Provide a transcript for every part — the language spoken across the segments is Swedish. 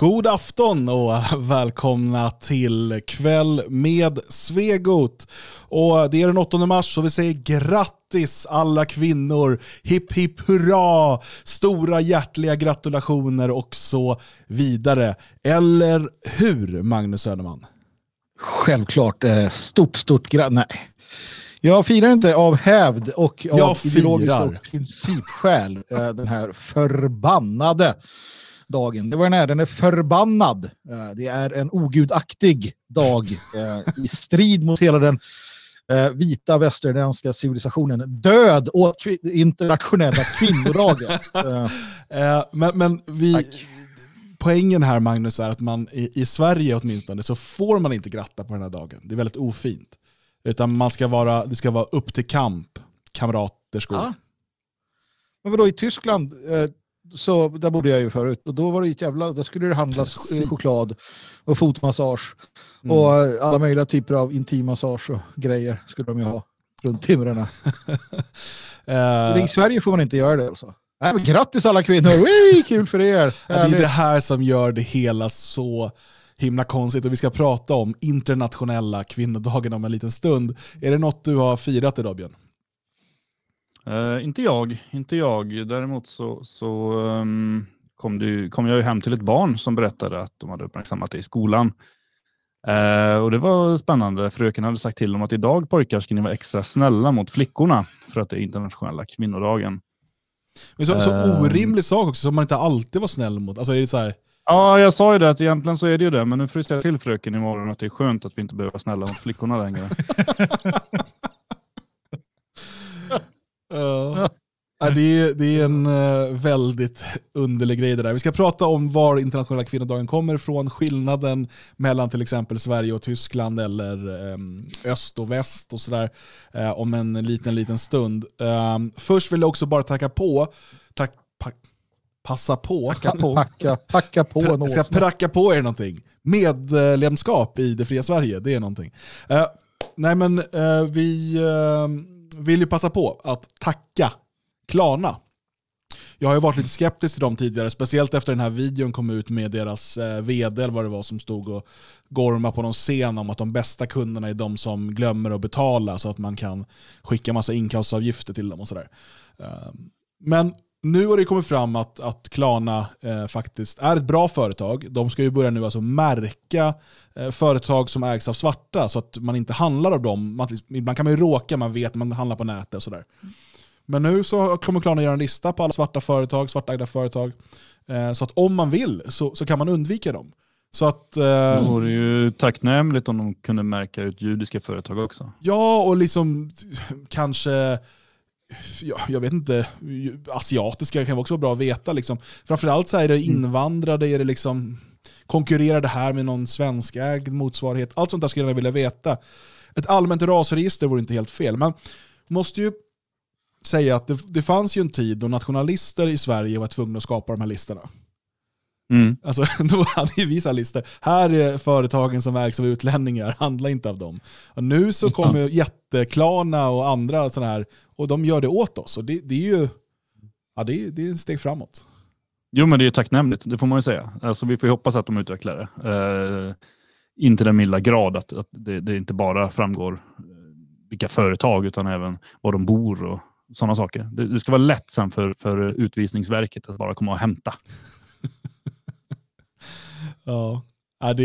God afton och välkomna till kväll med Svegot. Och det är den 8 mars och vi säger grattis alla kvinnor. Hipp hipp hurra! Stora hjärtliga gratulationer och så vidare. Eller hur Magnus Söderman? Självklart. Eh, stort, stort grattis. Nej. Jag firar inte av hävd och av ideologiska principskäl eh, den här förbannade dagen. Det var den här, den är förbannad. Eh, Det är en ogudaktig dag eh, i strid mot hela den eh, vita västerländska civilisationen. Död åt kvi- internationella kvinnodagen. Men men vi, Tack. poängen här Magnus är att man i, i Sverige åtminstone så får man inte gratta på den här dagen. Det är väldigt ofint. Utan man ska vara, det ska vara upp till kamp, kamraterskor. Ja. Men vadå, i Tyskland, eh, så, där bodde jag ju förut, och då var det ett jävla, där skulle det handlas Precis. choklad och fotmassage Mm. och eh, alla möjliga typer av intimmassage och grejer skulle de ju ha runt timrarna. Eh, I Sverige får man inte göra det alltså. Nej, men grattis alla kvinnor, Wee, kul för er! Ja, det är det här som gör det hela så himla konstigt och vi ska prata om internationella kvinnodagen om en liten stund. Är det något du har firat idag Björn? Eh, inte jag, inte jag. Däremot så, så ehm, kom, ju- kom jag ju hem till ett barn som berättade att de hade uppmärksammat det i skolan. Eh, och det var spännande. Fröken hade sagt till dem att idag pojkar ska ni vara extra snälla mot flickorna för att det är internationella kvinnodagen. Men så, så Ehm. orimlig sak också som man inte alltid var snäll mot. Alltså är det så här, Ja, jag sa ju det att egentligen så är det ju det, men nu du säga till fröken imorgon att det är skönt att vi inte behöver vara snälla mot flickorna längre. Ja. Ja, det, är, det är en eh, väldigt underlig grej det där. Vi ska prata om var internationella kvinnodagen kommer ifrån, skillnaden mellan till exempel Sverige och Tyskland eller ehm, öst och väst och sådär eh, om en liten, liten stund. Ehm, först vill jag också bara tacka på, tack, pa, passa på, Packa, packa på jag ska pracka på er någonting. Medlemskap i det fria Sverige, det är någonting. Eh, nej men vi eh, vill ju passa på att tacka Klarna. Jag har ju varit lite skeptisk till dem tidigare, speciellt efter den här videon kom ut med deras eh, vd eller vad det var som stod och gormade på någon scen om att de bästa kunderna är de som glömmer att betala så att man kan skicka massa inkassavgifter till dem och sådär. Eh, men nu har det kommit fram att, att Klarna eh, faktiskt är ett bra företag. De ska ju börja nu alltså märka eh, företag som ägs av svarta så att man inte handlar av dem. Man, ibland kan man ju råka, man vet man handlar på nätet och sådär. Men nu så kommer Klarna göra en lista på alla svarta företag, svartägda företag. Eh, så att om man vill så, så kan man undvika dem. Så att, eh, Det vore ju tacknämligt om de kunde märka ut judiska företag också. Ja, och liksom kanske, ja, jag vet inte, asiatiska kan också vara bra att veta. Liksom. Framförallt så är det invandrade, är det liksom, konkurrerar det här med någon svenskägd motsvarighet? Allt sånt där skulle jag vilja veta. Ett allmänt rasregister vore inte helt fel, men måste ju säga att det, det fanns ju en tid då nationalister i Sverige var tvungna att skapa de här listorna. Mm. Alltså, då hade ju vi listor. Här är företagen som ägs av utlänningar, handla inte av dem. Och nu så kommer jätteklarna och andra sådana här, och de gör det åt oss. Och det, det är ju ja, det är, det är ett steg framåt. Jo, men det är tacknämligt, det får man ju säga. Alltså, vi får ju hoppas att de utvecklar det. Eh, inte den milda grad att, att det, det inte bara framgår eh, vilka företag utan även var de bor och sådana saker. Det, det ska vara lätt sen för, för utvisningsverket att bara komma och hämta. Ja. Ja, det,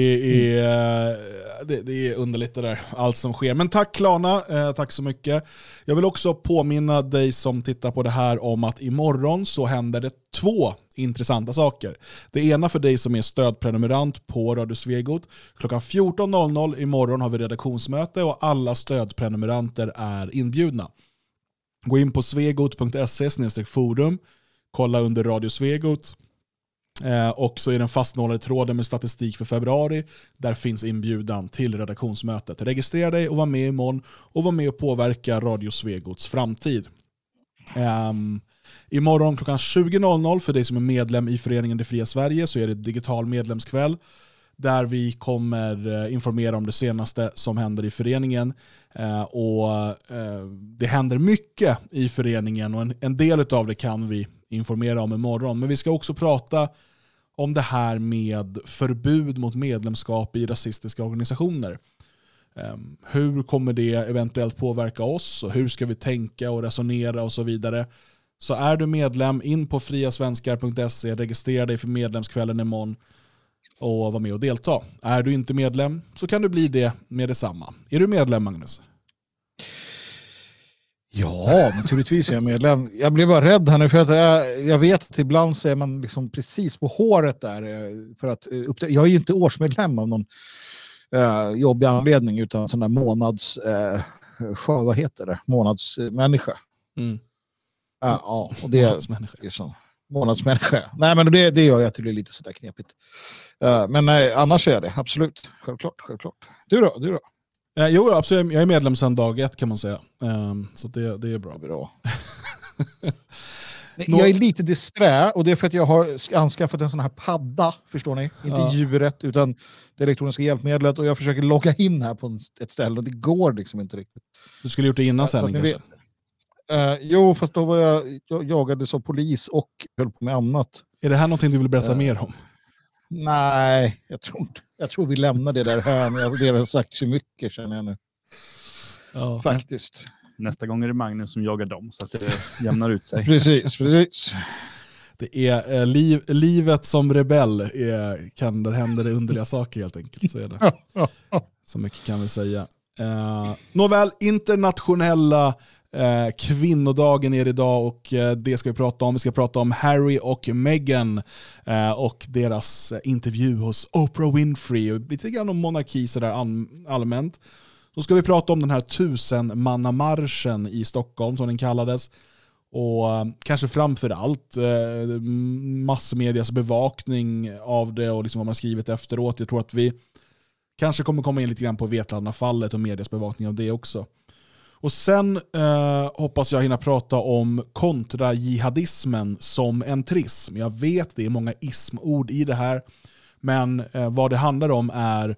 är, det, det är underligt det där, allt som sker. Men tack Klarna, eh, tack så mycket. Jag vill också påminna dig som tittar på det här om att imorgon så händer det två intressanta saker. Det ena för dig som är stödprenumerant på Radio Svegot. Klockan 14.00 imorgon har vi redaktionsmöte och alla stödprenumeranter är inbjudna. Gå in på svegot.se forum, kolla under Radio Svegot Eh, och så är den fastnålade tråden med statistik för februari. Där finns inbjudan till redaktionsmötet. Registrera dig och var med imorgon och var med och påverka Radio Svegots framtid. Eh, imorgon klockan 20.00 för dig som är medlem i föreningen Det Fria Sverige så är det digital medlemskväll där vi kommer eh, informera om det senaste som händer i föreningen. Eh, och eh, Det händer mycket i föreningen och en, en del av det kan vi informera om imorgon. Men vi ska också prata om det här med förbud mot medlemskap i rasistiska organisationer. Ehm, hur kommer det eventuellt påverka oss och hur ska vi tänka och resonera och så vidare. Så är du medlem, in på friasvenskar.se, registrera dig för medlemskvällen imorgon och var med och delta. Är du inte medlem så kan du bli det med detsamma. Är du medlem Magnus? Ja, naturligtvis är jag medlem. Jag blev bara rädd här nu för att jag, jag vet att ibland så är man liksom precis på håret där. eh, För att, eh, jag är ju inte årsmedlem av någon uh, jobbig anledning utan sån där månads... Uh, sjö, vad heter det? Månadsmänniska. Mm. Ja, ja, och det är så. Månadsmänniska. Nej, men det, det gör ju att det blir lite sådär knepigt. Uh, men nej, annars är jag det, absolut. Självklart, självklart. Du då? Du då? Eh, jo, absolut. Jag är medlem sedan dag ett kan man säga. Ehm, så det, det är bra. Bra. Jag är lite disträ och det är för att jag har anskaffat en sån här padda, förstår ni? Inte Ja. djuret utan det elektroniska hjälpmedlet och jag försöker logga in här på ett ställe och det går liksom inte riktigt. Du skulle gjort det innan Så att sändning ni kanske? vet. Eh, jo, fast då var jag, jag jagade som polis och höll på med annat. Är det här någonting du vill berätta Eh, mer om? Nej, jag tror, inte- jag tror vi lämnar det där här. Jag har redan sagt så mycket känner jag nu. Ja. Faktiskt. Nästa gång är det Magnus som jagar dem så att det jämnar ut sig. Precis, precis. Det är eh, liv, livet som rebell är, kan där händer det underliga saker helt enkelt. Så är det. Så mycket kan vi säga. Eh, nåväl, internationella eh, kvinnodagen är det idag och eh, det ska vi prata om. Vi ska prata om Harry och Meghan eh, och deras eh, intervju hos Oprah Winfrey och lite grann om monarki sådär allmänt. Då ska vi prata om den här tusenmannamarschen i Stockholm som den kallades. Och kanske framför allt massmedias bevakning av det och liksom vad man skrivit efteråt. Jag tror att vi kanske kommer komma in lite grann på Vetlanda-fallet och medias bevakning av det också. Och sen eh, hoppas jag hinna prata om kontrajihadismen som en trism. Jag vet det är många ismord i det här, men eh, vad det handlar om är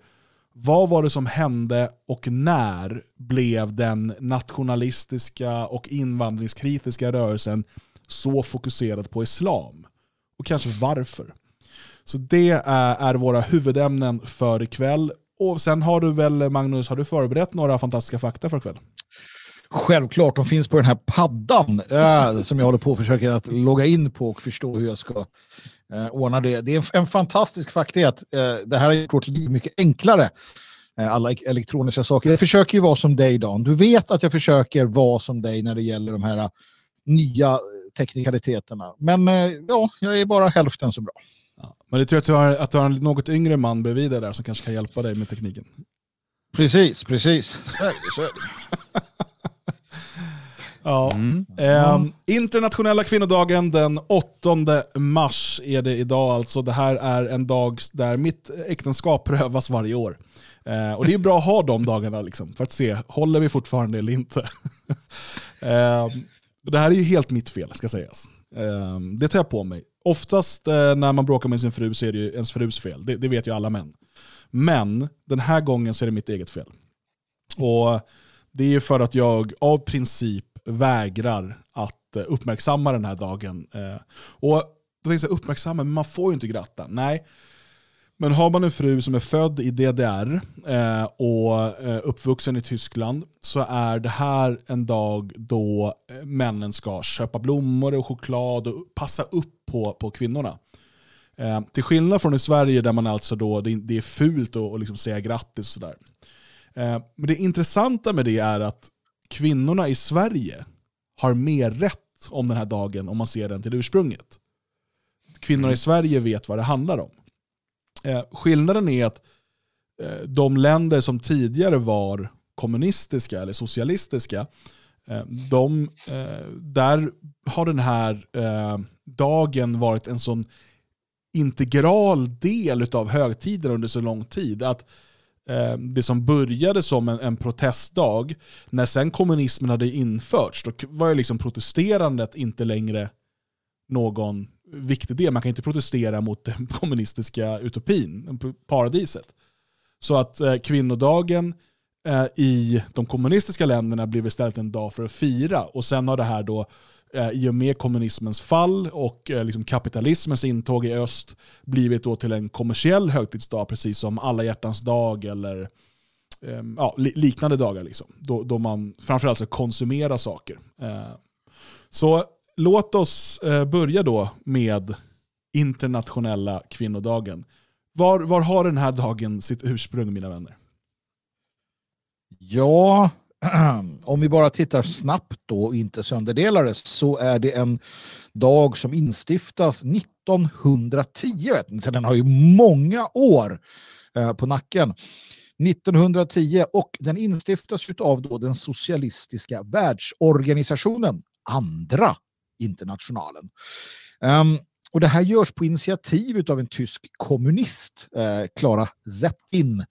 vad var det som hände och när blev den nationalistiska och invandringskritiska rörelsen så fokuserad på islam? Och kanske varför? Så det är, är våra huvudämnen för ikväll. Och sen har du väl, Magnus, har du förberett några fantastiska fakta för ikväll? Självklart, de finns på den här paddan eh, som jag håller på att försöka att logga in på och förstå hur jag ska eh, ordna det. Det är en, en fantastisk fakta är att eh, det här har gjort vårt liv mycket enklare. Eh, alla ek- elektroniska saker. Jag försöker ju vara som dig Dan. Du vet att jag försöker vara som dig när det gäller de här eh, nya teknikaliteterna. Men eh, ja, jag är bara hälften så bra. Ja. Men det tror jag att du har, att du har en något yngre man bredvid dig där som kanske kan hjälpa dig med tekniken. Precis, precis. Så är det, så är det. Ja. Mm. Ehm, internationella kvinnodagen den 8 mars är det idag alltså. Det här är en dag där mitt äktenskap prövas varje år. Eh, och det är bra att ha de dagarna liksom, för att se, håller vi fortfarande eller inte? Ehm, det här är ju helt mitt fel ska sägas. Ehm, det tar jag på mig. Oftast eh, när man bråkar med sin fru så är det ju ens frus fel. Det, det vet ju alla män. Men den här gången så är det mitt eget fel. Och det är för att jag av princip vägrar att eh, uppmärksamma den här dagen. Eh, och då tänkte jag uppmärksamma, men man får ju inte gratta. Nej, men har man en fru som är född i DDR eh, och uppvuxen i Tyskland så är det här en dag då männen ska köpa blommor och choklad och passa upp på, på kvinnorna. Eh, till skillnad från i Sverige där man alltså då, det, det är fult att, liksom säga grattis och sådär. Eh, men det intressanta med det är att kvinnorna i Sverige har mer rätt om den här dagen om man ser den till ursprunget. Kvinnor i Sverige vet vad det handlar om. Eh, skillnaden är att eh, de länder som tidigare var kommunistiska eller socialistiska, eh, de, eh, där har den här eh, dagen varit en sån integral del av högtiden under så lång tid. att Eh, det som började som en, en protestdag, när sen kommunismen hade införts, då var ju liksom protesterandet inte längre någon viktig del. Man kan inte protestera mot den kommunistiska utopin, paradiset. Så att eh, kvinnodagen eh, i de kommunistiska länderna blev istället en dag för att fira. Och sen har det här då eh, i och med kommunismens fall och eh, liksom kapitalismens intåg i öst blivit då till en kommersiell högtidsdag, precis som alla hjärtans dag eller eh, ja, liknande dagar. Liksom, då, då man framförallt ska konsumera saker. Eh, så låt oss eh, börja då med internationella kvinnodagen. Var, var har den här dagen sitt ursprung mina vänner? Ja, om vi bara tittar snabbt då och inte sönderdelar det så är det en dag som instiftas 1910. Vet ni, så den har ju många år eh, på nacken. 1910 och den instiftas av då den socialistiska världsorganisationen, andra internationalen. Um, och det här görs på initiativ av en tysk kommunist, Klara eh, Zetkin.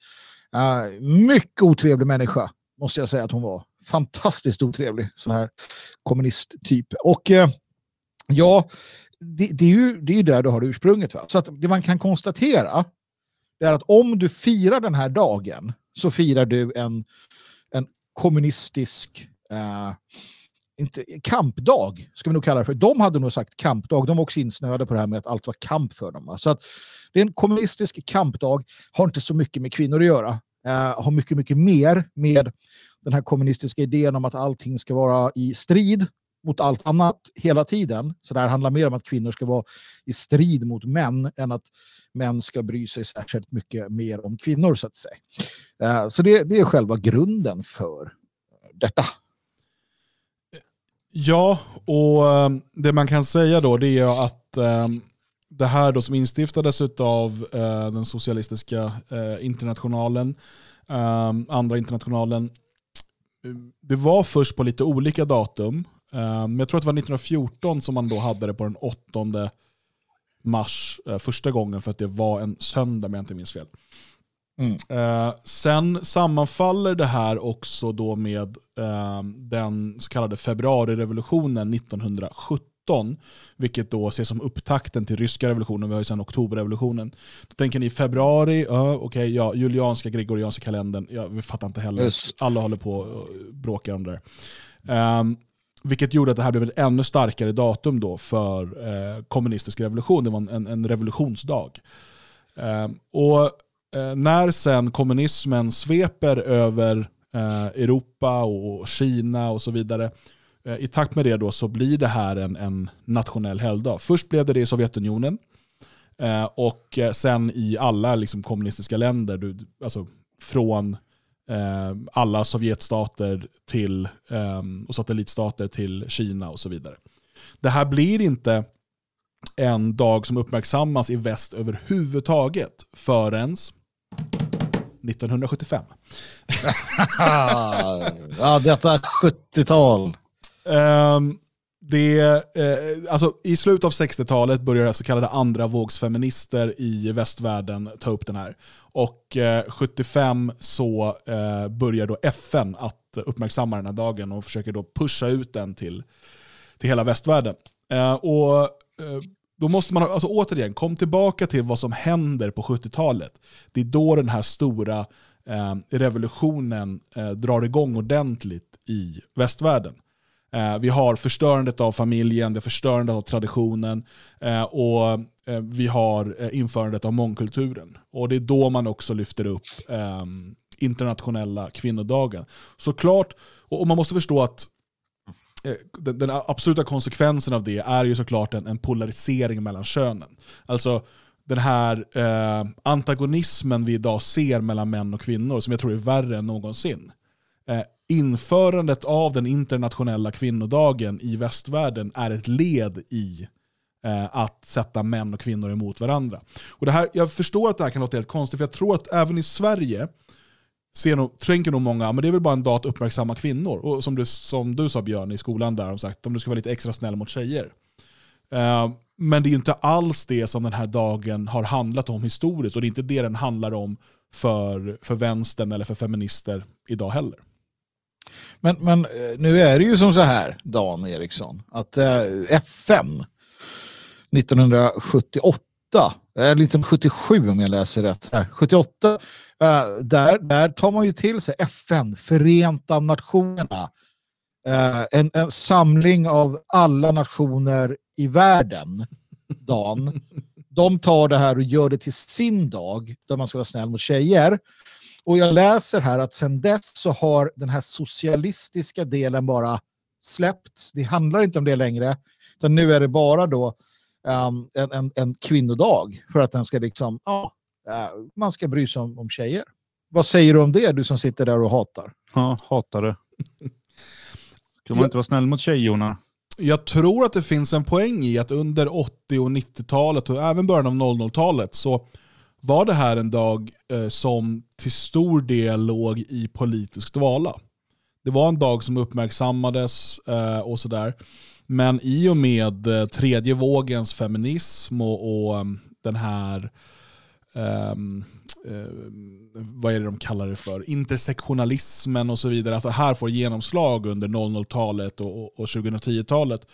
Uh, eh, mycket otrevlig människa, måste jag säga att hon var. Fantastiskt otrevlig, sån här kommunisttyp. Och eh, ja, det, det, är ju, det är ju där du har ursprunget. Va? Så att det man kan konstatera är att om du firar den här dagen så firar du en, en kommunistisk eh, inte, kampdag, ska vi nog kalla det för. De hade nog sagt kampdag. De var också insnöade på det här med att allt var kamp för dem. Så att det är en kommunistisk kampdag, har inte så mycket med kvinnor att göra. Eh, har mycket, mycket mer med den här kommunistiska idén om att allting ska vara i strid mot allt annat hela tiden. Så det här handlar mer om att kvinnor ska vara i strid mot män än att män ska bry sig särskilt mycket mer om kvinnor så att säga. Eh, så det, det är själva grunden för detta. Ja, och eh, det man kan säga då det är att det här då som instiftades av uh, den socialistiska uh, internationalen, um, andra internationalen, det var först på lite olika datum. Um, jag tror att det var 1914 som man då hade det på den 8 mars uh, första gången för att det var en söndag om jag inte minns fel. Mm. Eh, sen sammanfaller det här också då med eh, den så kallade februarirevolutionen 1917, vilket då ses som upptakten till ryska revolutionen, vi har ju sen oktoberrevolutionen. Då tänker ni februari, uh, okej, okay, ja, julianska, gregorianska kalendern, ja, vi fattar inte heller, Just. alla håller på och bråkar om det där. Um, vilket gjorde att det här blev ett ännu starkare datum då för eh, kommunistisk revolution. Det var en, en revolutionsdag. Um, och eh, när sen kommunismen sveper över eh, Europa och Kina och så vidare, eh, Eh, i takt med det då så blir det här en, en nationell helgdag. Först blev det det i Sovjetunionen, eh, och eh, sen i alla liksom, kommunistiska länder, du, alltså från eh, alla Sovjetstater till, eh, och satellitstater till Kina och så vidare. Det här blir inte en dag som uppmärksammas i väst överhuvudtaget förrän 1975. ja, detta 70-tal. Um, det, eh, alltså, I slutet av 60-talet började så kallade andra vågsfeminister i västvärlden ta upp den här. Och eh, 75 så eh, börjar då FN att uppmärksamma den här dagen och försöker då pusha ut den till, till hela västvärlden. Eh, och eh, då måste man, alltså återigen, kom tillbaka till vad som händer på 70-talet. Det är då den här stora eh, revolutionen eh, drar igång ordentligt i västvärlden. Eh, vi har förstörandet av familjen, vi har förstörandet av traditionen eh, och eh, vi har eh, införandet av mångkulturen. Och det är då man också lyfter upp ehm, internationella kvinnodagen. Såklart, och man måste förstå att eh, den, den, absoluta konsekvensen av det är ju såklart en, en polarisering mellan könen. Alltså den här eh, antagonismen vi idag ser mellan män och kvinnor, som jag tror är värre än någonsin. Eh, införandet av den internationella kvinnodagen i västvärlden är ett led i eh, att sätta män och kvinnor emot varandra. Och det här, jag förstår att det här kan låta helt konstigt, för jag tror att även i Sverige ser nog, tänker nog många, men det är väl bara en dag att uppmärksamma kvinnor. Och som du, som du sa Björn i skolan där, om sagt, om du ska vara lite extra snäll mot tjejer. Uh, men det är ju inte alls det som den här dagen har handlat om historiskt och det är inte det den handlar om för, för vänstern eller för feminister idag heller. Men, men eh, nu är det ju som så här, Dan Eriksson, att eh, FN 1978, eller 1977 om jag läser rätt här, 78 eh, där, där tar man ju till sig FN, Förenta Nationerna. eh, en, en samling av alla nationer i världen, Dan. De tar det här och gör det till sin dag, där man ska vara snäll mot tjejer. Och jag läser här att sedan dess så har den här socialistiska delen bara släppts. Det handlar inte om det längre, utan nu är det bara då um, en, en, en kvinnodag för att den ska liksom, ja, uh, man ska bry sig om, om tjejer. Vad säger du om det, du som sitter där och hatar? Ja, hatar det. Kan man inte vara snäll mot tjejorna? Jag tror att det finns en poäng i att under 80 och 90-talet och även början av 00-talet så var det här en dag eh, som till stor del låg i politisk dvala. Det var en dag som uppmärksammades eh, och sådär. Men i och med eh, tredje vågens feminism och, och mm, den här um, uh, vad är det de kallar det för, intersektionalismen och så vidare, att det här får genomslag under 00-talet och, och, och 2010-talet,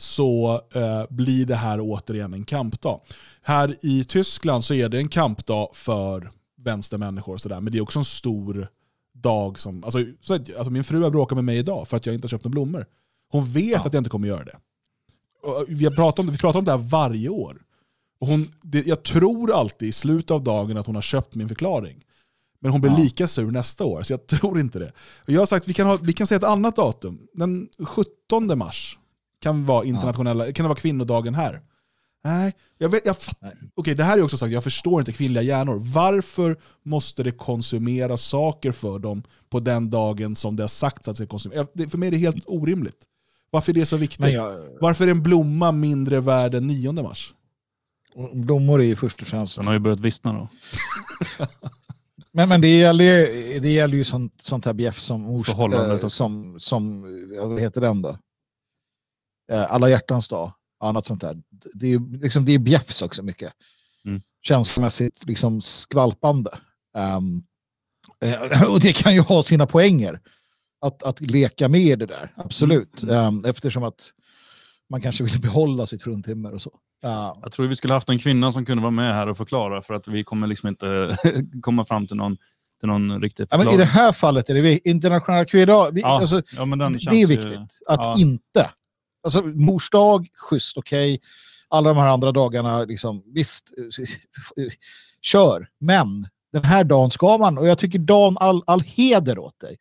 så uh, blir det här återigen en kampdag. Här i Tyskland så är det en kampdag för vänstermänniskor, och så där, men det är också en stor dag som... Alltså, så, alltså min fru har bråkat med mig idag för att jag inte har köpt några blommor. Hon vet ja. att jag inte kommer göra det. Och vi, har pratat om det. vi pratar om det här varje år. Och hon, det, jag tror alltid i slutet av dagen att hon har köpt min förklaring. Men hon blir ja. lika sur nästa år, så jag tror inte det. Och jag har sagt att vi kan, ha, vi kan säga ett annat datum. Den 17 mars kan vara internationella, ja. kan det vara kvinnodagen här. Nej, jag vet, jag Okej, okay, det här är också sagt, jag förstår inte kvinnliga hjärnor. Varför måste det konsumeras saker för dem på den dagen som det har sagts att det ska konsumeras? För mig är det helt orimligt. Varför är det så viktigt? Jag... Varför är en blomma mindre värd än 9 mars? Blommor är ju först och främst... Den har ju börjat vissna då. men, men det gäller ju, det gäller ju sånt, sånt här bjäff som, ors, äh, som, som, vad heter den då? Äh, alla hjärtans dag, annat sånt där. Det är, liksom, det är bjäffs också mycket. Mm. Känslomässigt liksom skvalpande. Um, och det kan ju ha sina poänger att, att leka med det där, absolut. Mm. Um, eftersom att man kanske vill behålla sitt fruntimmer och så. Uh. Jag tror vi skulle haft en kvinna som kunde vara med här och förklara för att vi kommer liksom inte komma fram till någon, till någon riktig ja, men I det här fallet är det internationella kvinnodag. Ja, alltså, ja, det är viktigt ju, att ja. inte. Alltså mors dag, schysst, okej. Okay. Alla de här andra dagarna, liksom, visst, kör. Men den här dagen ska man, och jag tycker Dan, all, all heder åt dig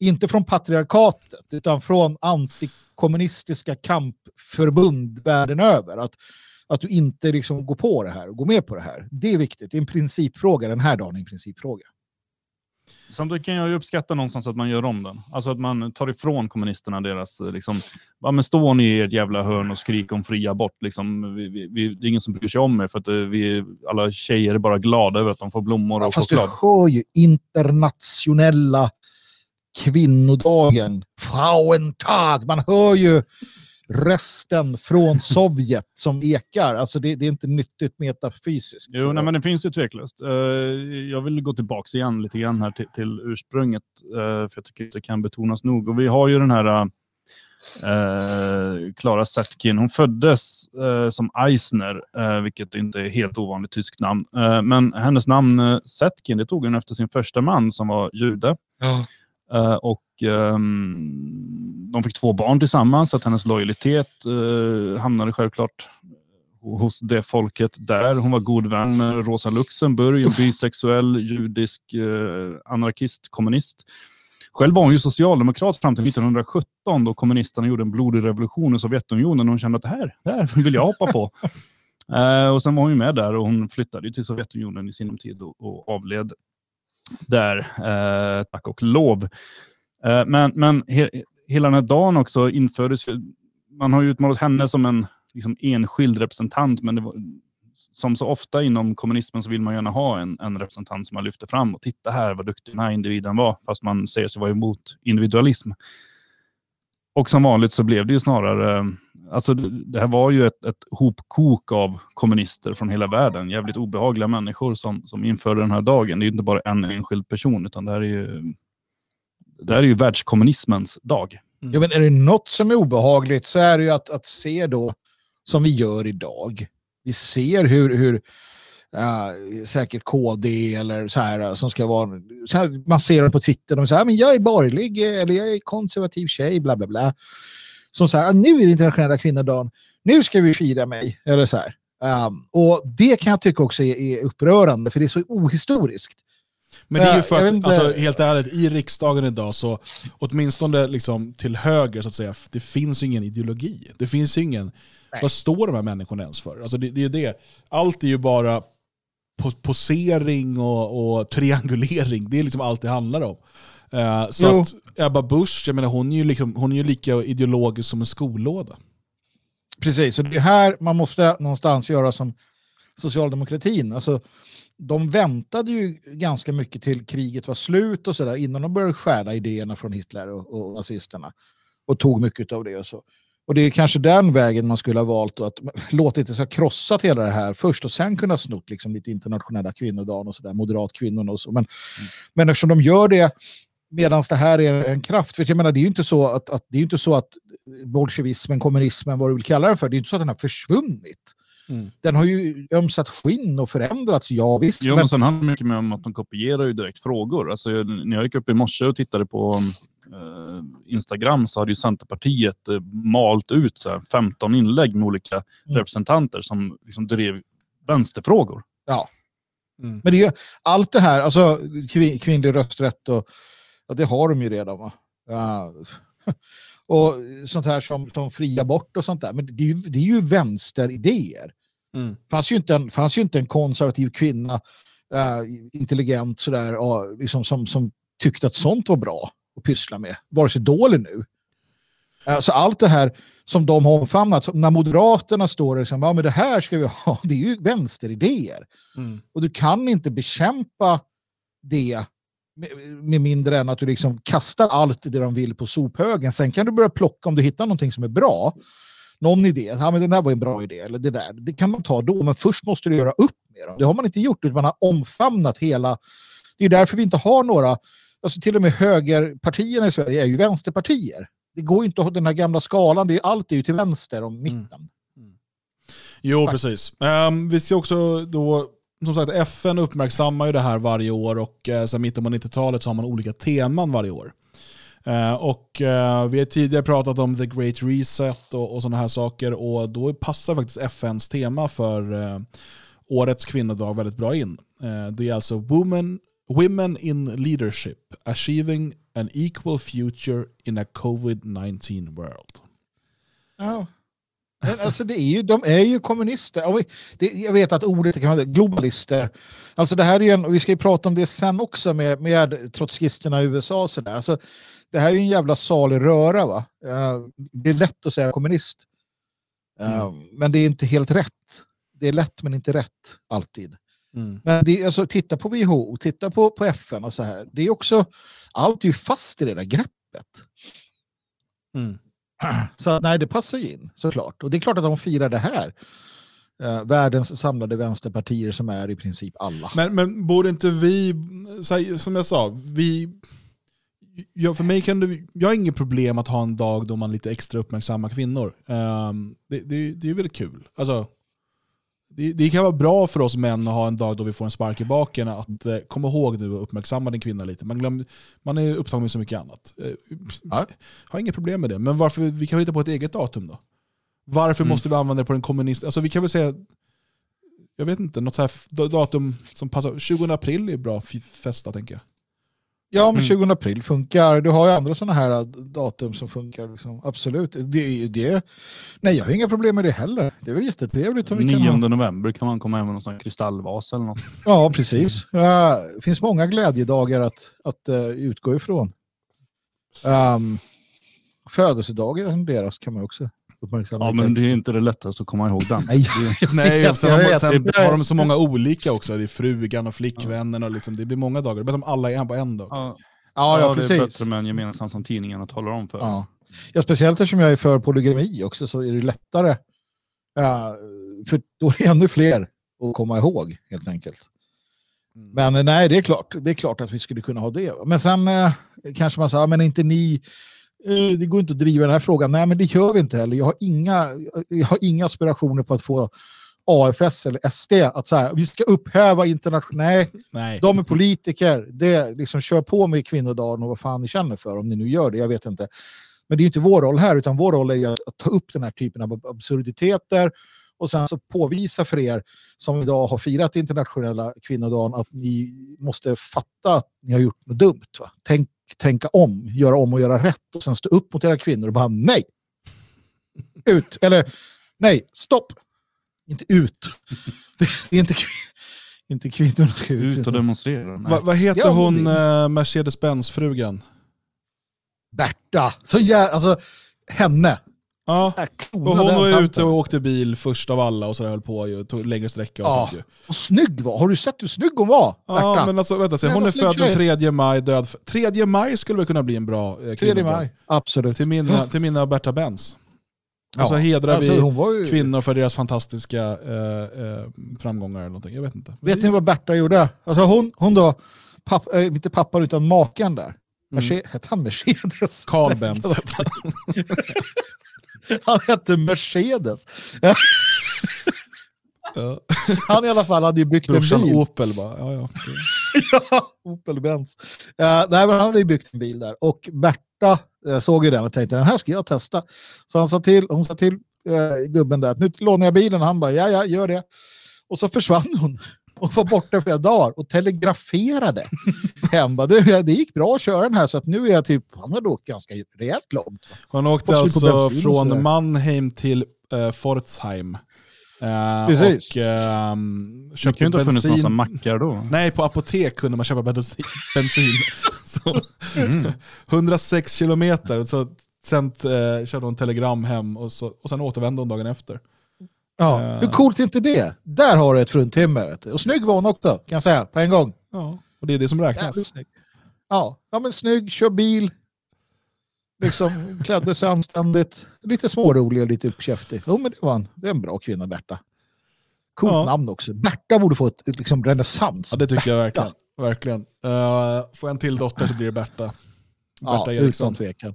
inte från patriarkatet, utan från antikommunistiska kampförbund världen över. Att, att du inte liksom går på det här och går med på det här. Det är viktigt. Det är en principfråga. Den här dagen är en principfråga. Samtidigt kan jag ju uppskatta någonstans att man gör om den. Alltså att man tar ifrån kommunisterna deras, liksom, ja men stå ni i ert jävla hörn och skrik om fri abort. Liksom, vi, vi, det är ingen som bryr sig om er för att eh, vi, alla tjejer är bara glada över att de får blommor och ja, fast choklad. Fast du hör ju internationella kvinnodagen, Frauentag. Man hör ju rösten från Sovjet som ekar. Alltså det, det är inte nyttigt metafysiskt. Jo, nej, men det finns ju tveklöst. Uh, jag vill gå tillbaka igen lite grann här till, till ursprunget, uh, för jag tycker att det kan betonas nog. Och vi har ju den här uh, Clara Zetkin. Hon föddes som Eisner, vilket inte är helt ovanligt tyskt namn. men hennes namn Zetkin, det tog hon efter sin första man som var jude. Ja. Uh, och um, de fick två barn tillsammans, så att hennes lojalitet uh, hamnade självklart hos det folket där. Hon var god vän med Rosa Luxemburg, en bisexuell judisk uh, anarkist, kommunist. Själv var hon ju socialdemokrat fram till 1917 då kommunisterna gjorde en blodig revolution i Sovjetunionen och hon kände att det här, det här vill jag hoppa på. Och sen var hon ju med där och hon flyttade till Sovjetunionen i sinom tid och, och avled där, eh, tack och lov. Eh, men men he, hela den här dagen också infördes, man har ju utmålat henne som en liksom, enskild representant, men det var, som så ofta inom kommunismen så vill man gärna ha en, en representant som man lyfter fram och titta här vad duktig den här individen var, fast man säger sig vara emot individualism. Och som vanligt så blev det ju snarare, alltså det här var ju ett, ett hopkok av kommunister från hela världen. Jävligt obehagliga människor som, som införde den här dagen. Det är ju inte bara en enskild person, utan det här är ju, det här är ju världskommunismens dag. Mm. Ja, men är det något som är obehagligt så är det ju att, att se då, som vi gör idag, vi ser hur, hur uh, säkert KD eller så här som ska vara, så här, man ser dem på Twitter, de säger men jag är borgerlig eller jag är konservativ tjej, bla bla bla. Som säger nu är det internationella kvinnodagen, nu ska vi fira mig, eller så här. Um, och det kan jag tycka också är, är upprörande, för det är så ohistoriskt. Men det är ju för att, alltså, helt ärligt, i riksdagen idag så, åtminstone liksom till höger så att säga, det finns ju ingen ideologi. Det finns ingen, Nej. vad står de här människorna ens för? Alltså det, det är det. Allt är ju bara posering och, och, triangulering, det är liksom allt det handlar om. Uh, så jo. att Ebba Busch, jag menar, hon, är ju liksom, hon är ju lika ideologisk som en skollåda. Precis, och det är här man måste någonstans göra som socialdemokratin. Alltså, de väntade ju ganska mycket till kriget var slut och sådär innan de började stjäla idéerna från Hitler och, och nazisterna. Och tog mycket av det och så. Och det är kanske den vägen man skulle ha valt att låtit det så krossat hela det här först och sen kunna snott liksom lite internationella kvinnodagen och sådär, moderatkvinnorna och så. Men, mm. men eftersom de gör det medan det här är en kraft, för jag menar det är ju inte så att, att det är inte så att bolsjevismen, kommunismen, vad du vill kalla det för, det är inte så att den har försvunnit. Mm. Den har ju ömsat skinn och förändrats, ja visst. Jo, men, men sen handlar det mycket mer om att de kopierar ju direkt frågor. Alltså, när jag gick upp i morse och tittade på Instagram så hade ju Centerpartiet eh, malt ut så här, 15 inlägg med olika mm. representanter som liksom drev vänsterfrågor. Ja. Mm. Men det är allt det här, alltså kvin kvinnlig rösträtt och ja, det har de ju redan. Va? Ja. och sånt här som, som fri abort och sånt där. Men det är ju, det är ju vänsteridéer. Mm. Fanns ju inte en, fanns ju inte en konservativ kvinna, äh, intelligent sådär, och liksom, som, som tyckte att sånt var bra att pyssla med, vare sig då eller nu. Alltså allt det här som de har omfamnat, när Moderaterna står och liksom, ja men det här ska vi ha, det är ju vänsteridéer. Mm. Och du kan inte bekämpa det med, mindre än att du liksom kastar allt det de vill på sophögen. Sen kan du börja plocka om du hittar någonting som är bra. Någon idé, ja, men den där var en bra idé, eller det där. Det kan man ta då, men först måste du göra upp med dem. Det har man inte gjort, utan man har omfamnat hela... Det är därför vi inte har några... Alltså till och med högerpartierna i Sverige är ju vänsterpartier. Det går inte att ha den här gamla skalan, det är, allt är ju till vänster om mitten. Mm. Mm. Jo, precis. Um, vi ska också då som sagt, FN uppmärksammar ju det här varje år och eh, sedan mitten på 90-talet så har man olika teman varje år. Eh, och eh, Vi har tidigare pratat om the great reset och, och sådana här saker och då passar faktiskt FNs tema för eh, årets kvinnodag väldigt bra in. Eh, det är alltså Women, Women in Leadership, Achieving an Equal Future in a COVID-19 World. Oh. Men alltså det är ju, de är ju kommunister. Jag vet att ordet kan vara globalister. Alltså det här är en, och vi ska ju prata om det sen också med, med trotskisterna i USA och sådär. Alltså, det här är ju en jävla salig röra va. Uh, det är lätt att säga kommunist. Uh, mm. Men det är inte helt rätt. Det är lätt men inte rätt alltid. Mm. Men det, alltså, titta på WHO, titta på, på FN och så här. Det är också, allt är ju fast i det där greppet. Mm. Så nej, det passar ju in såklart. Och det är klart att de firar det här. Uh, världens samlade vänsterpartier som är i princip alla. Men, men borde inte vi, här, som jag sa, vi... Ja, för mig kan det, jag har inget problem att ha en dag då man lite extra uppmärksammar kvinnor. Um, det, det, det är väldigt kul. Alltså, det, det, kan vara bra för oss män att ha en dag då vi får en spark i baken. Att eh, komma ihåg nu att uppmärksamma din kvinna lite. Man, glöm, man är upptagen med så mycket annat. Eh, ja. Har inget problem med det. Men varför, vi kan väl hitta på ett eget datum då? Varför mm. måste vi använda det på den kommunist... Alltså vi kan väl säga, jag vet inte, något så här datum som passar. 20 april är bra festa tänker jag. Ja, men 20 mm. april funkar. Du har ju andra sådana här äh, datum som funkar. Liksom. Absolut. Det, det, nej, jag har inga problem med det heller. Det är väl jättetrevligt. Om 9 kan november kan man komma hem med någon sån kristallvas eller något. Ja, precis. Det finns många glädjedagar att, att uh, utgå ifrån. Um, födelsedagar deras kan man också Ja, men det är inte det lättaste att komma ihåg den. Nej, Nej sen, har, sen har de så många olika också. Det är frugan och flickvännen och liksom, det blir många dagar. Det är bättre om alla är på en dag. Ja, ja, ja precis. Det är bättre med en gemensam som tidningarna talar om för. Ja. ja, speciellt eftersom jag är för polygami också så är det lättare. Ja, för då är det ännu fler att komma ihåg helt enkelt. Mm. Men nej, det är klart. Det är klart att vi skulle kunna ha det. Men sen eh, kanske man säger, men inte ni det går inte att driva den här frågan. Nej, men det gör vi inte heller. Jag har inga, jag har inga aspirationer på att få AFS eller SD att så här, vi ska upphäva internationellt. Nej, Nej. de är politiker. Det liksom kör på med kvinnodagen och vad fan ni känner för om ni nu gör det. Jag vet inte. Men det är inte vår roll här utan vår roll är att ta upp den här typen av absurditeter och sen så påvisa för er som idag har firat internationella kvinnodagen att ni måste fatta att ni har gjort något dumt. Va? Tänk, tänka om, göra om och göra rätt och sen stå upp mot era kvinnor och bara nej. Ut, eller nej, stopp. Inte ut. Det är inte, inte kvinnorna ska ut. Ut och demonstrera. Va, vad heter Ja, hon, det- eh, Mercedes-Benz-frugan? Berta. Så jä... alltså, henne. Ja, och hon var ute och åkte bil först av alla och så där höll på ju, tog längre sträcka och Ja. sånt ju. Och snygg var. Har du sett hur snygg hon var? Ja, Berta? men alltså vänta, se, hon är född den tjej. 3 maj, död... 3 maj skulle väl kunna bli en bra eh, 3 kvinnodag. maj. Absolut. Till minne, till minne av Berta Benz. Och så Ja. hedrar Alltså, vi var ju... kvinnor för deras fantastiska eh, eh, framgångar eller någonting. Jag vet inte. Vet ni vad Berta gjorde? Alltså hon, hon då, papp, äh, inte pappan utan maken där. Merce- Hette han Mercedes? Carl Benz. Han hette Mercedes. Ja. Han i alla fall hade ju byggt en Brorsan bil. Opel bara, ja ja. Ja, Opel Benz. Uh, nej, men han hade ju byggt en bil där. Och Berta eh, såg ju den och tänkte den här ska jag testa. Så han sa till, hon sa till eh, gubben där att nu lånar jag bilen. Och han bara ja, ja, gör det. Och så försvann hon och var borta flera dagar och telegraferade hem. "Du, det gick bra att köra den här så att nu är jag typ, han hade åkt ganska rejält långt. Han åkte alltså från Mannheim till uh, Pforzheim. Eh, Precis. Och ehm, Det ju inte ha funnits massa bensin. mackar då. Nej, på apotek kunde man köpa bensin. bensin. Så, Mm. 106 kilometer. Så sen eh, körde hon telegram hem och, så, och sen återvände hon dagen efter. Ja, Eh. hur coolt är inte det? Där har du ett fruntimmer. Och snygg var hon också, kan jag säga, på en gång. Ja, och det är det som räknas. Ja, ja, men snygg, kör bil. Liksom klädde sig anständigt. Lite smårolig och lite uppkäftig. Jo, men det var en, det är en bra kvinna, Berta. Coolt Ja. namn också. Berta borde få ett, ett liksom renässans. Ja, det tycker jag verkligen. verkligen. Uh, får jag en till dotter så blir det Berta. Ja, Berta utan Eriksson. tvekan.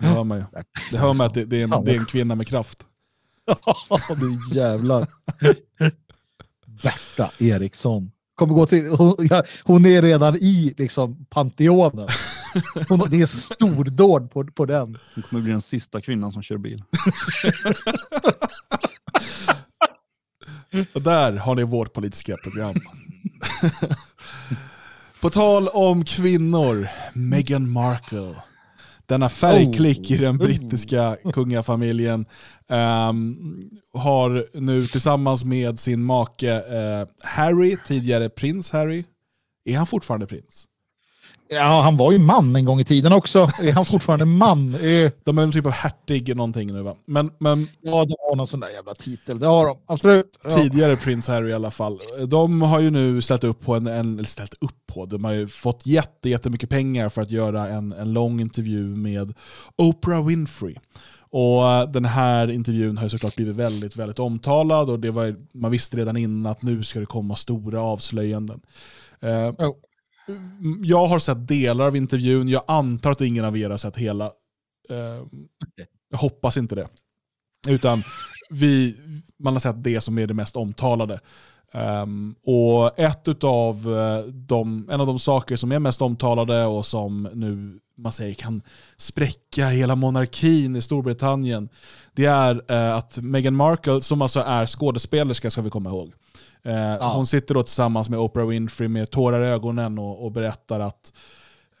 Det hör man ju. Det hör man att det, det, är, en, det är en kvinna med kraft. Ja, du jävlar. Berta Eriksson. Kommer gå till, hon, ja, hon är redan i liksom Panteonen. Hon, det är stordåd på, på den. Hon kommer bli den sista kvinnan som kör bil. Och där har ni vårt politiska program. På tal om kvinnor, Meghan Markle. Denna färgklick i den Oh. brittiska kungafamiljen ehm, har nu tillsammans med sin make eh, Harry, tidigare prins Harry, är han fortfarande prins? Ja, han var ju man en gång i tiden också. Är han fortfarande man? De är en typ av hertig någonting nu va? Men, men Ja, de har någon sån där jävla titel. Det har de, absolut. Ja. tidigare prins Harry i alla fall. De har ju nu ställt upp på en, en eller ställt upp på, de har ju fått jätte, jättemycket pengar för att göra en, en lång intervju med Oprah Winfrey. Och eh, den här intervjun har såklart blivit väldigt, väldigt omtalad och det var, man visste redan innan att nu ska det komma stora avslöjanden. Eh, Jo. Jag har sett delar av intervjun, jag antar att ingen av er har sett hela. Eh, Jag hoppas inte det. Utan vi, man har sett det som är det mest omtalade. Ehm, och ett utav eh, de, en av de saker som är mest omtalade och som nu man säger kan spräcka hela monarkin i Storbritannien, det är eh, att Meghan Markle, som alltså är skådespelerska ska vi komma ihåg, eh, hon sitter då tillsammans med Oprah Winfrey med tårar i ögonen och, och berättar att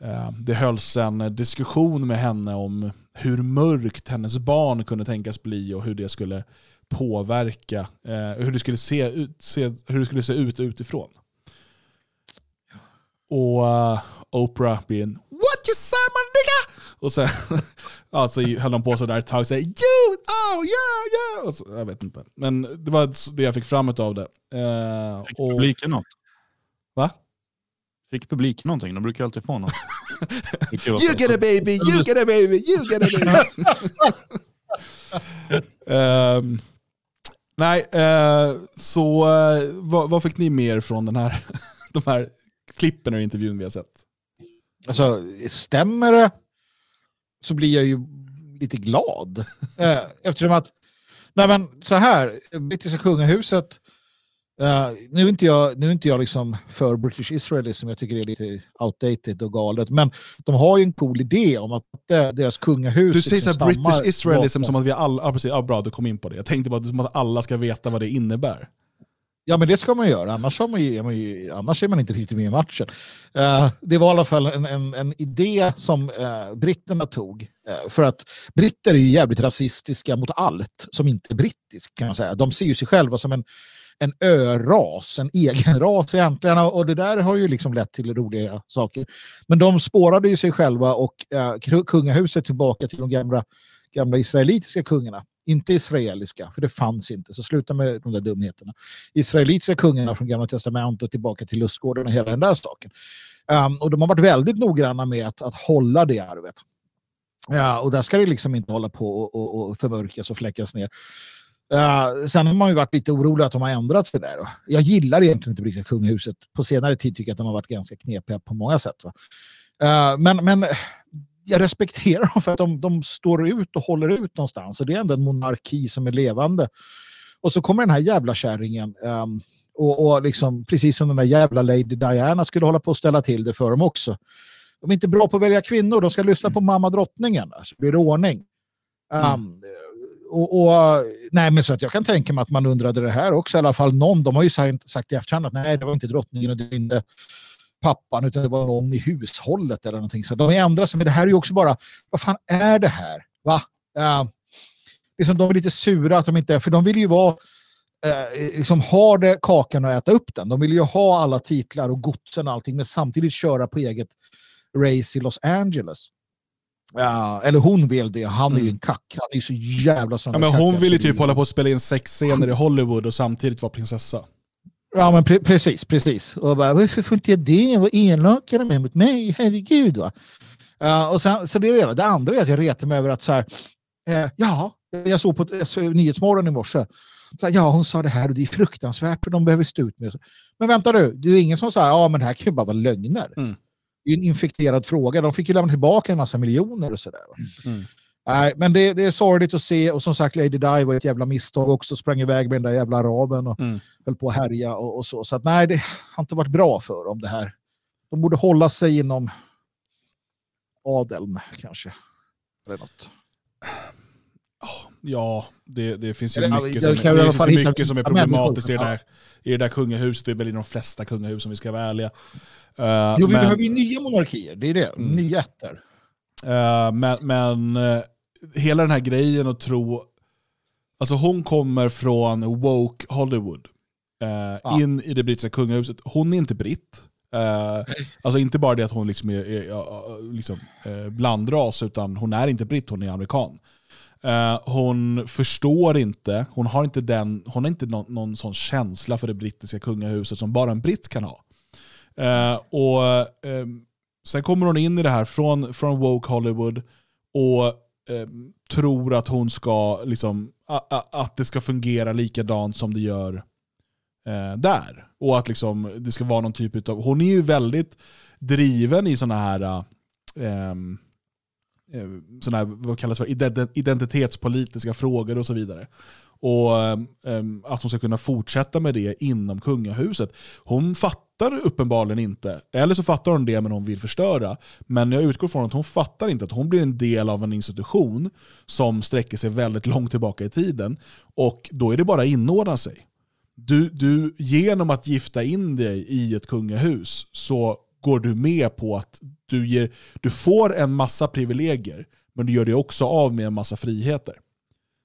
eh, det hölls en diskussion med henne om hur mörkt hennes barn kunde tänkas bli och hur det skulle påverka, eh, hur, det skulle se ut, se, hur det skulle se ut utifrån. Och eh, Oprah blir en What you say my nigga? Och sen alltså, höll de på sådär ett tag och säger You, oh yeah, yeah. Och så, jag vet inte. Men det var det jag fick fram av det. Eh, Fick och, publiken något? va? Fick publiken någonting? De brukar alltid få något. You get a baby, you get a baby, you get a baby. Ehm, nej, eh, så eh, vad, vad fick ni mer från den här, de här klippen och intervjun vi har sett? Alltså, stämmer det så blir jag ju lite glad. Eh, Eftersom att Nej men så här, brittiska kungahuset, uh, nu är inte jag, nu är inte jag liksom för British Israelism, jag tycker det är lite outdated och galet, men de har ju en cool idé om att deras kungahus... Du säger liksom British Israelism bakom. som att vi alla, ja, precis, ja, bra du kom in på det. Jag tänkte bara som att alla ska veta vad det innebär. Ja, men det ska man göra. Annars, har man ju, man ju, annars är man inte riktigt med i matchen. Uh, det var i alla fall en, en, en idé som uh, britterna tog. Uh, för att britter är ju jävligt rasistiska mot allt som inte är brittiskt kan man säga. De ser ju sig själva som en, en öras, en egen ras egentligen. Och det där har ju liksom lett till roliga saker. Men de spårade ju sig själva och eh, kungahuset tillbaka till de gamla, gamla israelitiska kungarna inte israeliska, för det fanns inte. Så sluta med de där dumheterna. Israelitiska kungarna från Gamla Testamentet och tillbaka till lustgården och hela den där saken. Um, och de har varit väldigt noggranna med att, att hålla det arvet. Ja, och där ska det liksom inte hålla på och, och, och förmörkas och fläckas ner. Uh, sen har man ju varit lite orolig att de har ändrat sig där. Jag gillar egentligen inte brittiska kungahuset. På senare tid tycker jag att de har varit ganska knepiga på många sätt. Uh, men, men jag respekterar dem för att de, de står ut och håller ut någonstans. Och det är ändå en monarki som är levande. Och så kommer den här jävla kärringen. Um, och, och liksom, precis som den där jävla Lady Diana skulle hålla på att ställa till det för dem också. De är inte bra på att välja kvinnor. De ska lyssna på mamma drottningen. Så blir det ordning. Um, mm och, och, nej, men så att jag kan tänka mig att man undrade det här också. I alla fall någon. De har ju sagt, sagt i efterhand att nej, det var inte drottningen och det var inte pappan utan det var någon i hushållet eller någonting. Så de ändrar sig. Men det här är ju också bara, vad fan är det här? Va? Uh, liksom de är lite sura att de inte, är... för de vill ju vara uh, liksom ha det kakan och äta upp den. De vill ju ha alla titlar och godsen och allting men samtidigt köra på eget race i Los Angeles. Ja, eller hon vill det. Han är ju en kack. Han är ju så jävla ja, men Hon vill ju typ hålla på att spela in sexscener i Hollywood och samtidigt vara prinsessa. Ja, men pre precis, precis. Och bara, varför får inte jag det? Vad elaka de är mot mig, herregud. Va? Uh, och sen, så det, är det, det andra är att jag retar mig över att så här, uh, ja, jag såg på Nyhetsmorgon i morse. Här, ja, hon sa det här och det är fruktansvärt och de behöver stå ut med Men vänta du, det är ingen som säger ja men det här kan ju bara vara lögner. Mm. Är en infekterad fråga. De fick ju lämna tillbaka en massa miljoner och sådär. Mm. Nej, men det, det är sorgligt att se och som sagt Lady Di var ett jävla misstag också, sprang iväg med den där jävla araben och mm. höll på att härja och, och, så. Så att, nej, det har inte varit bra för dem det här. De borde hålla sig inom adeln kanske. Eller något. Ja, det, det finns ju Eller, mycket, som, det, det finns mycket som är problematiskt i det, där, i det där kungahuset. Det är väl i de flesta kungahus om vi ska ärliga. Uh, jo, vi men, behöver ju nya monarkier, det är det. Mm. Nya ätter. Uh, men men uh, hela den här grejen att tro... Alltså hon kommer från woke Hollywood. Uh, ja. In i det brittiska kungahuset. Hon är inte britt. alltså inte bara det att hon liksom är, är liksom, blandras, utan hon är inte britt, hon är amerikan. Eh, hon förstår inte, hon har inte, den, hon har inte någon, någon sån känsla för det brittiska kungahuset som bara en britt kan ha. Eh, och eh, Sen kommer hon in i det här från, från woke Hollywood och eh, tror att hon ska, liksom, a, a, att det ska fungera likadant som det gör eh, där. Och att liksom, det ska vara någon typ av, hon är ju väldigt driven i sådana här, eh, Eh, sådana här vad kallas för, identitetspolitiska frågor och så vidare. Och um, att hon ska kunna fortsätta med det inom kungahuset. Hon fattar uppenbarligen inte, eller så fattar hon det men hon vill förstöra. Men jag utgår från att hon fattar inte att hon blir en del av en institution som sträcker sig väldigt långt tillbaka i tiden. Och då är det bara att inordna sig. Du, du, genom att gifta in dig i ett kungahus så går du med på att du, ger, du får en massa privilegier, men du gör dig också av med en massa friheter.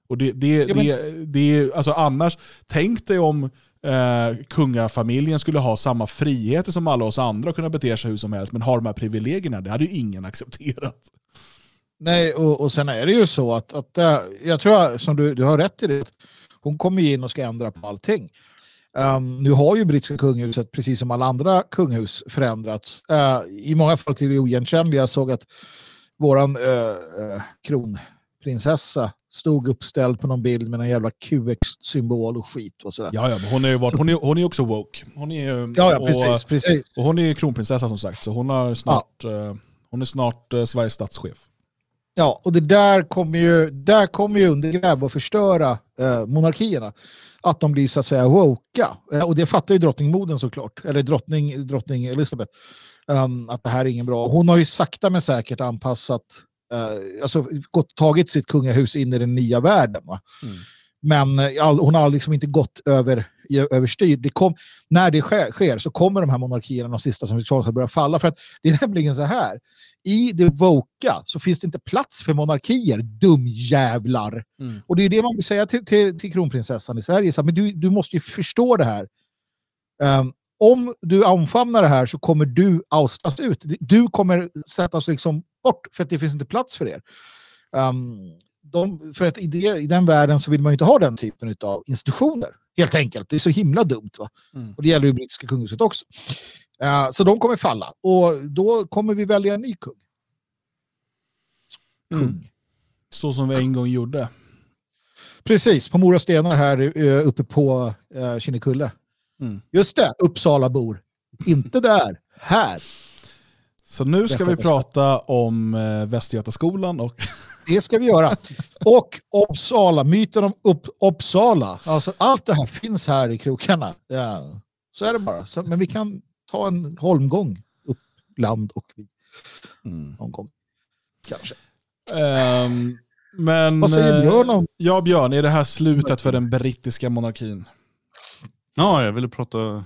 Och det, det, ja, men... det, det, alltså annars, tänk dig om eh, kungafamiljen skulle ha samma friheter som alla oss andra och kunna bete sig hur som helst, men har de här privilegierna, det hade ju ingen accepterat. Nej, och, och sen är det ju så att, att äh, jag tror som du, du har rätt i det, hon kommer in och ska ändra på allting. Um, nu har ju brittiska kungahuset, precis som alla andra kungahus, förändrats. Uh, I många fall till det oigenkännliga. Jag såg att våran uh, uh, kronprinsessa stod uppställd på någon bild med en jävla QX-symbol och skit och sådär. Ja, ja hon är ju varit, hon är, hon är också woke. Hon är, ja, ja, precis, och, precis. Och hon är kronprinsessa som sagt, så hon, har snart, ja. uh, hon är snart Sveriges statschef. Ja, och det där kommer ju, där kommer ju undergräva och förstöra eh, monarkierna. Att de blir så att säga woka. Eh, och det fattar ju drottningmoden såklart, eller drottning, drottning Elizabeth. Um, att det här är ingen bra. Hon har ju sakta men säkert anpassat, uh, alltså gått, tagit sitt kungahus in i den nya världen. Mm. Men all, hon har liksom inte gått över, överstyr. Det kom, när det sker, sker, så kommer de här monarkierna, de sista som vi börja falla. För att det är nämligen så här, i det voka så finns det inte plats för monarkier, dumjävlar. Mm. Och det är det man vill säga till, till, till kronprinsessan i Sverige. Så, men du, du måste ju förstå det här. Um, om du omfamnar det här så kommer du oustas ut. Du kommer sättas liksom bort för att det finns inte plats för er. Um, de, för att i, det, i, den världen så vill man ju inte ha den typen av institutioner. Helt enkelt. Det är så himla dumt. Va? Mm. Och det gäller ju brittiska kungahuset också. Uh, så de kommer falla. Och då kommer vi välja en ny kung. Kung. Mm. Så som vi en gång gjorde. Precis, på Mora stenar här uh, uppe på uh, Kinnekulle. Mm. Just det, Uppsalabor. Inte där, här. Så nu ska vi prata om eh, Västergötaskolan och... Det ska vi göra. Och Uppsala, myten om upp, Uppsala. Alltså, allt det här finns här i krokarna. Ja, så är det bara. Så, men vi kan ta en holmgång upp land och vi. Mm. Någon gång. Kanske. Um, men, Vad säger Björn om? Ja, Björn, är det här slutet för den brittiska monarkin? Ja, jag ville prata,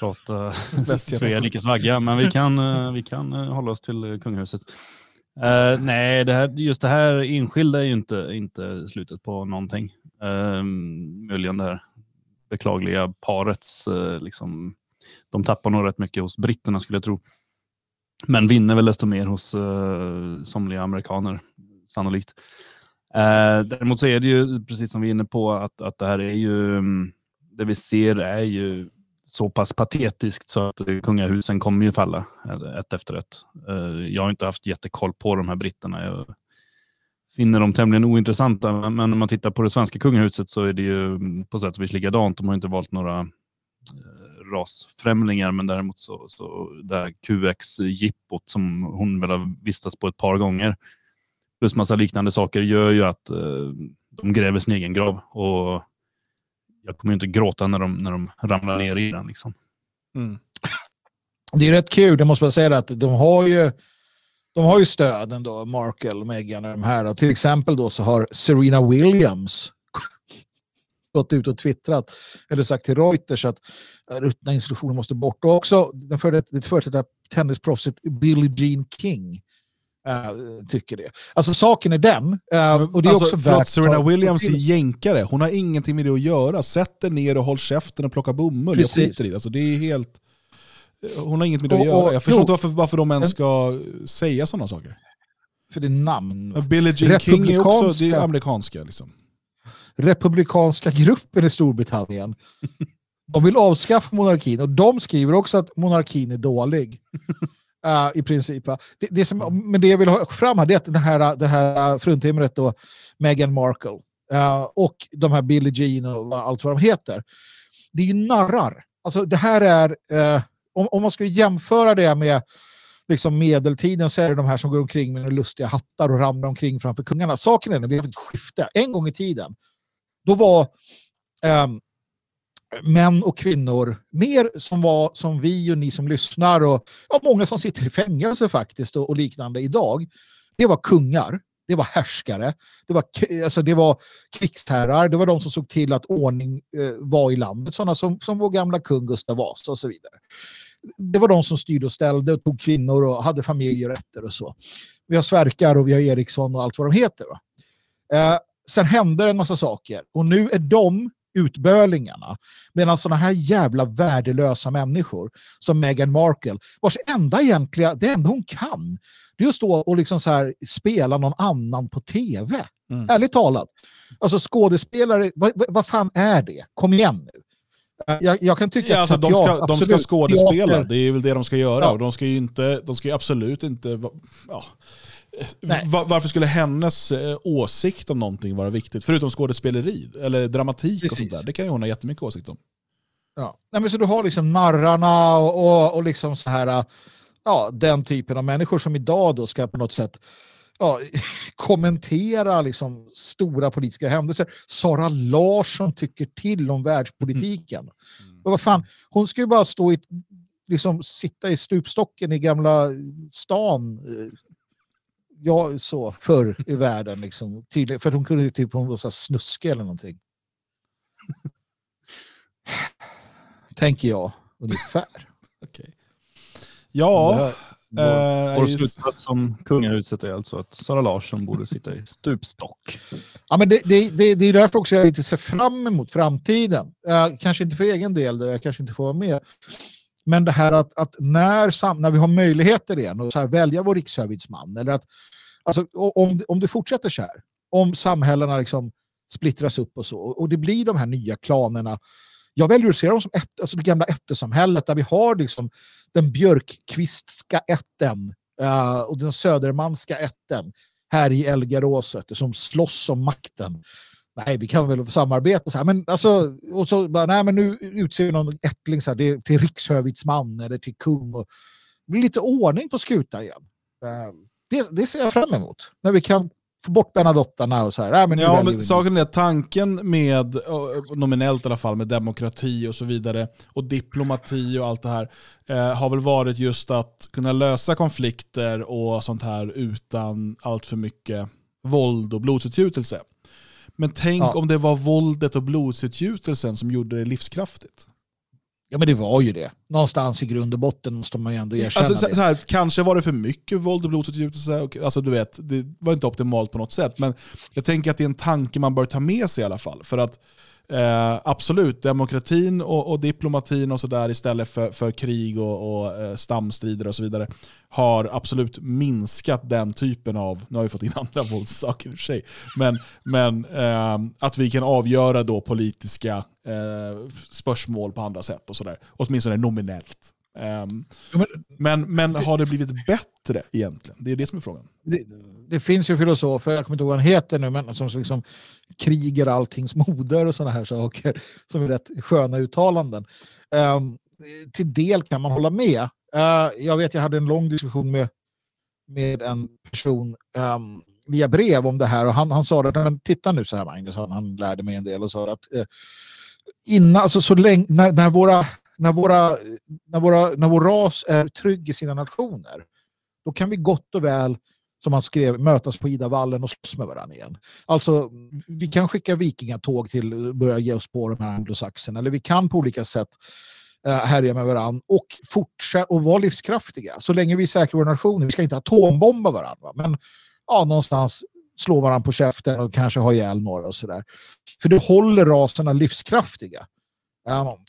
prata Svea rikes vagga, men vi kan, eh, vi kan eh, hålla oss till eh, kungahuset. Uh, nej, det här, just det här enskilda är ju inte, inte slutet på någonting. Uh, möjligen det här beklagliga parets, uh, liksom, de tappar nog rätt mycket hos britterna skulle jag tro. Men vinner väl desto mer hos uh, somliga amerikaner, sannolikt. Uh, däremot så är det ju, precis som vi är inne på, att, att det här är ju um, det vi ser är ju så pass patetiskt så att kungahusen kommer ju falla ett efter ett. Eh, jag har inte haft jättekoll på de här britterna. Jag finner dem tämligen ointressanta, men om man tittar på det svenska kungahuset så är det ju på sätt och vis likadant. De har inte valt några eh, rasfrämlingar, men däremot så, så det här QX-jippot som hon väl har vistats på ett par gånger, plus massa liknande saker, gör ju att eh, de gräver sin egen grav. Och jag kommer inte gråta när de, när de ramlar ner i den. Liksom. Mm. Det är rätt kul, det måste man säga, att de har ju de har ju stöd ändå, Markle, Meghan och de här. till exempel då så har Serena Williams gått ut och twittrat eller sagt till Reuters att ruttna institutioner måste bort. Och också det före detta tennisproffset Billie Jean King Uh, tycker det. Alltså saken är den. Uh, och det är alltså, också förlåt, Serena Williams är jänkare. Hon har ingenting med det att göra. Sätt dig ner och håll käften och plocka bomull. Precis. Jag skiter i det. Alltså, det är helt... Hon har inget med det att göra. Jag förstår inte varför, varför de ens ska säga sådana saker. För det är namn. Billie Jean King är också det är amerikanska. Liksom. Republikanska gruppen i Storbritannien. De vill avskaffa monarkin och de skriver också att monarkin är dålig. Uh, I princip. Det, det som, men det jag vill ha fram här är att det här, det här fruntimret då, Meghan Markle uh, och de här Billie Jean och allt vad de heter. Det är ju narrar. Alltså det här är, om, om man skulle jämföra det med liksom medeltiden så är det de här som går omkring med lustiga hattar och ramlar omkring framför kungarna. Saken är att vi har ett skifte. En gång i tiden, då var um, män och kvinnor, mer som var som vi och ni som lyssnar och ja, många som sitter i fängelse faktiskt och, och, liknande idag. Det var kungar, det var härskare, det var, alltså, det var krigsherrar, det var de som såg till att ordning eh, var i landet, sådana som, som vår gamla kung Gustav Vasa och så vidare. Det var de som styrde och ställde och tog kvinnor och hade familjerätter och så. Vi har Sverkar och vi har Eriksson och allt vad de heter. Eh, sen hände en massa saker och nu är de utbölingarna. Medan sådana här jävla värdelösa människor som Meghan Markle, vars enda egentliga, det enda hon kan, det är att stå och liksom så här spela någon annan på tv. Mm. Ärligt talat. Alltså skådespelare, vad, vad fan är det? Kom igen nu. Jag, jag, kan tycka ja, alltså, att de ska, de ska skådespela, det är väl det de ska göra. Ja. Och de ska ju inte, de ska absolut inte... Ja. Var, varför skulle hennes eh, åsikt om någonting vara viktigt? Förutom skådespeleri eller dramatik Precis. och sånt där. Det kan ju hon ha jättemycket åsikt om. Ja. Nej, men så du har liksom narrarna och, och, och liksom så här, ja, den typen av människor som idag då ska på något sätt ja, kommentera liksom stora politiska händelser. Sara Larsson tycker till om världspolitiken. Mm. Och vad fan, hon ska ju bara stå i, liksom sitta i stupstocken i gamla stan eh, ja, så förr i världen. Liksom, tydlig, för att hon kunde typ hon var så snuske eller någonting. Tänker jag ungefär. okay. Ja, vår, vår slutsats som kungahuset är alltså att Sara Larsson borde sitta i stupstock. Ja, men det, det, det, det är därför också jag lite ser fram emot framtiden. Uh, kanske inte för egen del, jag kanske inte får vara med. Men det här att, att när, när vi har möjligheter igen och så här, välja vår rikshövitsman, eller att alltså, om, om det fortsätter så här, om samhällena liksom splittras upp och så, och det blir de här nya klanerna jag väljer att se dem som ett, alltså det gamla ättesamhället där vi har liksom den björkkvistska ätten uh, och den södermanska ätten här i Elgaråset som slåss om makten. Nej, vi kan väl samarbeta så här. Men alltså, och så bara, nej, men nu utser vi någon ättling så här, det, till rikshövitsman eller till kung. Och, det blir lite ordning på skutan igen. Uh, det, det ser jag fram emot. När vi kan få bort Bernadottarna och så här. Äh, men ja, men saken är att tanken med, nominellt i alla fall, med demokrati och så vidare, och diplomati och allt det här, eh, har väl varit just att kunna lösa konflikter och sånt här utan allt för mycket våld och blodsutgjutelse. Men tänk ja. om det var våldet och blodsutgjutelsen som gjorde det livskraftigt. Ja men det var ju det. Någonstans i grund och botten måste man ju ändå erkänna alltså, det. Så här, kanske var det för mycket våld och blodsutgjutelse. Alltså, du vet, det var inte optimalt på något sätt. Men jag tänker att det är en tanke man bör ta med sig i alla fall. För att Eh, absolut, demokratin och, och diplomatin och sådär istället för, för krig och, och eh, stamstrider och så vidare har absolut minskat den typen av, nu har vi fått in andra våldssaker i och för sig, men, men eh, att vi kan avgöra då politiska eh, spörsmål på andra sätt och sådär. Åtminstone nominellt. Um, men, men har det blivit bättre egentligen? Det är det som är frågan. Det, det finns ju filosofer, jag kommer inte ihåg vad han heter nu, men som liksom kriger alltings moder och sådana här saker som är rätt sköna uttalanden. Um, till del kan man hålla med. Uh, jag vet, jag hade en lång diskussion med, med en person um, via brev om det här och han, han sa att men titta nu så här Magnus, han, han lärde mig en del och sa att uh, innan, alltså så länge, när, när våra när, våra, när, våra, när vår ras är trygg i sina nationer, då kan vi gott och väl, som han skrev, mötas på Idavallen och slåss med varandra igen. Alltså, vi kan skicka vikingatåg till börja ge oss på de här anglosaxerna, eller vi kan på olika sätt eh, härja med varandra och fortsätta och vara livskraftiga. Så länge vi säkrar vår nation, vi ska inte atombomba varandra, men ja, någonstans slå varandra på käften och kanske ha ihjäl några och sådär. För det håller raserna livskraftiga.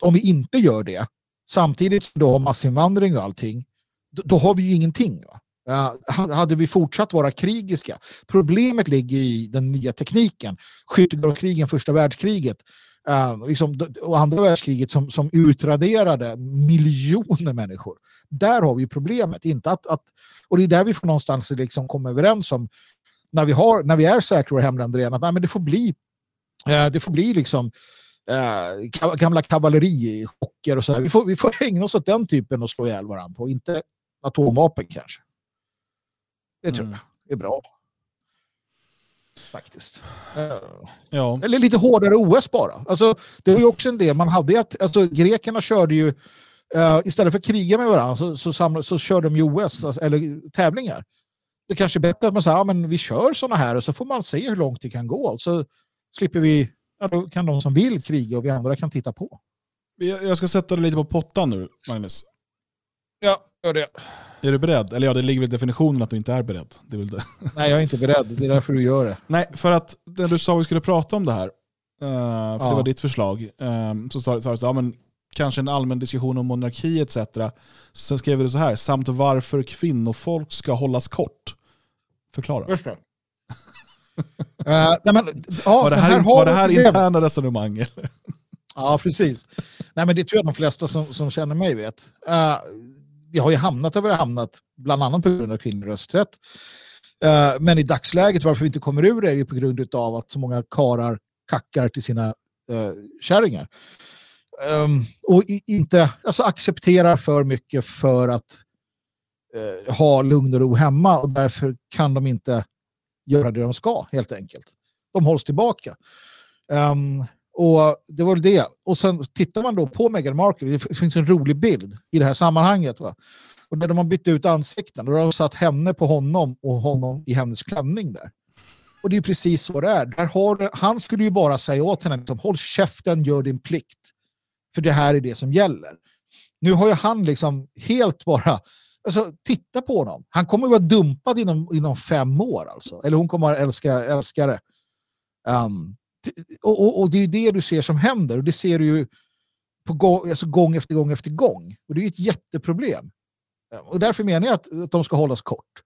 Om vi inte gör det, samtidigt som då har massinvandring och allting, då, då har vi ju ingenting. Uh, hade vi fortsatt vara krigiska, problemet ligger i den nya tekniken, skyttegravskrigen, första världskriget, uh, liksom, och andra världskriget som, som utraderade miljoner människor. Där har vi problemet, inte att, att och det är där vi får någonstans liksom komma överens om när vi, har, när vi är säkra i hemländer igen, att nej, men det får bli, uh, det får bli liksom eh, gamla kavallerichocker och så här. Vi får, vi får ägna oss åt den typen och slå ihjäl varandra på, inte atomvapen kanske. Det tror mm. jag är bra. Faktiskt. Ja. Eller lite hårdare OS bara. Alltså, det var ju också en del, man hade att, alltså, grekerna körde ju, uh, istället för att kriga med varandra så, så, samlade, så körde de ju OS, alltså, eller tävlingar. Det kanske är bättre att man säger, ja, men vi kör sådana här och så får man se hur långt det kan gå. Så slipper vi ja, då kan de som vill kriga och vi andra kan titta på. Jag ska sätta dig lite på pottan nu, Magnus. Ja, gör det. Är du beredd? Eller ja, det ligger väl i definitionen att du inte är beredd. Det är det. Nej, jag är inte beredd. Det är därför du gör det. Nej, för att när du sa att vi skulle prata om det här, uh, för ja. det var ditt förslag, um, så sa du att ja, men, kanske en allmän diskussion om monarki etc. Sen skrev du så här, samt varför kvinnofolk ska hållas kort. Förklara. Just det nej, men, ja, var det här, här var det här interna resonemang? ja, precis. Nej, men det tror jag de flesta som, som känner mig vet. Uh, vi har ju hamnat där vi har hamnat, bland annat på grund av kvinnlig rösträtt. Uh, men i dagsläget, varför vi inte kommer ur det, är ju på grund av att så många karar kackar till sina uh, kärringar. Um, och inte alltså, accepterar för mycket för att uh, ha lugn och ro hemma och därför kan de inte göra det de ska helt enkelt. De hålls tillbaka. Um, och det var det. Och sen tittar man då på Meghan Markle, det finns en rolig bild i det här sammanhanget. Va? Och där de har bytt ut ansikten och då har de satt henne på honom och honom i hennes klänning där. Och det är precis så det är. Där har, han skulle ju bara säga åt henne, liksom, håll käften, gör din plikt. För det här är det som gäller. Nu har ju han liksom helt bara, alltså titta på honom. Han kommer att vara dumpad inom, inom fem år alltså. Eller hon kommer att älska, älska det. Um, och, och, och, det är ju det du ser som händer och det ser du ju på gång, alltså gång efter gång efter gång. Och det är ju ett jätteproblem. Ehm, och därför menar jag att, att de ska hållas kort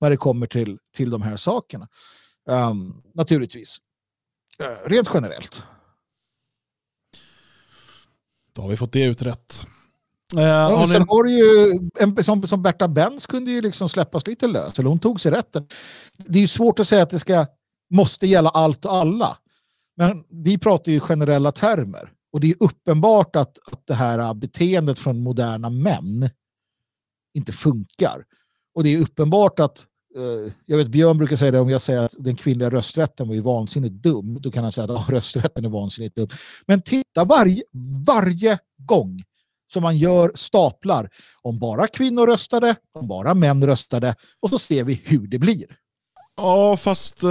när det kommer till, till de här sakerna. Um, naturligtvis. Uh, rent generellt. Då har vi fått det utrett. Uh, ja, sen har ju, en, som, som Berta Benz kunde ju liksom släppas lite lös, eller hon tog sig rätten. Det är ju svårt att säga att det ska, måste gälla allt och alla. Men vi pratar ju generella termer. Och det är uppenbart att, att det här beteendet från moderna män inte funkar. Och det är uppenbart att Uh, jag vet Björn brukar säga det om jag säger att den kvinnliga rösträtten var ju vansinnigt dum. Då kan han säga att oh, rösträtten är vansinnigt dum. Men titta varje, varje gång som man gör staplar om bara kvinnor röstade, om bara män röstade och så ser vi hur det blir. Ja, fast uh,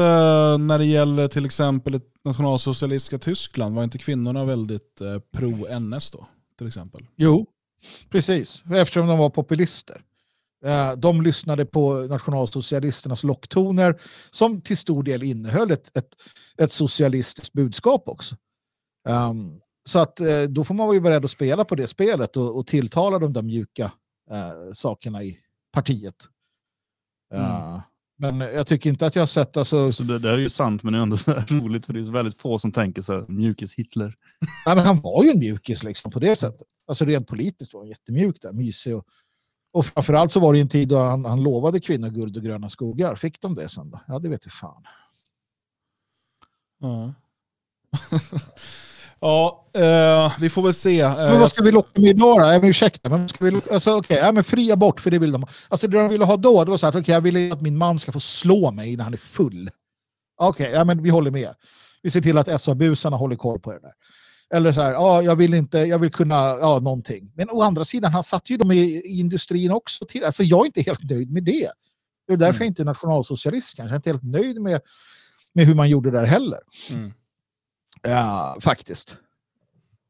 när det gäller till exempel nationalsocialistiska Tyskland var inte kvinnorna väldigt uh, pro-NS då? Till exempel. Jo, precis. Eftersom de var populister. Eh, de lyssnade på nationalsocialisternas locktoner som till stor del innehöll ett, ett, ett socialistiskt budskap också. Um, så att uh, då får man vara beredd att spela på det spelet och, och tilltala de där mjuka uh, sakerna i partiet. Mm. Men jag tycker inte att jag har sett... Alltså... Så det där är ju sant, men det är ändå så roligt för det är så väldigt få som tänker så här, mjukis Hitler. Ja, men han var ju en mjukis liksom, på det sättet. Alltså rent politiskt var han jättemjuk där, mysig och och framförallt så var det en tid då han, han lovade kvinnor guld och gröna skogar. Fick de det sen då? Ja, det vet jag fan. Ja, ja eh, vi får väl se. Men vad ska vi locka med idag då? Äh, ursäkta, men ska vi locka, alltså, okay, ja, men fri abort, för det vill de. Alltså det de ville ha då, det var så här, okay, jag vill att min man ska få slå mig när han är full. Okej, okay, ja, men vi håller med. Vi ser till att SA-busarna håller koll på det där. Eller så här, ja, jag vill inte, jag vill kunna, ja, någonting. Men å andra sidan, han satte ju dem i, i industrin också. Till, alltså jag är inte helt nöjd med det. Det är därför mm. jag inte är nationalsocialist kanske. Jag är inte helt nöjd med, med hur man gjorde det där heller. Mm. Ja, faktiskt.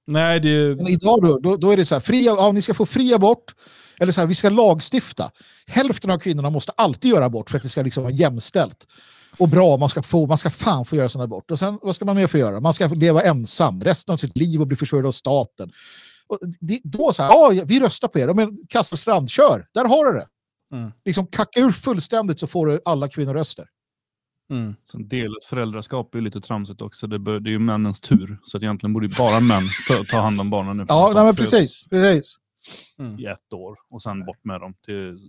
Nej, det... Men idag då, då, då är det så här, fri, ja, ni ska få fri abort, eller så här, vi ska lagstifta. Hälften av kvinnorna måste alltid göra abort för att det ska liksom vara jämställt och bra, man ska, få, man ska fan få göra sådana abort. Och sen, vad ska man mer få göra? Man ska leva ensam resten av sitt liv och bli försörjd av staten. Och det, då så här, ja, vi röstar på er. Men Kasselstrand, kör! Där har du det. Mm. Liksom kacka ur fullständigt så får du alla kvinnoröster. Mm. Sen delat föräldraskap är lite tramsigt också. Det, bör, det är ju männens tur. Så att egentligen borde bara män ta, ta hand om barnen nu. Ja, nej, men precis. precis. Mm. I ett år och sen bort med dem till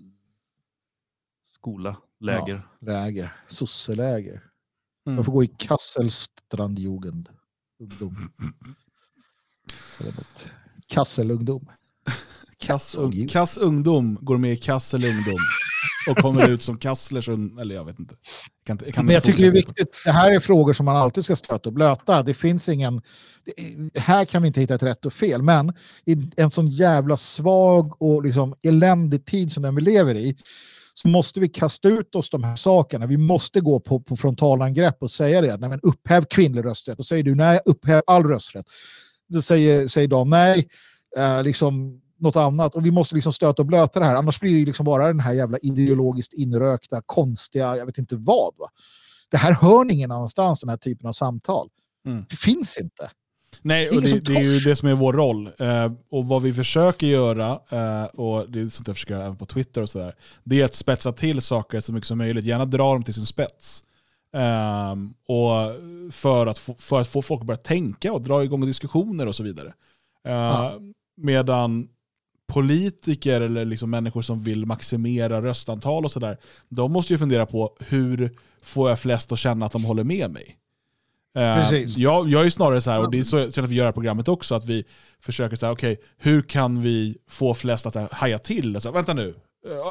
skola, läger. Ja, läger, sosseläger. Mm. Jag får gå i Kasselstrandjugend. Ungdom. Kasselungdom. Kass, Kass ungdom går med i Kassel ungdom och kommer ut som Kasslers eller jag vet inte. Kan, kan Men jag tycker det är viktigt, det här är frågor som man alltid ska stöta och blöta. Det finns ingen, det, här kan vi inte hitta ett rätt och fel, men i en sån jävla svag och liksom eländig tid som den vi lever i så måste vi kasta ut oss de här sakerna. Vi måste gå på, på frontalangrepp och säga det. Nej, men upphäv kvinnlig rösträtt. Och säger du nej, upphäv all rösträtt. Då säger, säger de nej, eh, liksom något annat. Och vi måste liksom stöta och blöta det här. Annars blir det liksom bara den här jävla ideologiskt inrökta, konstiga, jag vet inte vad. Va? Det här hör ni ingen annanstans, den här typen av samtal. Mm. Det finns inte. Nej, och det, det, är ju det som är vår roll. Uh, och vad vi försöker göra, uh, och det är sånt jag försöker även på Twitter och sådär, det är att spetsa till saker så mycket som möjligt. Gärna dra dem till sin spets. Um, och för att, få, för att få folk att börja tänka och dra igång diskussioner och så vidare. Uh, ja. Medan politiker eller liksom människor som vill maximera röstantal och sådär, de måste ju fundera på hur får jag flest att känna att de håller med mig? Eh, Precis. Jag, jag är snarare så här, och det är så jag känner att vi gör det här programmet också, att vi försöker säga okej, okay, hur kan vi få flest att haja till? Så, vänta nu, uh,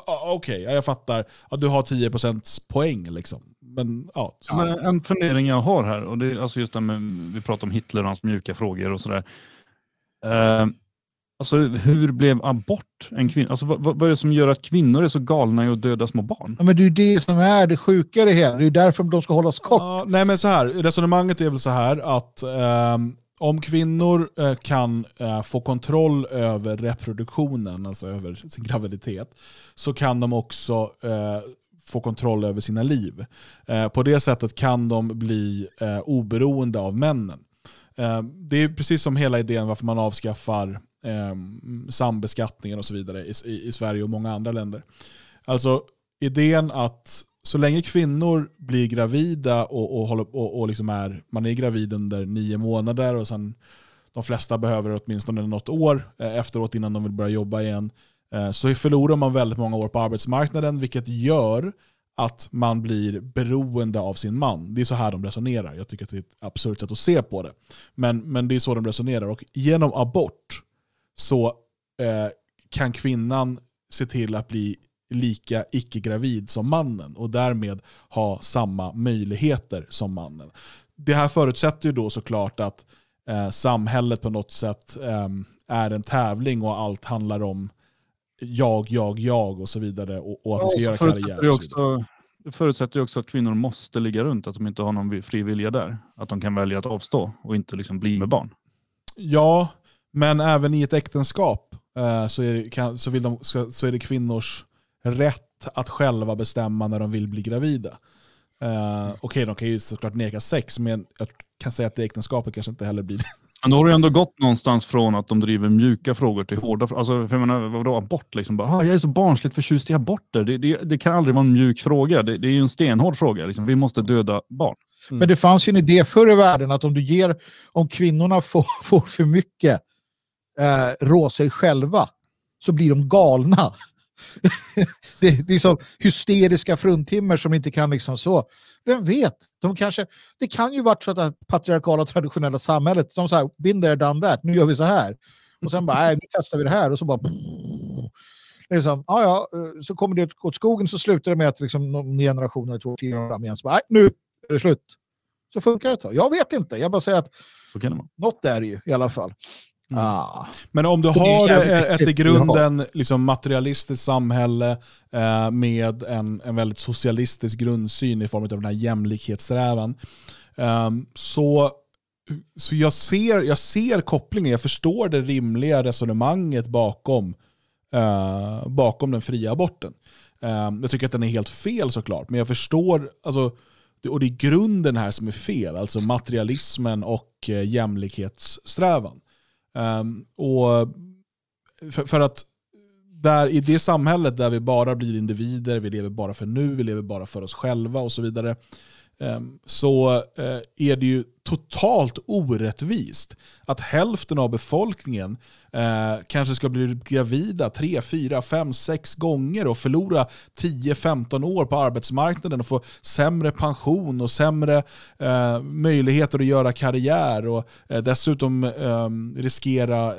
okej, okay, jag fattar, uh, du har 10% poäng liksom. men ja. Men en fundering jag har här, och det är alltså just det med, vi pratar om Hitler och hans mjuka frågor och sådär. Eh, alltså hur blev abort en kvinna? Alltså, vad, vad är det som gör att kvinnor är så galna i att döda små barn? Ja, men det är ju det som är det sjuka i det hela. Det är ju därför de ska hållas kort. Ja, nej men så här, resonemanget är väl så här att ehm, om kvinnor eh, kan eh, få kontroll över reproduktionen, alltså över sin graviditet, så kan de också eh, få kontroll över sina liv. På det sättet kan de bli oberoende av männen. Det är precis som hela idén varför man avskaffar eh, sambeskattningen och så vidare i, i, i Sverige och många andra länder. Alltså idén att så länge kvinnor blir gravida och, och, håller, och, och liksom är, man är gravid under nio månader och sen de flesta behöver åtminstone något år eh, efteråt innan de vill börja jobba igen, eh, så förlorar man väldigt många år på arbetsmarknaden vilket gör att man blir beroende av sin man. Det är så här de resonerar. Jag tycker att det är ett absurt sätt att se på det. Men, men det är så de resonerar. Och genom abort så eh, kan kvinnan se till att bli lika icke-gravid som mannen och därmed ha samma möjligheter som mannen. Det här förutsätter ju då såklart att eh, samhället på något sätt eh, är en tävling och allt handlar om jag, jag, jag och så vidare och, och att vi ska göra karriär. Också, det förutsätter ju också att kvinnor måste ligga runt, att de inte har någon fri vilja där. Att de kan välja att avstå och inte liksom bli med barn. Ja, men även i ett äktenskap eh, så, är det, kan, så, vill de, så, så är det kvinnors rätt att själva bestämma när de vill bli gravida. Uh, Okej, okay, de kan ju såklart neka sex, men jag kan säga att det äktenskapet kanske inte heller blir det. Men då har det ändå gått någonstans från att de driver mjuka frågor till hårda frågor. Alltså, för jag menar, vadå abort? Liksom? Bara, ah, jag är så barnsligt förtjust i aborter. Det, det, det, kan aldrig vara en mjuk fråga. Det, det är ju en stenhård fråga. Liksom. Vi måste döda barn. Mm. Men det fanns ju en idé förr i världen att om du ger, om kvinnorna får, får för mycket eh, rå sig själva så blir de galna. det, det, är så hysteriska fruntimmer som inte kan liksom så. Vem vet? De kanske, det kan ju varit så att det patriarkala traditionella samhället, de säger been there, done that, nu gör vi så här. Och sen bara, nej, nu testar vi det här och så bara... Liksom, ja, ja, så kommer det åt skogen så slutar det med att liksom, någon generation eller två, tio år fram igen så bara, nej, nu är det slut. Så funkar det. Då. Jag vet inte, jag bara säger att något är det ju i alla fall. Mm. Ah. Men om du har ett i grunden liksom materialistiskt samhälle eh, med en, en väldigt socialistisk grundsyn i form av den här jämlikhetssträvan, eh, så, så jag, ser, jag ser kopplingen, jag förstår det rimliga resonemanget bakom, eh, bakom den fria aborten. Ehm, jag tycker att den är helt fel såklart, men jag förstår, alltså, och det är grunden här som är fel, alltså materialismen och eh, jämlikhetssträvan. Um, och för, för, att där, i det samhället där vi bara blir individer, vi lever bara för nu, vi lever bara för oss själva och så vidare, Ehm, så eh, är det ju totalt orättvist att hälften av befolkningen eh, kanske ska bli gravida tre, fyra, fem, sex gånger och förlora 10-15 år på arbetsmarknaden och få sämre pension och sämre eh, möjligheter att göra karriär och dessutom ehm, riskera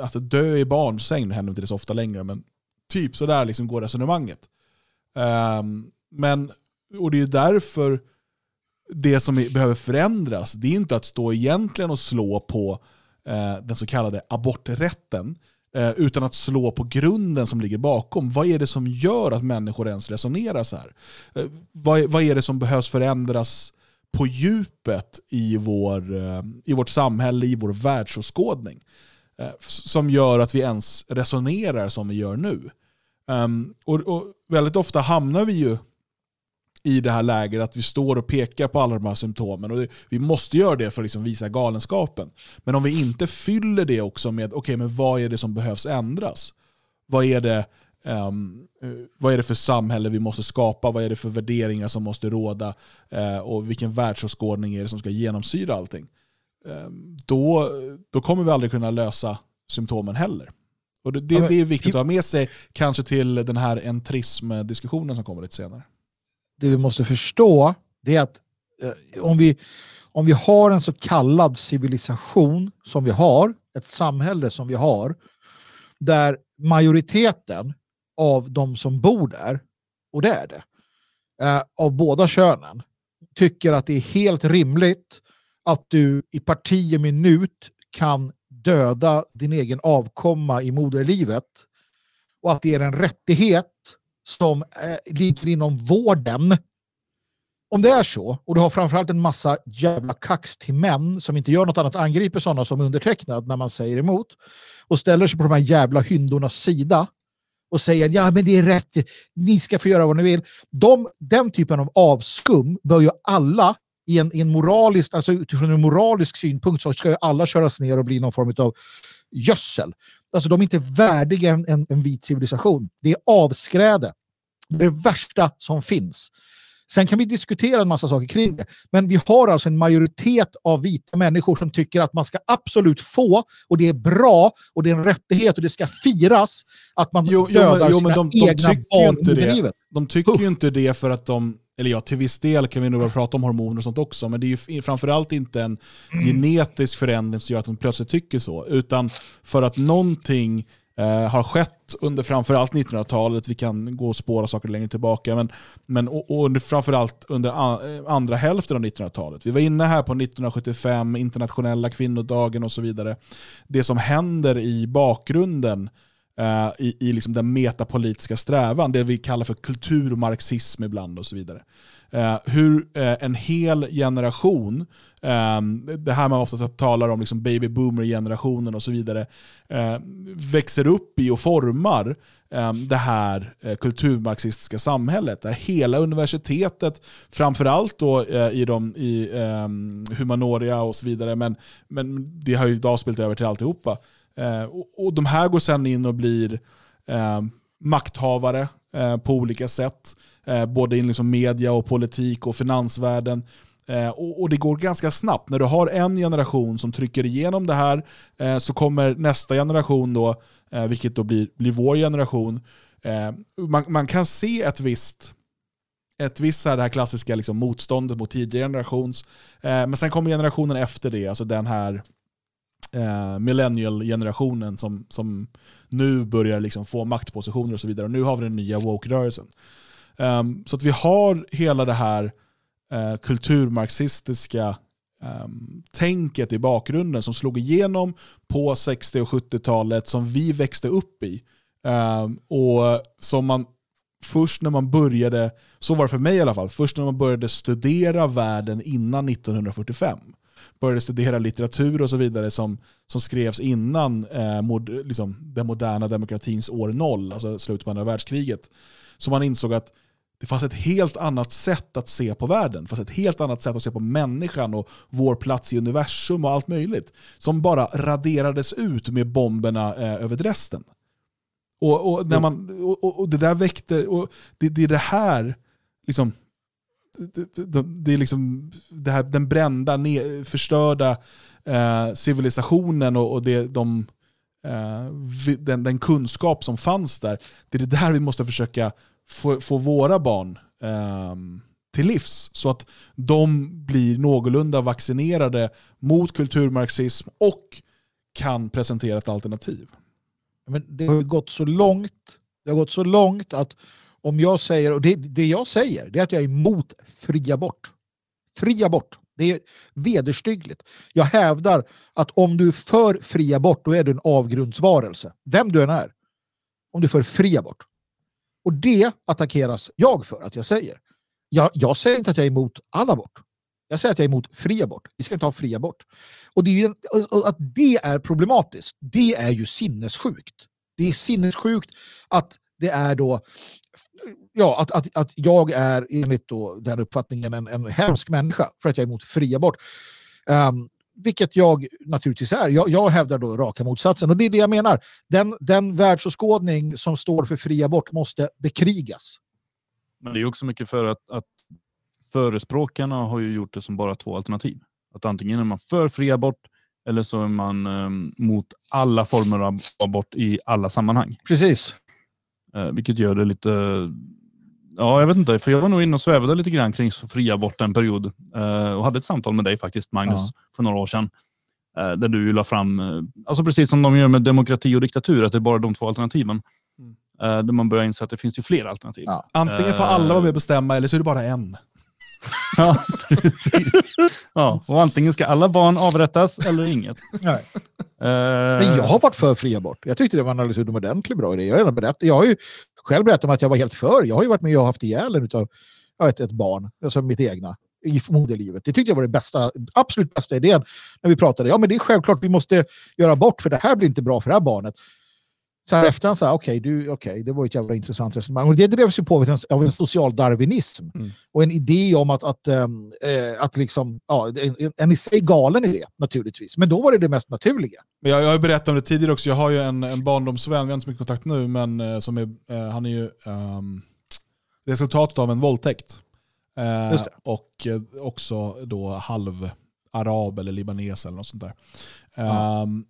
att dö i barnsäng. Nu händer inte det så ofta längre, men typ sådär liksom går resonemanget. Ehm, men, och det är därför det som behöver förändras, det är inte att stå egentligen och slå på eh, den så kallade aborträtten, eh, utan att slå på grunden som ligger bakom. Vad är det som gör att människor ens resonerar så här? Eh, vad, vad är det som behövs förändras på djupet i, vår, eh, i vårt samhälle, i vår världsåskådning? Eh, som gör att vi ens resonerar som vi gör nu. Um, och, och, Väldigt ofta hamnar vi ju i det här läget att vi står och pekar på alla de här symptomen. Och det, vi måste göra det för att liksom visa galenskapen. Men om vi inte fyller det också med okay, men vad är det som behövs ändras? Vad är, det, um, vad är det för samhälle vi måste skapa? Vad är det för värderingar som måste råda? Uh, och vilken världsåskådning är det som ska genomsyra allting? Um, då, då kommer vi aldrig kunna lösa symptomen heller. Och det, det, det är viktigt att ha med sig kanske till den här entrism-diskussionen som kommer lite senare det vi måste förstå det är att eh, om, vi, om vi har en så kallad civilisation som vi har, ett samhälle som vi har, där majoriteten av de som bor där, och det är det, eh, av båda könen tycker att det är helt rimligt att du i parti och minut kan döda din egen avkomma i moderlivet och att det är en rättighet som eh, ligger inom vården. Om det är så, och du har framförallt en massa jävla kax till män som inte gör något annat angriper sådana som undertecknad när man säger emot och ställer sig på de här jävla hyndornas sida och säger ja men det är rätt, ni ska få göra vad ni vill. De, den typen av avskum bör ju alla i en, i en moralisk, alltså utifrån en moralisk synpunkt så ska ju alla köras ner och bli någon form av gödsel. Alltså de är inte värdiga en, en, en vit civilisation. Det är avskräde. Det är det värsta som finns. Sen kan vi diskutera en massa saker kring det. Men vi har alltså en majoritet av vita människor som tycker att man ska absolut få, och det är bra, och det är en rättighet och det ska firas, att man Jo, jo, dödar men, jo, sina men de, de egna barn inte det. livet. De tycker ju inte det för att de, eller ja, till viss del kan vi nog prata om hormoner och sånt också, men det är ju framförallt inte en genetisk förändring som gör att de plötsligt tycker så, utan för att någonting Eh, har skett under framförallt 1900-talet, vi kan gå och spåra saker längre tillbaka, men, men och, och under, framförallt under a, eh, andra hälften av 1900-talet. Vi var inne här på 1975, internationella kvinnodagen och så vidare. Det som händer i bakgrunden eh, i, i liksom den metapolitiska strävan, det vi kallar för kulturmarxism ibland och så vidare. Eh, hur eh, en hel generation, eh, det här man ofta talar om, liksom baby boomer-generationen och så vidare, eh, växer upp i och formar eh, det här eh, kulturmarxistiska samhället. Där hela universitetet, framförallt då eh, i, de, i eh, humanoria och så vidare, men, men det har ju idag spelat över till alltihopa. Eh, och, och de här går sen in och blir eh, makthavare eh, på olika sätt. Eh, både i liksom media och politik och finansvärlden. Eh, och, och det går ganska snabbt. När du har en generation som trycker igenom det här eh, så kommer nästa generation då, eh, vilket då blir, blir vår generation, eh, man, man kan se ett visst ett visst så här, det här klassiska liksom, motståndet mot tidigare generations. Eh, men sen kommer generationen efter det, alltså den här eh, millennial-generationen som, som nu börjar liksom få maktpositioner och så vidare. Och nu har vi den nya woke-rörelsen. Um, så att vi har hela det här eh, kulturmarxistiska um, tänket i bakgrunden som slog igenom på 60 och 70-talet som vi växte upp i. Um, och som man först när man började, så var det för mig i alla fall, först när man började studera världen innan 1945 började studera litteratur och så vidare som, som skrevs innan eh, mod, liksom, den moderna demokratins år noll, alltså slutet på andra världskriget. Så man insåg att det fanns ett helt annat sätt att se på världen. Det fanns ett helt annat sätt att se på människan och vår plats i universum och allt möjligt. Som bara raderades ut med bomberna eh, över Dresden. Och, och, när man, och, och- och det där väckte, och det, det är det här, liksom, det, är liksom det här, den brända, ne, förstörda eh, civilisationen och, och det, de, eh, vi- den, den kunskap som fanns där. Det är det där vi måste försöka få, få våra barn eh, till livs. Så att de blir någorlunda vaccinerade mot kulturmarxism och kan presentera ett alternativ. Men det har ju gått så långt, det har gått så långt att om jag säger, och det, det jag säger, det är att jag är emot fri abort. Fri abort, det är vederstyggligt. Jag hävdar att om du är för fri abort, då är du en avgrundsvarelse. Vem du än är. Om du är för fri abort. Och det attackeras jag för att jag säger. Jag, jag säger inte att jag är emot all abort. Jag säger att jag är emot fri abort. Vi ska inte ha fri abort. Och, det är ju, och att det är problematiskt, det är ju sinnessjukt. Det är sinnessjukt att det är då ja, att, att, att jag är enligt då den uppfattningen en, en hemsk människa för att jag är emot fri abort. Um, vilket jag naturligtvis är. Jag, jag hävdar då raka motsatsen och det är det jag menar. Den, den världsåskådning som står för fri abort måste bekrigas. Men det är också mycket för att, att förespråkarna har ju gjort det som bara två alternativ. Att antingen är man för fri abort eller så är man ehm, mot alla former av abort i alla sammanhang. Precis. Eh, vilket gör det lite... Ja, jag vet inte. För jag var nog inne och svävade lite grann kring fri abort en period. eh, och hade ett samtal med dig faktiskt, Magnus, för några år sedan. eh, där du la fram, alltså precis som de gör med demokrati och diktatur, att det är bara de två alternativen. Mm. Där man börjar inse att det finns ju fler alternativ. Ja. Antingen får alla vara med och bestämma eller så är det bara en. Ja, precis. Ja, och antingen ska alla barn avrättas eller inget. Nej. Eh, Men jag har varit för fri abort. Jag tyckte det var en alldeles utomordentligt bra idé. Jag har, redan berättat, jag har ju själv berättat om att jag var helt för. Jag har ju varit med och haft ihjäl utav jag vet, ett barn, alltså mitt egna, i moderlivet. Det tyckte jag var det bästa, absolut bästa idén när vi pratade. Ja, men det är självklart vi måste göra abort för det här blir inte bra för det här barnet. Så här efterhand så här, okej, du, okej, det var ett jävla intressant resonemang. Och det drevs ju på av en, av en social darwinism. Mm. Och en idé om att, att, ehm, eh, att liksom, ja, en, en i sig galen idé naturligtvis. Men då var det det mest naturliga. Jag, jag har ju berättat om det tidigare också, jag har ju en, en barndomsvän, vi har inte så mycket kontakt nu, men eh, som är, eh, han är ju ehm, resultatet av en våldtäkt. Det. och också då halv arab eller libanes eller något sånt där. Ja. Ehm,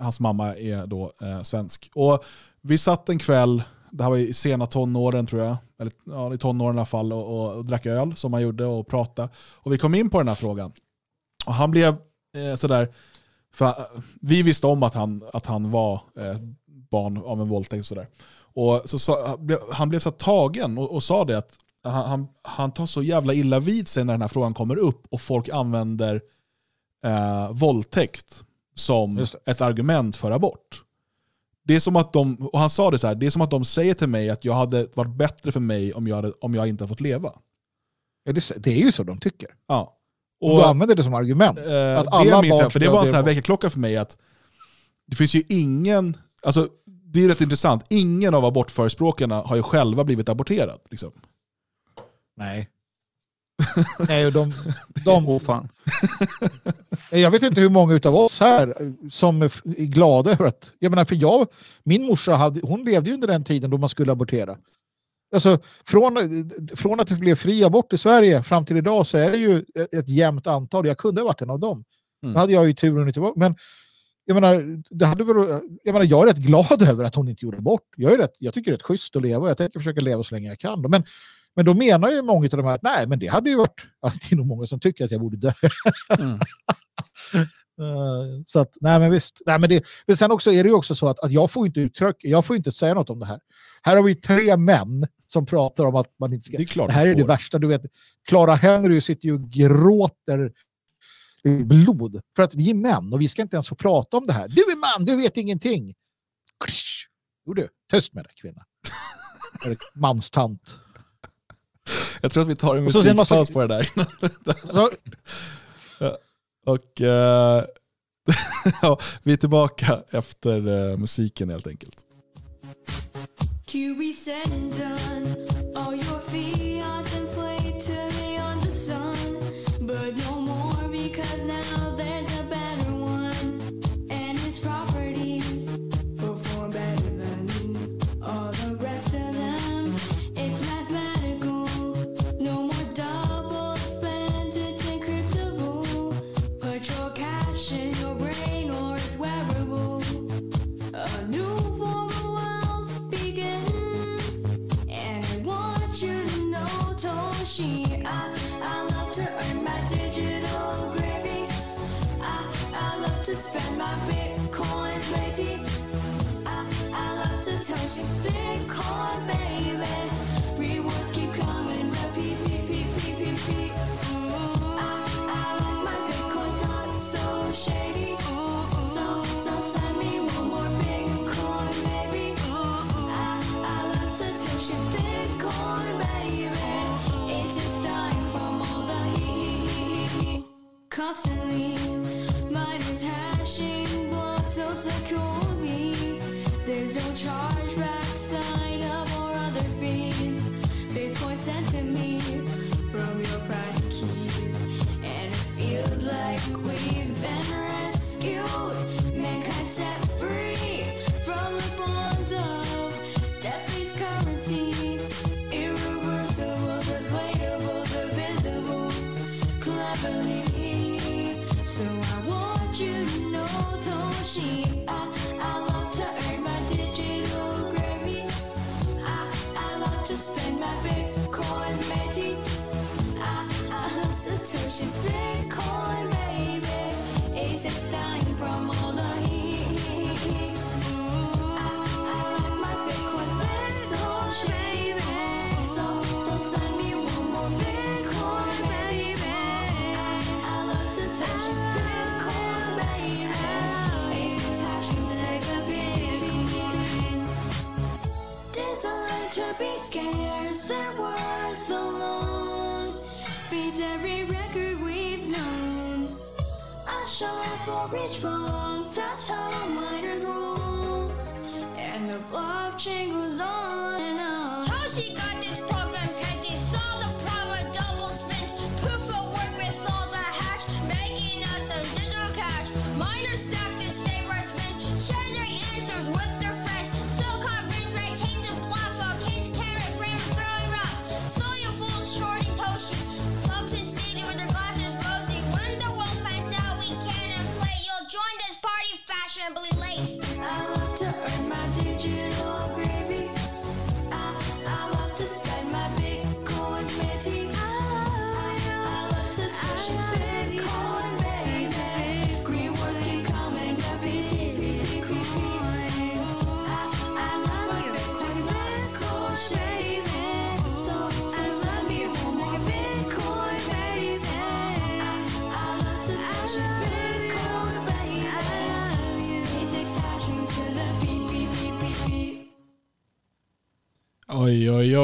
Hans mamma är då eh, svensk. Och vi satt en kväll, det här var i sena tonåren tror jag, eller ja, i tonåren i alla fall, och, och, och drack öl som man gjorde och pratade. Och vi kom in på den här frågan. Och han blev eh, sådär, för eh, vi visste om att han, att han var eh, barn av en våldtäkt och sådär. Och så så, han blev så tagen och, och sa det att han, han, han tar så jävla illa vid sig när den här frågan kommer upp och folk använder eh, våldtäkt som ett argument för abort. Det är som att de, och han sa det så här, det är som att de säger till mig att jag hade varit bättre för mig om jag, hade, om jag inte hade fått leva. Ja, det, det är ju så de tycker. Ja. Och du använder det som argument. Eh, Att det alla minns barn jag, för det var en här väckarklocka för mig att det finns ju ingen, alltså det är rätt intressant, ingen av abortförespråkarna har ju själva blivit aborterad. Liksom. Nej. Nej, och de, de, Åh fan. jag vet inte hur många av oss här som är glada över att... Jag menar, för jag, min morsa hade, hon levde ju under den tiden då man skulle abortera. Alltså, från, från att det blev fri abort i Sverige fram till idag så är det ju ett, jämnt antal. Jag kunde ha varit en av dem. Mm. Då hade jag ju turen vara. Men jag menar, det hade väl, jag menar, jag är rätt glad över att hon inte gjorde abort. Jag, är rätt, jag tycker det är rätt schysst att leva och jag tänker försöka leva så länge jag kan. Men, men då menar ju många av de här att nej, men det hade ju varit, det är nog många som tycker att jag borde dö. Mm. Eh, så att, nej men visst. Nej, men, det, men sen också är det ju också så att, att jag får inte uttrycka, jag får inte säga något om det här. Här har vi tre män som pratar om att man inte ska... Det Det här är det värsta, du vet. Clara Henry sitter ju och gråter blod för att vi är män och vi ska inte ens få prata om det här. Du är man, du vet ingenting. Jo du, tyst med dig kvinna. Eller Manstant. Jag tror att vi tar en musikpaus massa- på det där. Så, Och eh, ja, vi är tillbaka efter eh, musiken helt enkelt. Constantly, mine is hashing blocks so securely.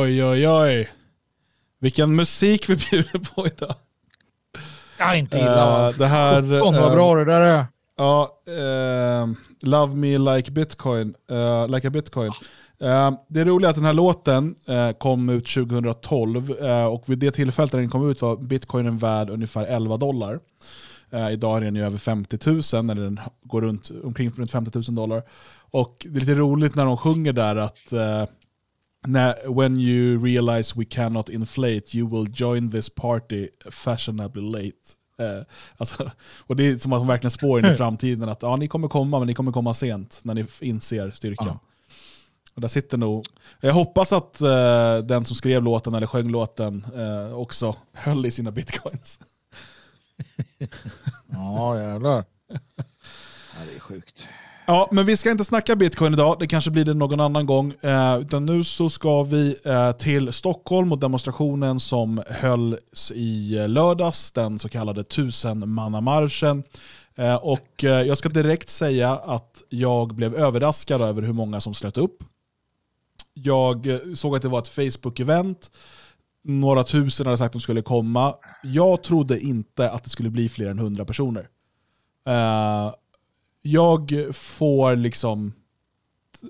Oj, oj, oj. Vilken musik vi bjuder på idag. Ja, inte illa. Eh, det här... Sjutton, vad eh, bra det där är. Ja, eh, Love Me Like Bitcoin. eh, like a Bitcoin. Eh, det är roligt att den här låten eh, kom ut 2012 eh, och vid det tillfället när den kom ut var bitcoinen värd ungefär 11 dollar. Idag är den ju över 50 000, eller den går runt, omkring runt 50 000 dollar. Och det är lite roligt när de sjunger där att when you realize we cannot inflate you will join this party fashionably late. Eh, alltså, och det är som att de verkligen spår in i framtiden att ja, ni kommer komma, men ni kommer komma sent när ni inser styrkan. Ja. Och där sitter nog, jag hoppas att eh, den som skrev låten eller sjöng låten eh, också höll i sina bitcoins. Ja, jävlar. Ja, det är sjukt. Ja, men vi ska inte snacka bitcoin idag, det kanske blir det någon annan gång. Eh, utan nu så ska vi eh, till Stockholm och demonstrationen som hölls i eh, lördags, den så kallade tusenmannamarschen. Eh, och eh, jag ska direkt säga att jag blev överraskad över hur många som slöt upp. Jag eh, såg att det var ett Facebook-event, några tusen hade sagt att de skulle komma. Jag trodde inte att det skulle bli fler än 100 personer. Eh, jag får liksom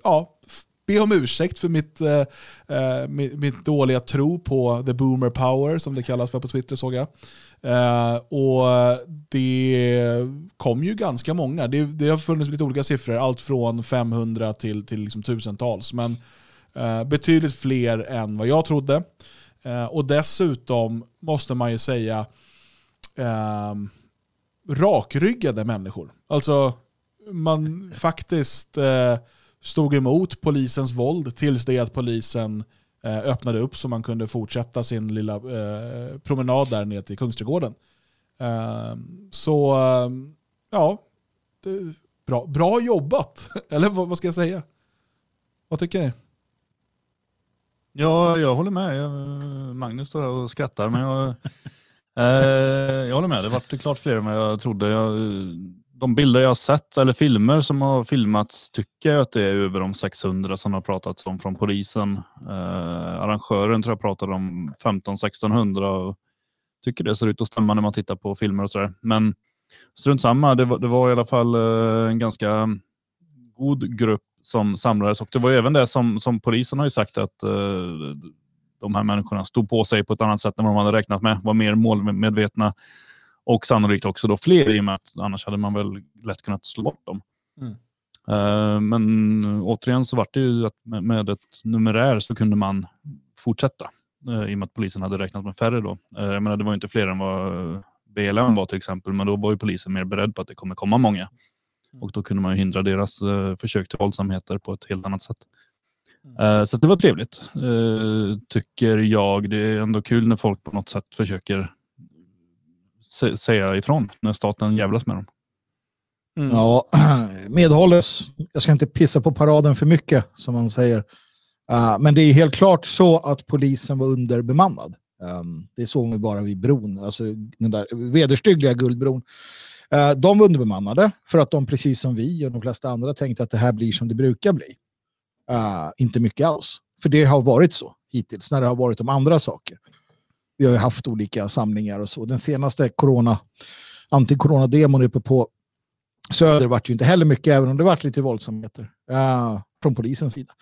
ja, be om ursäkt för mitt, eh, eh mitt, mitt dåliga tro på the boomer power som det kallas för på Twitter såg jag. Eh, och det kom ju ganska många. Det, det har funnits lite olika siffror, allt från 500 till, till liksom tusentals. Men eh, betydligt fler än vad jag trodde. Eh, och dessutom måste man ju säga ehm, rakryggade människor. Alltså man faktiskt eh, stod emot polisens våld tills det att polisen eh, öppnade upp så man kunde fortsätta sin lilla eh, promenad där ner till Kungsträdgården. Eh, så eh, ja, det, bra, bra jobbat. Eller vad, vad ska jag säga? Vad tycker ni? Ja, jag håller med. Jag, Magnus står där och skrattar, men jag, eh, jag håller med. Det vart klart fler än vad jag trodde. Jag, de bilder jag har sett, eller filmer som har filmats, tycker jag att det är över de 600 som har pratats om från polisen. Eh, arrangören tror jag pratade om 15-1600 och tycker det ser ut att stämma när man tittar på filmer och sådär. Men strunt samma, det var, det var i alla fall eh, en ganska god grupp som samlades och det var ju även det som, som polisen har ju sagt att eh, de här människorna stod på sig på ett annat sätt än vad de hade räknat med, var mer målmedvetna och sannolikt också då fler i och med att annars hade man väl lätt kunnat slå bort dem. Mm. Eh, men återigen så var det ju att med, med ett numerär så kunde man fortsätta eh, i och med att polisen hade räknat med färre då. Eh, jag menar, det var inte fler än vad BLM var till exempel, men då var ju polisen mer beredd på att det kommer komma många. Och då kunde man ju hindra deras försök till våldsamheter på ett helt annat sätt. Eh, så det var trevligt, tycker jag. Det är ändå kul när folk på något sätt försöker säga ifrån när staten jävlas med dem. Mm. Ja, medhålles. Jag ska inte pissa på paraden för mycket, som man säger. Uh, men det är helt klart så att polisen var underbemannad. Um, det såg vi bara vid bron, alltså den där vederstyggliga Guldbron. Uh, de var underbemannade för att de, precis som vi och de flesta andra, tänkte att det här blir som det brukar bli. Uh, inte mycket alls. För det har varit så. hittills när det har varit om andra saker. Vi har ju haft olika samlingar och så. Den senaste corona, anti-corona-demon uppe på Söder vart ju inte heller mycket, även om det vart lite våldsamheter uh, från polisens sida.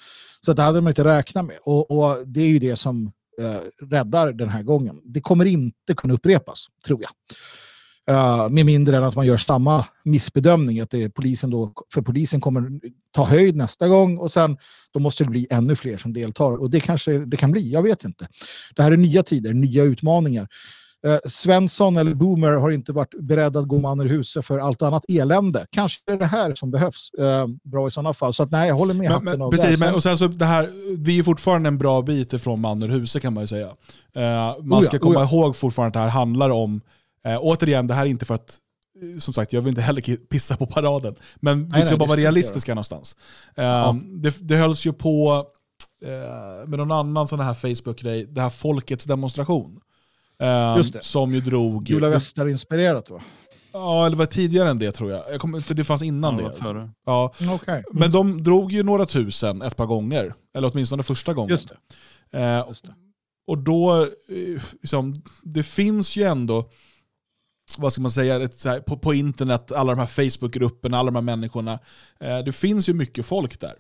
Så det hade man inte räknat med. Och, och det är ju det som uh, räddar den här gången. Det kommer inte kunna upprepas, tror jag. Uh, med mindre än att man gör samma missbedömning, att det är polisen då, för polisen kommer ta höjd nästa gång och sen då måste det bli ännu fler som deltar. Och det kanske det kan bli, jag vet inte. Det här är nya tider, nya utmaningar. Eh, Svensson eller Boomer har inte varit beredda att gå man ur huset för allt annat elände. Kanske är det här som behövs. Eh, bra i sådana fall. Så att, nej, jag håller med Men, men, precis, det. men, och sen så det här, vi är fortfarande en bra bit ifrån man ur huset kan man ju säga. Eh, man Oh ja, ska komma oh ja. ihåg fortfarande att det här handlar om, eh, återigen, det här är inte för att, eh, som sagt, jag vill inte heller pissa på paraden, men vi nej, ska det bara vara realistiska någonstans. Eh, det, det hölls ju på eh, med någon annan sån här Facebook-grej, det här folkets demonstration. Eh, Just det. Som ju drog... Gula västar inspirerat va? Ja, eller var tidigare än det tror jag. jag kommer, för det fanns innan Ja, det. Ja. Okej. Men de drog ju några tusen ett par gånger. Eller åtminstone första gången. Just det. Eh, Just det. och då, liksom, det finns ju ändå, vad ska man säga, ett, här, på, på internet, alla de här Facebookgrupperna, alla de här människorna. Eh, det finns ju mycket folk där.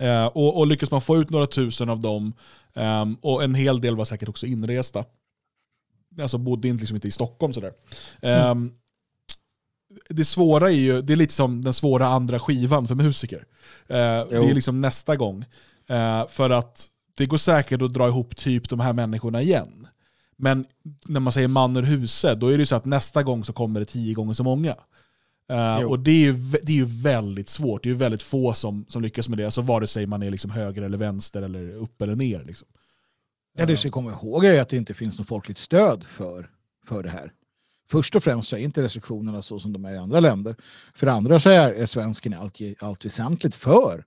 Eh, och, och lyckas man få ut några tusen av dem, ehm, och en hel del var säkert också inresta. Alltså bodde inte, liksom inte i Stockholm sådär. Ehm, det svåra är ju, det är lite som den svåra andra skivan för musiker. Eh, det är liksom nästa gång. Eh, för att det går säkert att dra ihop typ de här människorna igen. Men när man säger man ur huset, då är det ju så att nästa gång så kommer det tio gånger så många. Eh, Jo. och det är, ju, det är ju väldigt svårt, det är ju väldigt få som, som lyckas med det. Alltså vare sig man är liksom höger eller vänster eller upp eller ner. Liksom. Ja, det vi ska komma ihåg är att det inte finns något folkligt stöd för, för det här. Först och främst så är inte restriktionerna så som de är i andra länder. För andra så är, är svensken allt, allt väsentligt för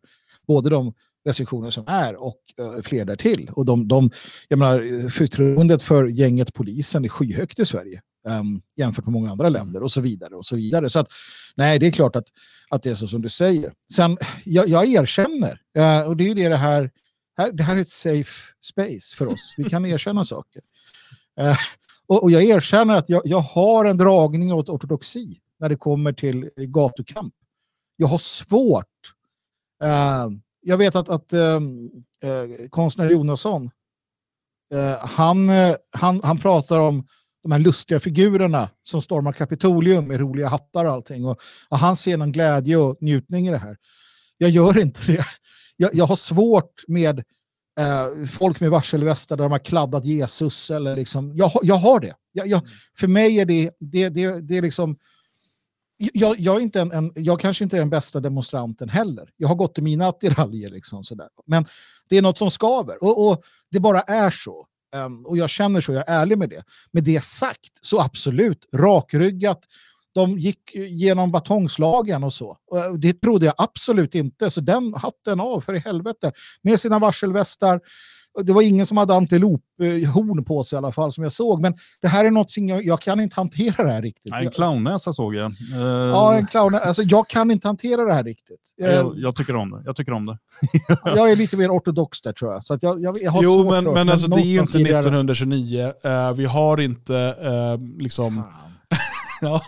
både de restriktioner som är och uh, fler därtill. Och de, de, jag menar, förtroendet för gänget polisen är skyhögt i Sverige um, jämfört med många andra länder och så vidare. och så vidare. Så att, nej, det är klart att, att det är så som du säger. Sen, jag, jag erkänner, eh, och det är ju det det här här, det här är ett safe space för oss. Vi kan erkänna saker. Eh, och, och jag erkänner att jag, jag har en dragning åt ortodoxi när det kommer till eh, gatukamp. Jag har svårt. Eh, jag vet att, att eh, eh, konstnär Jonasson, eh, han, eh, han, han pratar om de här lustiga figurerna som stormar Kapitolium med roliga hattar och allting. Och, och han ser någon glädje och njutning i det här. Jag gör inte det. Jag, jag har svårt med eh, folk med varselvästar där de har kladdat Jesus. Eller liksom, jag, jag har det. Jag, jag, för mig är det, det, det, det är liksom... Jag, jag, är inte en, en, jag kanske inte är den bästa demonstranten heller. Jag har gått i mina attiraljer. Liksom, sådär. Men det är något som skaver. Och, och det bara är så. Um, och jag känner så, jag är ärlig med det. Med det sagt, så absolut, rakryggat. De gick genom batongslagen och så. Och eh, det trodde jag absolut inte. Så den hatten av, för i helvete. Med sina varselvästar. Det var ingen som hade antilophorn på sig i alla fall som jag såg. Men det här är något som jag, jag kan inte hantera det här riktigt. Nej, en clownnäsa såg jag. Eh, Ja, en clown. Alltså, jag kan inte hantera det här riktigt. Jag, jag, jag tycker om det. Jag tycker om det. jag är lite mer ortodox där tror jag. Så att jag, jag, jag har Jo, men, för men alltså, det är inte i det här- 1929. Eh, vi har inte eh, liksom... Fan. Ja,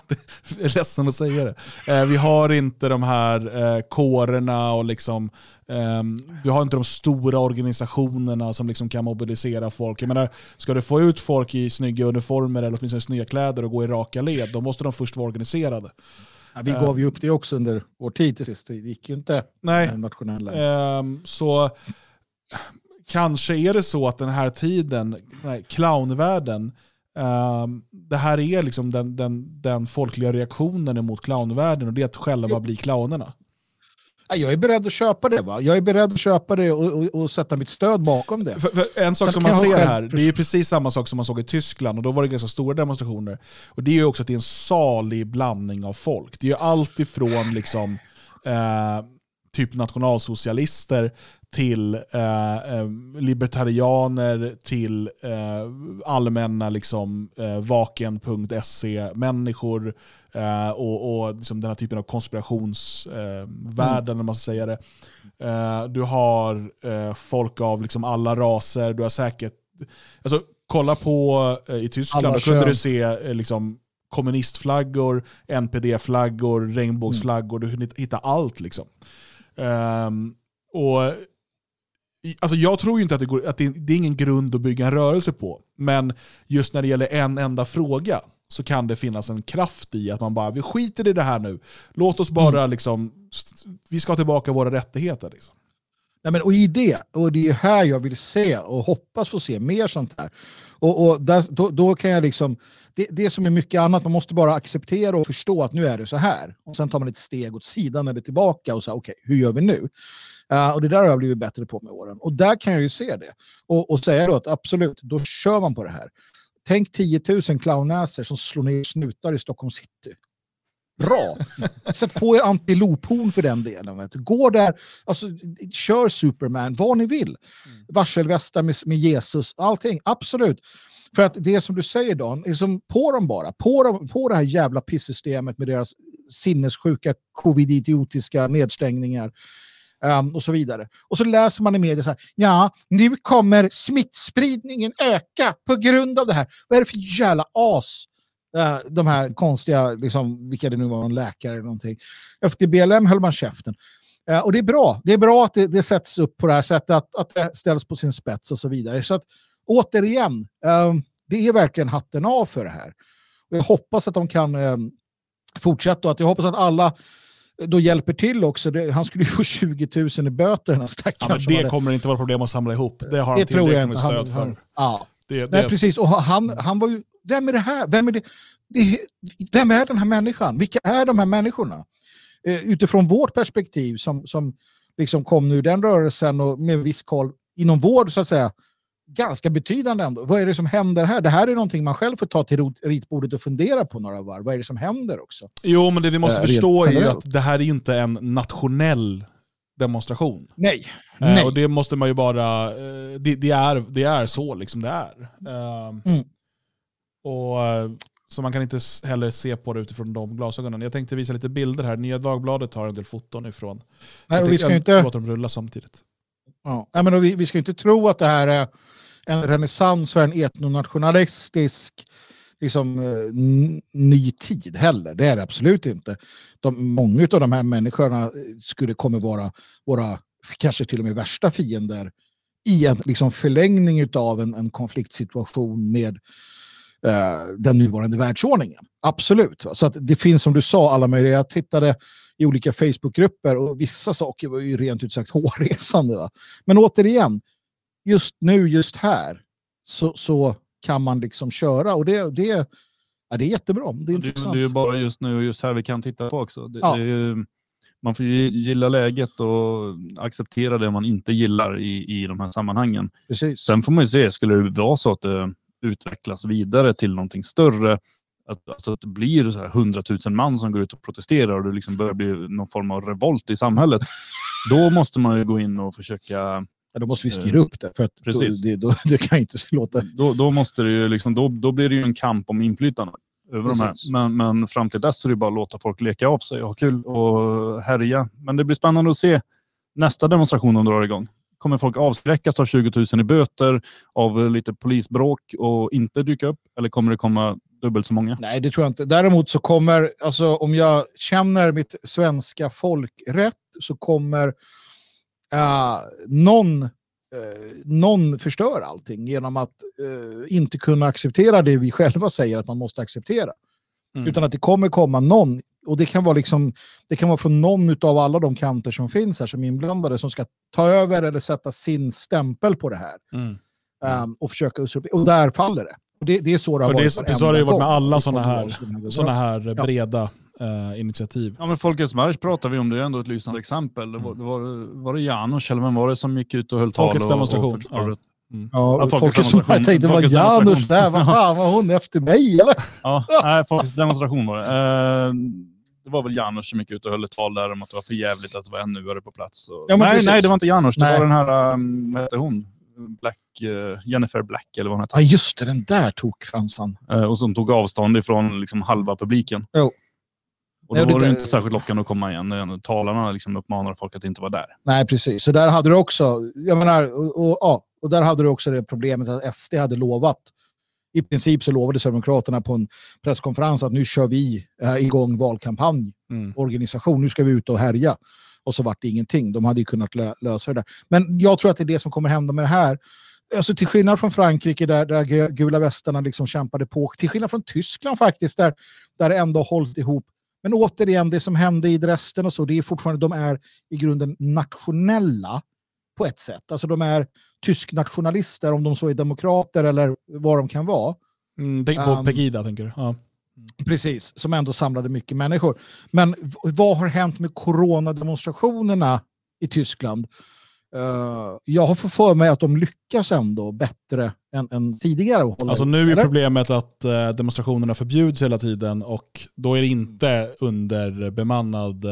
det är ledsen att säga det. Eh, vi har inte de här eh, kårerna och liksom, ehm, du har inte de stora organisationerna som liksom kan mobilisera folk. Jag menar, ska du få ut folk i snygga uniformer eller åtminstone snygga kläder och gå i raka led, då måste de först vara organiserade. Ja, vi gav ju upp det också under vår tid till sist. Det gick ju inte Nej, nationella. Ehm, så kanske är det så att den här tiden, nej, clownvärlden, det här är liksom den, den, den folkliga reaktionen emot clownvärlden och det är att själva bli clownerna. Ja, jag är beredd att köpa det. Va? Jag är beredd att köpa det och, och, och sätta mitt stöd bakom det. För, för en sak Sen som man ser själv- här, det är ju precis samma sak som man såg i Tyskland och då var det ganska stora demonstrationer. Och det är ju också att det är en salig blandning av folk. Det är ju allt ifrån liksom, eh, typ nationalsocialister till eh, eh, libertarianer, till eh, allmänna liksom, eh, vaken.se-människor eh, och, och liksom den här typen av konspirationsvärlden, om man ska säga det. Eh, du har eh, folk av liksom alla raser, du har säkert... Alltså, kolla på eh, i Tyskland, Alla då kunde du se eh, liksom, kommunistflaggor, NPD-flaggor, regnbågsflaggor, du kunde hitta allt. liksom. Ehm, och Alltså jag tror ju inte att, det, går, att det, det är ingen grund att bygga en rörelse på. Men just när det gäller en enda fråga så kan det finnas en kraft i att man bara, vi skiter i det här nu. Låt oss bara liksom, s- vi ska ha tillbaka våra rättigheter. Liksom. Nej, men, och i det, och det är här jag vill se och hoppas få se mer sånt här. Och, och där, då, då kan jag liksom, det, det som är mycket annat, man måste bara acceptera och förstå att nu är det så här. Och sen tar man ett steg åt sidan eller tillbaka och säger okej, hur gör vi nu? Eh, och det där har jag blivit bättre på med åren. Och där kan jag ju se det. Och, och säga då att absolut, då kör man på det här. Tänk 10 000 clownnäsor som slår ner snutar i Stockholm city. Bra! Sätt på er antilophorn för den delen. Gå där, alltså, kör Superman, vad ni vill. Varselvästar med, med Jesus, allting. Absolut. För att det som du säger Dan, är som på dem bara. På, dem, på det här jävla pissystemet med deras sinnessjuka covid-idiotiska nedstängningar um, och så vidare. Och så läser man i media så här, ja, nu kommer smittspridningen öka på grund av det här. Vad är det för jävla as? Uh, de här konstiga, liksom, vilka det nu var, någon läkare eller någonting. Efter BLM höll man käften. Uh, och det är bra. Det är bra att det, det sätts upp på det här sättet, att, att det ställs på sin spets och så vidare. Så att återigen, uh, det är verkligen hatten av för det här. Och jag hoppas att de kan ehm, fortsätta och att jag hoppas att alla då hjälper till också. Det, han skulle ju få 20 000 i böter den här Ja, stackaren. men som det hade- kommer inte vara problem att samla ihop. Det har han det tror jag inte. Han, stöd han, för. ja. Det, Nej, precis. Och han, han var ju... Vem är det här? Vem är, det, vem är den här människan? Vilka är de här människorna? Eh, utifrån vårt perspektiv som, som liksom kom nu den rörelsen och med viss koll inom vård så att säga ganska betydande ändå. Vad är det som händer här? Det här är någonting man själv får ta till ritbordet och fundera på några varv. Vad är det som händer också? jo, men det vi måste rent förstå är ju att det här är inte en nationell demonstration. Nej. Eh, Nej. Och det måste man ju bara, eh, det, det, är, det är så liksom det är. Eh, Mm. och, så man kan inte heller se på det utifrån de glasögonen. Jag tänkte visa lite bilder här. Nya Dagbladet har en del foton ifrån. Nej, och vi ska inte... Låter dem rulla samtidigt. Ja. Men vi, vi ska inte tro att det här är en renässans för en etnonationalistisk liksom, eh, ny tid heller. Det är det absolut inte. De, många av de här människorna eh, skulle komma vara våra kanske till och med värsta fiender i en liksom, förlängning av en, en konfliktsituation med eh, den nuvarande världsordningen. Absolut. Så att det finns som du sa alla möjliga. Jag tittade i olika Facebookgrupper och vissa saker var ju rent ut sagt hårresande. Va? Men återigen, just nu, just här, så, så kan man liksom köra och det, det, ja, det är jättebra. Det är Det, det är bara just nu och just här vi kan titta på också. Det, Ja. ju, man får ju gilla läget och acceptera det man inte gillar i, i de här sammanhangen. Precis. Sen får man ju se, skulle det vara så att det utvecklas vidare till någonting större, att, alltså att det blir så här 100 000 man som går ut och protesterar och det liksom börjar bli någon form av revolt i samhället, då måste man ju gå in och försöka Ja, då måste vi styra upp det. För att då, Precis. det, då, det kan inte låta... då, då, måste det ju liksom, då, då blir det ju en kamp om inflytande över de här. Men, men fram till dess är det bara att låta folk leka av sig och ha kul och härja. Men det blir spännande att se nästa demonstration de drar igång. Kommer folk avskräckas av 20 000 i böter, av lite polisbråk och inte dyka upp? Eller kommer det komma dubbelt så många? Nej, det tror jag inte. Däremot så kommer, alltså om jag känner mitt svenska folk rätt, så kommer uh, någon, eh, någon förstöra allting genom att eh, inte kunna acceptera det vi själva säger att man måste acceptera. Mm. Utan att det kommer komma någon, och det kan vara, liksom, det kan vara från någon av alla de kanter som finns här som inblandade som ska ta över eller sätta sin stämpel på det här. Mm. um, och försöka usurpera. Och där faller det. Och det, det är så det har Och det är varit. precis så har det ju varit med alla Det såna kommer här- vara så här. Sådana här Ja. breda eh, initiativ. Ja, men Folkets marsch pratar vi om, det är ändå ett lysande exempel. Det var, det var, var det Janusz eller vem var det som gick ut och höll tal? Folkets och, demonstration, Och förklarade- Ja, och Folkets demonstration. jag tänkte, vad Folkets Janus demonstration. där? Vad fan var hon efter mig eller? Ja, nej, Folkets demonstration var det. Eh, det var väl Janusz som gick ut och höll ett tal där om att det var för jävligt att det var ännu på plats. Och, Ja, nej, precis. nej, det var inte Janusz. Det Nej. var den här, um, vad heter hon? Black, eh, Jennifer Black eller vad hon heter. Ja, just det, den där tokfransan. Eh, och som tog avstånd ifrån liksom halva publiken. Jo. Och då Nej, det var det inte särskilt lockande att komma igen. när Talarna liksom uppmanade folk att inte vara där. Nej, precis. Så där hade du också, jag menar, och, och, ja, och där hade du också det problemet att SD hade lovat, i princip så lovade Sverigedemokraterna på en presskonferens att nu kör vi eh, igång valkampanj, Mm. organisation, nu ska vi ut och härja. Och så vart det ingenting. De hade ju kunnat lö lösa det där. Men jag tror att det är det som kommer hända med det här. Alltså till skillnad från Frankrike där, där gu- gula västarna liksom kämpade på, till skillnad från Tyskland faktiskt, där, där det ändå har hållit ihop. Men återigen, det som hände i Dresden och så, det är fortfarande, de är i grunden nationella på ett sätt. Alltså de är tysknationalister, om de så är demokrater eller vad de kan vara. Mm, tänk på Um, Pegida, tänker du? Ja. Precis, som ändå samlade mycket människor. Men vad har hänt med coronademonstrationerna i Tyskland? Eh, jag har för mig att de lyckas ändå bättre än, än tidigare. Alltså nu är eller? problemet att eh, demonstrationerna förbjuds hela tiden och då är det inte under bemannad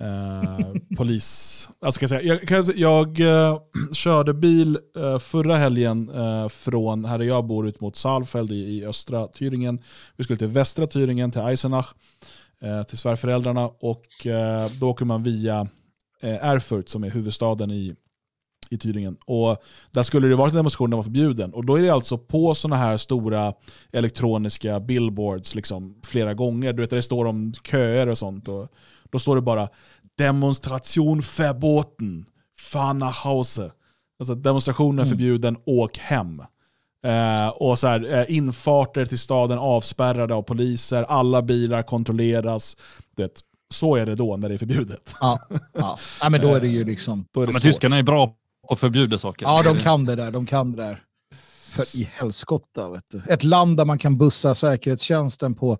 eh, polis. Alltså kan jag, säga, jag, kan, säga- jag eh, körde bil eh, förra helgen eh, från här där jag bor ut mot Salfeld i, i östra Thüringen. Vi skulle till västra Thüringen, till Eisenach, eh, till svärföräldrarna och eh, då åker man via Erfurt som är huvudstaden i, i Thüringen. Och där skulle det varit en demonstration den var förbjuden. Och då är det alltså på sådana här stora elektroniska billboards liksom, flera gånger. Du vet, där det står om köer och sånt. Och då står det bara demonstration verboten, fahr nach Hause. Alltså demonstrationen är Mm. förbjuden, åk hem. Eh, och så här, eh, infarter till staden avspärrade av poliser, alla bilar kontrolleras. Det, så är det då när det är förbjudet. Ja, ja. ja, men då är det ju liksom... Då är det Men svårt. tyskarna är bra på att förbjuda saker. Ja, de kan det där. De kan det där. För i helskotta, vet du. Ett land där man kan bussa säkerhetstjänsten på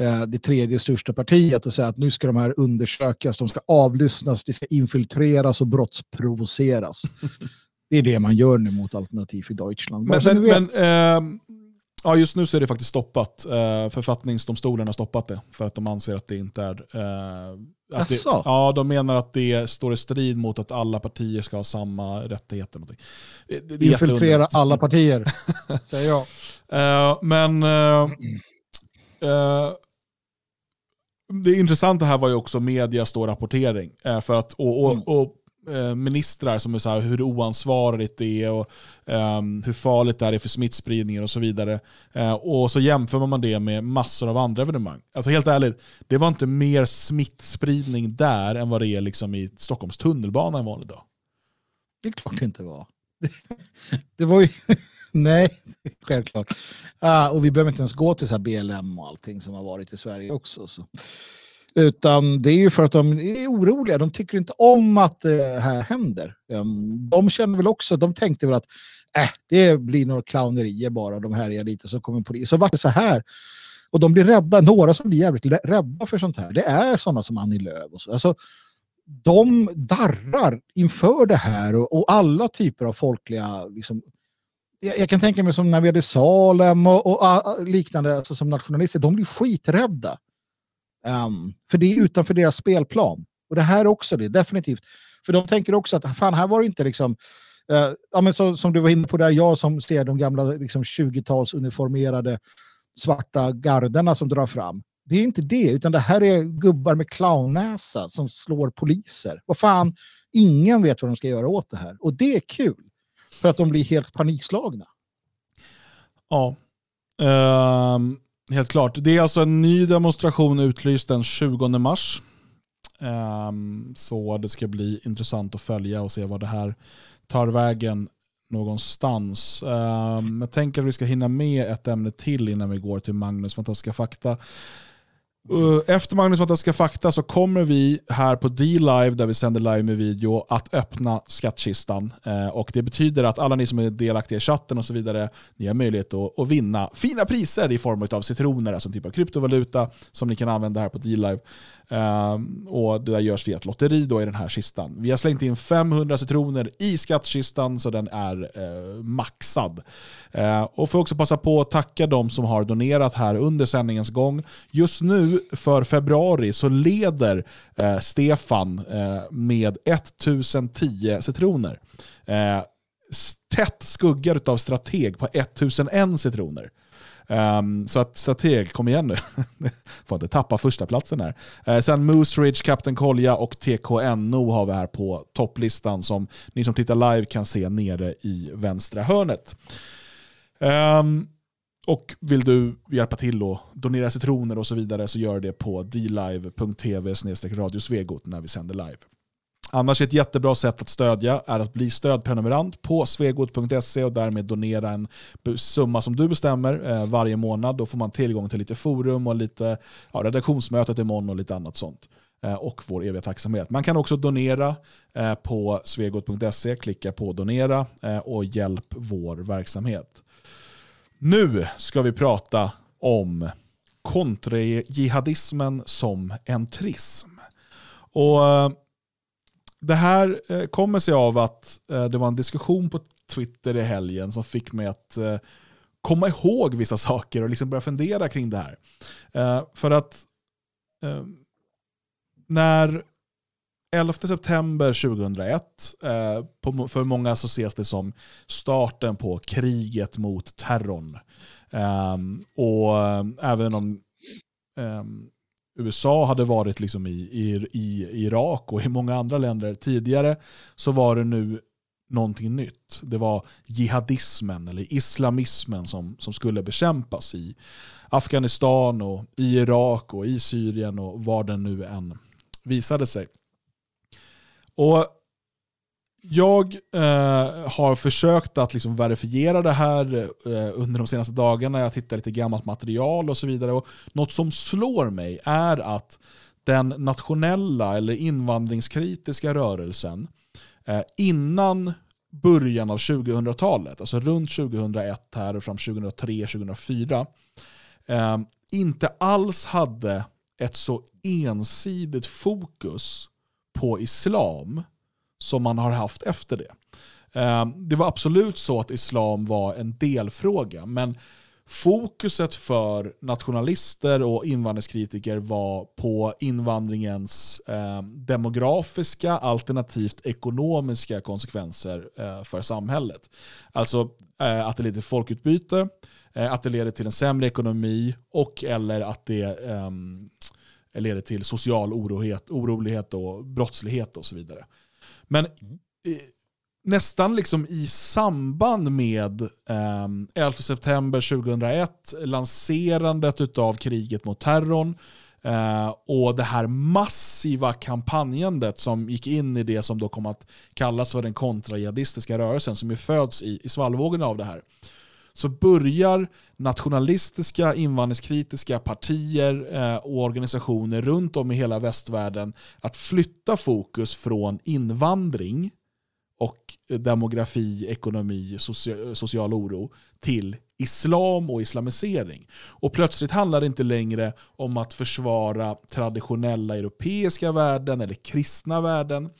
eh, det tredje största partiet och säga att nu ska de här undersökas, de ska avlyssnas, det ska infiltreras och brottsprovoceras. det är det man gör nu mot Alternativ för Deutschland. Bara Men, men, men ehm, ja, just nu så är det faktiskt stoppat. Uh, författningsdomstolen har stoppat det för att de anser att det inte är... eh, att det, ja, de menar att det står i strid mot att alla partier ska ha samma rättigheter. Det, det, Infiltrera alla partier, säger jag. Eh, men eh, eh, det intressanta här var ju också medias då rapportering. eh, för att, och, och, Mm. och eh, ministrar som är så här, hur oansvarigt det är och ehm, hur farligt det är för smittspridningen och så vidare. Eh, och så jämför man det med massor av andra evenemang. Alltså helt ärligt, det var inte mer smittspridning där än vad det är liksom i Stockholms tunnelbana en vanlig dag. Det är klart det inte var. Det var ju... Nej, självklart. Uh, och vi behöver inte ens gå till så här BLM och allting som har varit i Sverige också. Så. Utan det är ju för att de är oroliga. De tycker inte om att det här händer. Ehm, de känner väl också, de tänkte väl att äh, det blir några clownerier bara. De härjar lite så kommer polis. Så vart det så här. Och de blir rädda. Några som blir jävligt rädda för sånt här. Det är sådana som Annie Lööf och så. Alltså, de darrar inför det här och, och alla typer av folkliga liksom, jag, jag kan tänka mig som när vi hade Salem och, och och liknande alltså som nationalister, de blir skiträdda. Um, för det är utanför deras spelplan. Och det här är också det, definitivt. För de tänker också att fan, här var det inte liksom Uh, ja, men så, som du var inne på där, jag som ser de gamla liksom, 20-tals uniformerade svarta garderna som drar fram. Det är inte det, utan det här är gubbar med clownnäsa som slår poliser. Vad fan, ingen vet vad de ska göra åt det här. Och det är kul. För att de blir helt panikslagna. Ja, Ehm, helt klart. Det är alltså en ny demonstration utlyst den 20 mars. Ehm, så det ska bli intressant att följa och se vad det här tar vägen någonstans. Um, jag tänker att vi ska hinna med ett ämne till innan vi går till Magnus fantastiska fakta. Eh, efter Magnus fantastiska fakta så kommer vi här på D-Live, där vi sänder live med video, att öppna skattkistan. Eh, och Det betyder att alla ni som är delaktiga i chatten och så vidare, ni har möjlighet att, att vinna fina priser i form av citroner, alltså en typ av kryptovaluta som ni kan använda här på D-Live. Ehm, och det där görs via ett lotteri då i den här kistan. Vi har slängt in 500 citroner i skattkistan så den är eh, maxad. Eh, och får också passa på att tacka de som har donerat här under sändningens gång. Just nu för februari så leder eh, Stefan eh, med 1010 citroner. Eh, tätt skuggad av Strateg på 1001 citroner. Um, så att Strateg, kom igen nu. Får inte tappa första platsen här. Uh, sen Moose Ridge, Captain Kolja och TKNO har vi här på topplistan som ni som tittar live kan se nere i vänstra hörnet. Um, och vill du hjälpa till och donera citroner och så vidare så gör det på dlive.tv radiosvegot när vi sänder live. Annars är ett jättebra sätt att stödja är att bli stödprenumerant på svegot.se och därmed donera en summa som du bestämmer eh, varje månad. Då får man tillgång till lite forum och lite ja, redaktionsmötet imorgon och lite annat sånt. Eh, och vår eviga tacksamhet. Man kan också donera eh, på svegot.se, klicka på donera eh, och hjälp vår verksamhet. Nu ska vi prata om kontrajihadismen som entrism. Och eh, det här eh, kommer sig av att eh, det var en diskussion på Twitter i helgen som fick mig att eh, komma ihåg vissa saker och liksom börja fundera kring det här. För att när 11 september 2001, för många så ses det som starten på kriget mot terrorn. Ehm, och även om ehm, USA hade varit liksom i, i, i Irak och i många andra länder tidigare så var det nu någonting nytt. Det var jihadismen eller islamismen som, som skulle bekämpas i Afghanistan och i Irak och i Syrien och var den nu än visade sig. Och jag eh, har försökt att liksom verifiera det här eh, under de senaste dagarna. Jag tittar lite gammalt material och så vidare. Och något som slår mig är att den nationella eller invandringskritiska rörelsen eh, innan början av 2000-talet, alltså runt 2001 här och fram 2003-2004, eh, inte alls hade ett så ensidigt fokus på islam som man har haft efter det. Eh, det var absolut så att islam var en delfråga, men fokuset för nationalister och invandringskritiker var på invandringens eh, demografiska alternativt ekonomiska konsekvenser eh, för samhället. Alltså eh, att det leder till folkutbyte, eh, att det leder till en sämre ekonomi och eller att det ehm, leder till social orohet, orolighet och brottslighet och så vidare. Men eh, nästan liksom i samband med eh, 11 september 2001, lanserandet av kriget mot terrorn eh, och det här massiva kampanjandet som gick in i det som då kom att kallas för den kontrajihadistiska rörelsen som ju föds i, i svallvågorna av det här så börjar nationalistiska, invandringskritiska partier eh, och organisationer runt om i hela västvärlden att flytta fokus från invandring och demografi, ekonomi, socia- social oro till islam och islamisering. Och plötsligt handlar det inte längre om att försvara traditionella europeiska värden eller kristna värden,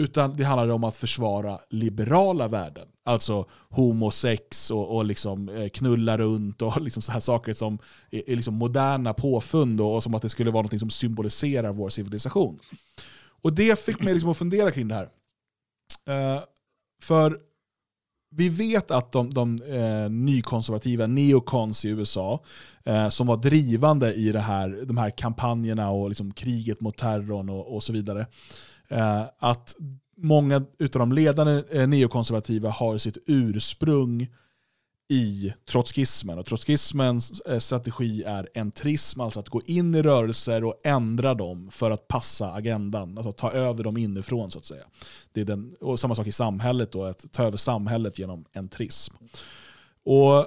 utan det handlade om att försvara liberala värden. Alltså homosex och, och liksom eh, knulla runt och liksom så här saker som är, är liksom moderna påfund och, och som att det skulle vara något som symboliserar vår civilisation. Och det fick mig liksom att fundera kring det här. Uh, för vi vet att de, de eh, nykonservativa neocons i USA, eh, som var drivande i det här, de här kampanjerna och liksom kriget mot terrorn och, och så vidare, eh, Eh, att många av de ledande eh, neokonservativa har sitt ursprung i trotskismen. Och trotskismens eh, strategi är entrism, alltså att gå in i rörelser och ändra dem för att passa agendan, alltså ta över dem inifrån så att säga. Det är den, och samma sak i samhället, då, att ta över samhället genom entrism. Och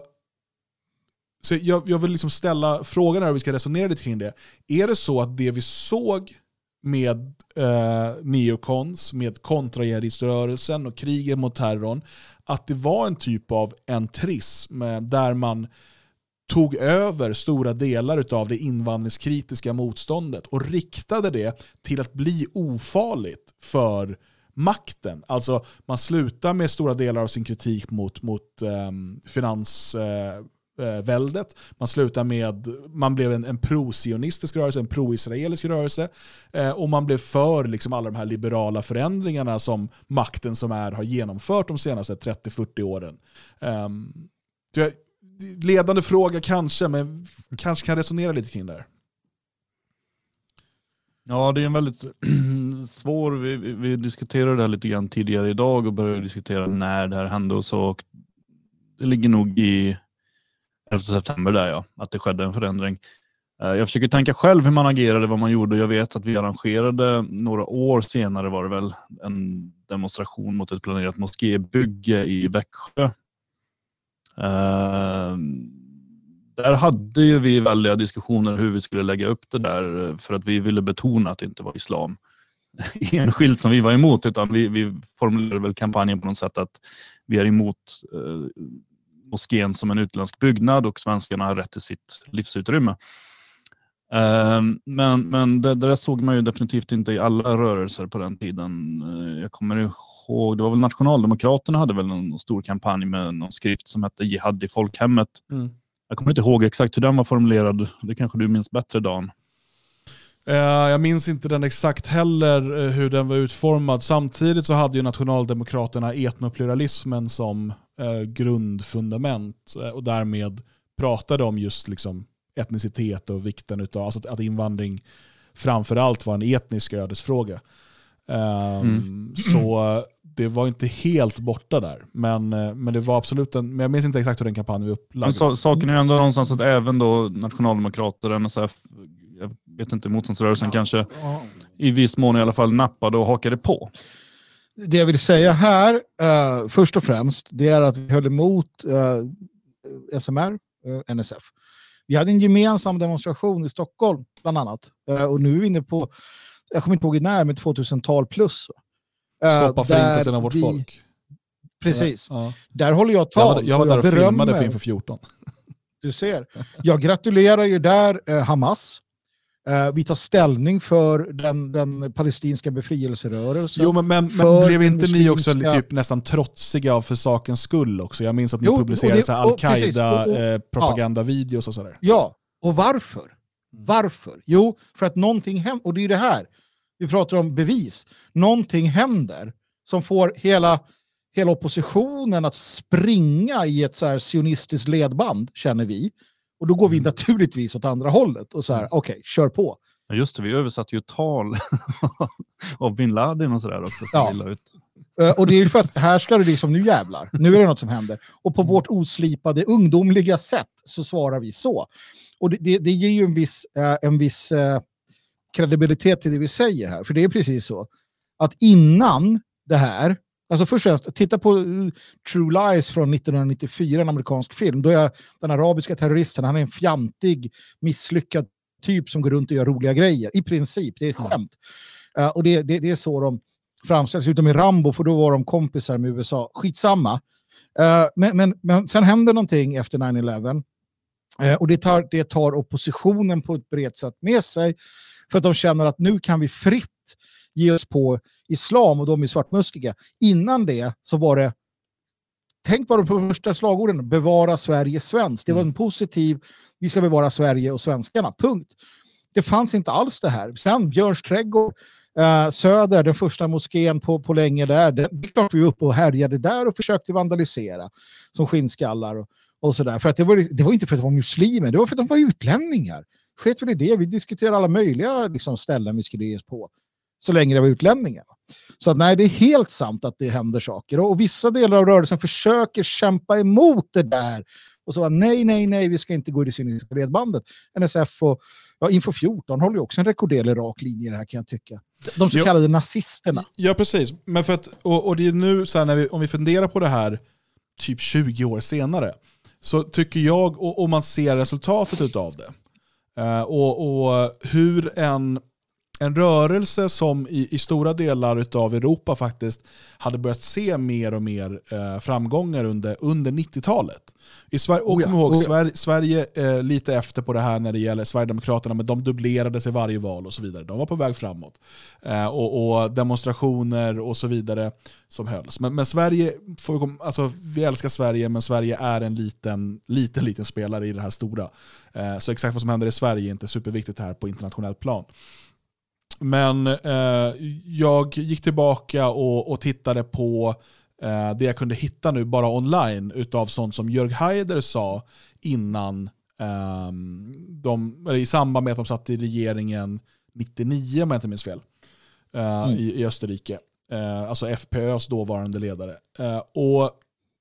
så jag, jag vill liksom ställa frågan här, och vi ska resonera lite kring det. Är det så att det vi såg med eh, neokons, med kontrajihadiströrelsen och kriget mot terrorn, att det var en typ av entrism eh, där man tog över stora delar av det invandringskritiska motståndet och riktade det till att bli ofarligt för makten. Alltså man slutar med stora delar av sin kritik mot, mot eh, finans, eh, Eh, väldet. Man slutade med, man blev en, en pro-sionistisk rörelse, en pro-israelisk rörelse. Eh, och man blev för liksom, alla de här liberala förändringarna som makten som är har genomfört de senaste 30-40 åren. Um, ledande fråga kanske, men kanske kan resonera lite kring det här. Ja, det är en väldigt svår, vi, vi- vi diskuterade det här lite grann tidigare idag och började diskutera när det här hände och så. Och det ligger nog i 11 september där ja, att det skedde en förändring. Eh, jag försöker tänka själv hur man agerade, vad man gjorde. Jag vet att vi arrangerade några år senare var det väl en demonstration mot ett planerat moskébygge i Växjö. Eh, där hade ju vi väldiga diskussioner hur vi skulle lägga upp det där eh, för att vi ville betona att det inte var islam enskilt som vi var emot utan vi, vi formulerade väl kampanjen på något sätt att vi är emot eh, moskén som en utländsk byggnad och svenskarna har rätt till sitt livsutrymme. Eh, men men det, det där såg man ju definitivt inte i alla rörelser på den tiden. Eh, jag kommer ihåg, det var väl Nationaldemokraterna hade väl en stor kampanj med någon skrift som hette Jihad i folkhemmet. Mm. Jag kommer inte ihåg exakt hur den var formulerad. Det kanske du minns bättre Dan. Eh, Jag minns inte den exakt heller, eh, hur den var utformad. Samtidigt så hade ju Nationaldemokraterna etnopluralismen som eh, grundfundament eh, och därmed pratade om just liksom etnicitet och vikten av alltså att, att invandring framförallt var en etnisk ödesfråga. Ehm, Mm. Så eh, det var inte helt borta där. Men, men det var absolut en, men jag minns inte exakt hur den kampanjen var upplagd. Men sa, saken är ju ändå någonstans att även då nationaldemokrater, NSF, jag vet inte, motståndsrörelsen kanske, Ja. i viss mån i alla fall nappade och hakade på. Det jag vill säga här, eh, först och främst, det är att vi höll emot eh, SMR, eh, NSF. Vi hade en gemensam demonstration i Stockholm, bland annat. Eh, och nu är vi inne på, jag kommer inte ihåg när, men 2000-tal plus. Eh, Stoppa förintelsen av vårt vi- folk. Precis. Ja. Där håller jag Jag tal. var, jag var och där och berömmer- filmade för inför 14. Du ser. Jag gratulerar ju där eh, Hamas. Eh, vi tar ställning för den, den palestinska befrielserörelsen. Jo, men, men, men blev inte ni också muslimska- typ nästan trotsiga för sakens skull också? Jag minns att ni Jo, publicerade här och och- och- Al-Qaida-propagandavideos och sådär. Ja, och varför? Varför? Jo, för att någonting händer. Och det är det här. Vi pratar om bevis. Någonting händer som får hela, hela oppositionen att springa i ett så här sionistiskt ledband, känner vi. Och då går vi naturligtvis åt andra hållet och så här, okej, kör på. Ja, Just det, vi översatte ju tal av bin Laden och sådär också. Så Ja. ut. Eh, Och det är ju för att här ska det liksom, nu jävlar, nu är det något som händer. Och på vårt oslipade ungdomliga sätt så svarar vi så. Och det, det, det ger ju en viss, eh, en viss eh, kredibilitet till det vi säger här. För det är precis så. Att innan det här, alltså först och främst, titta på eh, True Lies från 1994, en amerikansk film. Då är den arabiska terroristen, han är en fjantig, misslyckad typ som går runt och gör roliga grejer. I princip, det är ett skämt. Eh, och det, det, det är så de framställs, utom i Rambo, för då var de kompisar med USA. Skitsamma. Eh, men, men, men sen händer någonting efter 9-11. Eh, och det tar, det tar oppositionen på ett brett sätt med sig. För att de känner att nu kan vi fritt ge oss på islam och de är svartmuskiga. Innan det så var det, tänk bara på första slagorden, bevara Sverige svenskt. Det var en positiv, vi ska bevara Sverige och svenskarna, punkt. Det fanns inte alls det här. Sen Björns trädgård, eh, Söder, den första moskén på, på länge där, det, det är klart vi var uppe och härjade där och försökte vandalisera som skinnskallar och, och sådär. För att det, var, det var inte för att de var muslimer, det var för att de var utlänningar. Sket väl i det, vi diskuterar alla möjliga liksom, ställen vi skulle ge oss på. Så länge det var utlänningar. Så att, nej, det är helt sant att det händer saker. Och, och vissa delar av rörelsen försöker kämpa emot det där. Och så var nej, nej, nej, vi ska inte gå i det cyniska ledbandet. NSF och ja, Info 14 håller ju också en rekorderlig rak linje i det här kan jag tycka. De så Jo. kallade nazisterna. Ja, precis. Men för att, och, och det är nu, så här, när vi, om vi funderar på det här typ 20 år senare, så tycker jag, och, och man ser resultatet av det, eh, och, och hur en en rörelse som i, i stora delar av Europa faktiskt hade börjat se mer och mer eh, framgångar under, under 90-talet. I Sverige, och Oh ja, kom ihåg, oh ja. Sverige, Sverige eh, lite efter på det här när det gäller Sverigedemokraterna, men de dubblerade sig varje val och så vidare. De var på väg framåt. Eh, och, och demonstrationer och så vidare som hölls. Men, men Sverige, vi, kom- alltså, vi älskar Sverige, men Sverige är en liten, liten, liten spelare i det här stora. Eh, så exakt vad som händer i Sverige är inte superviktigt här på internationellt plan. Men eh, jag gick tillbaka och, och tittade på eh, det jag kunde hitta nu bara online utav sånt som Jörg Haider sa innan ehm, de, i samband med att de satt i regeringen 99 om jag inte minns fel, eh, Mm. i, i Österrike. Eh, alltså FPÖs dåvarande ledare. Eh, och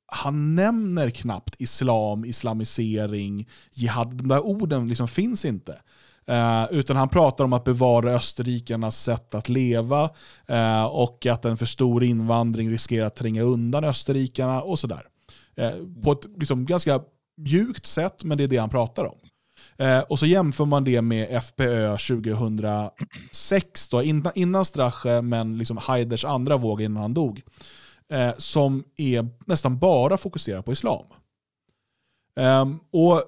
han nämner knappt islam, islamisering, jihad. De där orden liksom finns inte. Eh, utan han pratar om att bevara österrikarnas sätt att leva eh, och att en för stor invandring riskerar att tränga undan österrikarna och sådär. Eh, på ett liksom, ganska mjukt sätt, men det är det han pratar om. Eh, och så jämför man det med FPÖ 2006, då, innan, innan Strache, men liksom Haiders andra våg innan han dog, eh, som är nästan bara fokuserad på islam. Ehm, och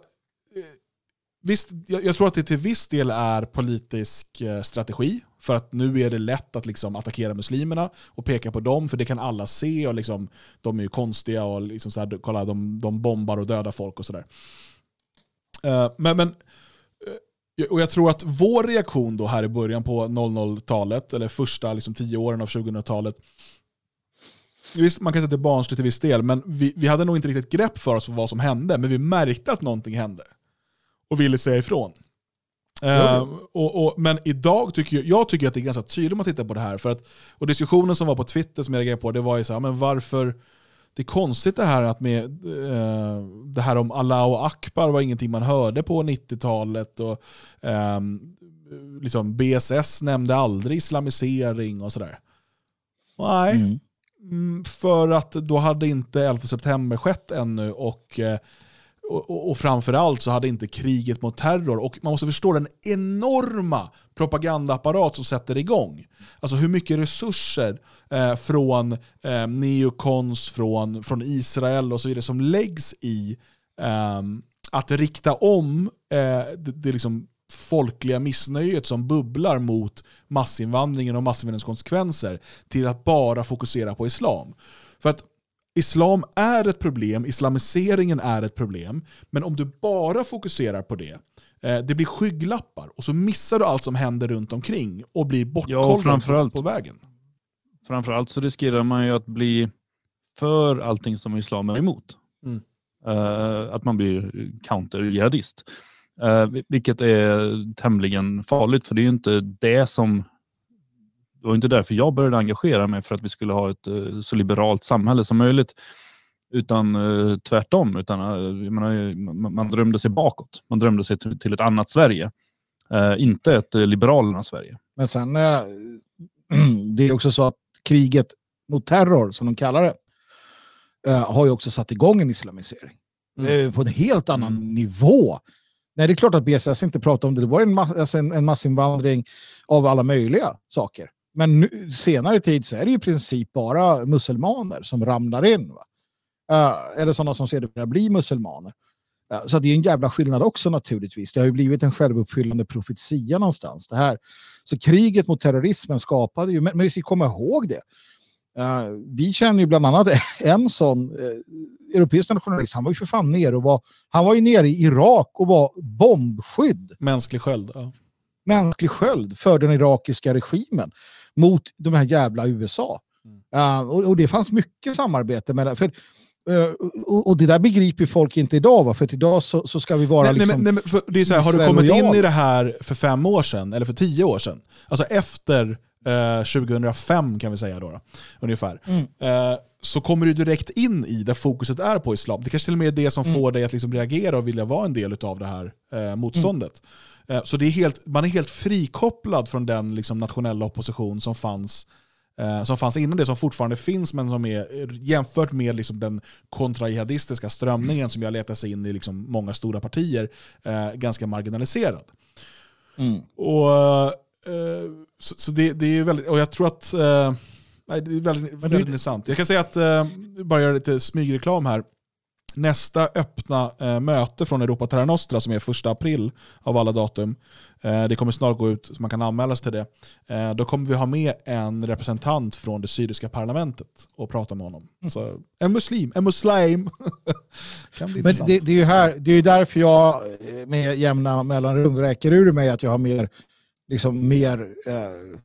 Visst, jag, jag tror att det till viss del är politisk eh, strategi, för att nu är det lätt att liksom attackera muslimerna och peka på dem, för det kan alla se, och liksom, de är ju konstiga och liksom så här, kolla, de, de bombar och dödar folk och sådär. Eh, men, men, eh, och jag tror att vår reaktion då här i början på 00-talet, eller första liksom, tio åren av 2000-talet, Visst, man kan säga att det är barnsligt till viss del, men vi, vi hade nog inte riktigt grepp för oss för vad som hände, men vi märkte att någonting hände. Och ville säga ifrån. Eh, och, och, men idag tycker jag, jag tycker att det är ganska tydligt om man tittar på det här. För att, och diskussionen som var på Twitter som jag reagerade på, det var ju så här, men varför, det är konstigt det här att med eh, det här om Allah och Akbar var ingenting man hörde på 90-talet. Och, ehm, liksom BSS nämnde aldrig islamisering och sådär. Nej, Mm. Mm, för att då hade inte 11 september skett ännu och, eh, och, och, och framförallt så hade inte kriget mot terror, och man måste förstå den enorma propagandaapparat som sätter igång. Alltså hur mycket resurser eh, från eh, neokons, från, från Israel och så vidare som läggs i eh, att rikta om eh, det, det liksom folkliga missnöjet som bubblar mot massinvandringen och massinvandringens konsekvenser till att bara fokusera på islam. För att islam är ett problem, islamiseringen är ett problem, men om du bara fokuserar på det, eh, det blir skygglappar och så missar du allt som händer runt omkring och blir bortkollrad framförallt. på vägen. Framförallt så riskerar man ju att bli för allting som islam är emot. Mm. Eh, att man blir counter-jihadist. Uh, vilket är tämligen farligt för det är ju inte det som det var inte därför jag började engagera mig för att vi skulle ha ett eh, så liberalt samhälle som möjligt. Utan eh, tvärtom. Utan, eh, menar, man, drömde sig bakåt. Man drömde sig till, ett annat Sverige. Inte ett liberalernas Sverige. Men sen, det är också så att kriget mot terror, som de kallar det, har ju också satt igång en islamisering. Mm. På en helt annan nivå. Nej, det är klart att BSS inte pratar om det. Det var en, ma- alltså en, en massinvandring av alla möjliga saker. Men nu, senare tid så är det ju i princip bara muselmaner som ramlar in. Va? Eh, eller sådana som sedermera blir muselmaner. Eh, så det är en jävla skillnad också naturligtvis. Det har ju blivit en självuppfyllande profetia någonstans. Det här. Så kriget mot terrorismen skapade ju, men, men vi ska komma ihåg det. Eh, vi känner ju bland annat en sån uh, europeisk nationalist, han var ju för fan nere och var, han var ju nere i Irak och var bombskydd, Mänsklig sköld. Ja. mänsklig sköld för den irakiska regimen mot de här jävla USA. Eh, och, och det fanns mycket samarbete med det. För, eh, och, och det där begriper folk inte idag, va? för idag så, så ska vi vara Nej, liksom... nej, nej, för det är så här, har du kommit in i det här för fem år sedan, eller för tio år sedan, alltså efter eh, 2005 kan vi säga då, då ungefär, Mm. eh, så kommer du direkt in i där fokuset är på islam. Det kanske till och med är det som Mm. får dig att liksom reagera och vilja vara en del av det här eh, motståndet. Eh, så det är helt, man är helt frikopplad från den liksom, nationella opposition som fanns eh, som fanns innan det, som fortfarande finns, men som är eh, jämfört med liksom, den kontrajihadistiska strömningen som jag letar sig in i liksom, många stora partier, eh, ganska marginaliserad. Mm. Och eh, så, så det, det är väldigt, och jag tror att, eh, nej, det är väldigt, väldigt intressant. Jag kan säga att, eh, bara göra lite smygreklam här, nästa öppna eh, möte från Europa Terra Nostra som är första april av alla datum, eh, det kommer snart gå ut så man kan anmäla sig till det. Eh, då kommer vi ha med en representant från det syriska parlamentet och prata med honom. Så, en muslim, en muslim. kan bli Men intressant. det, det är ju här, det är därför jag eh, med jämna mellanrum räcker ur mig att jag har mer, liksom mer, eh,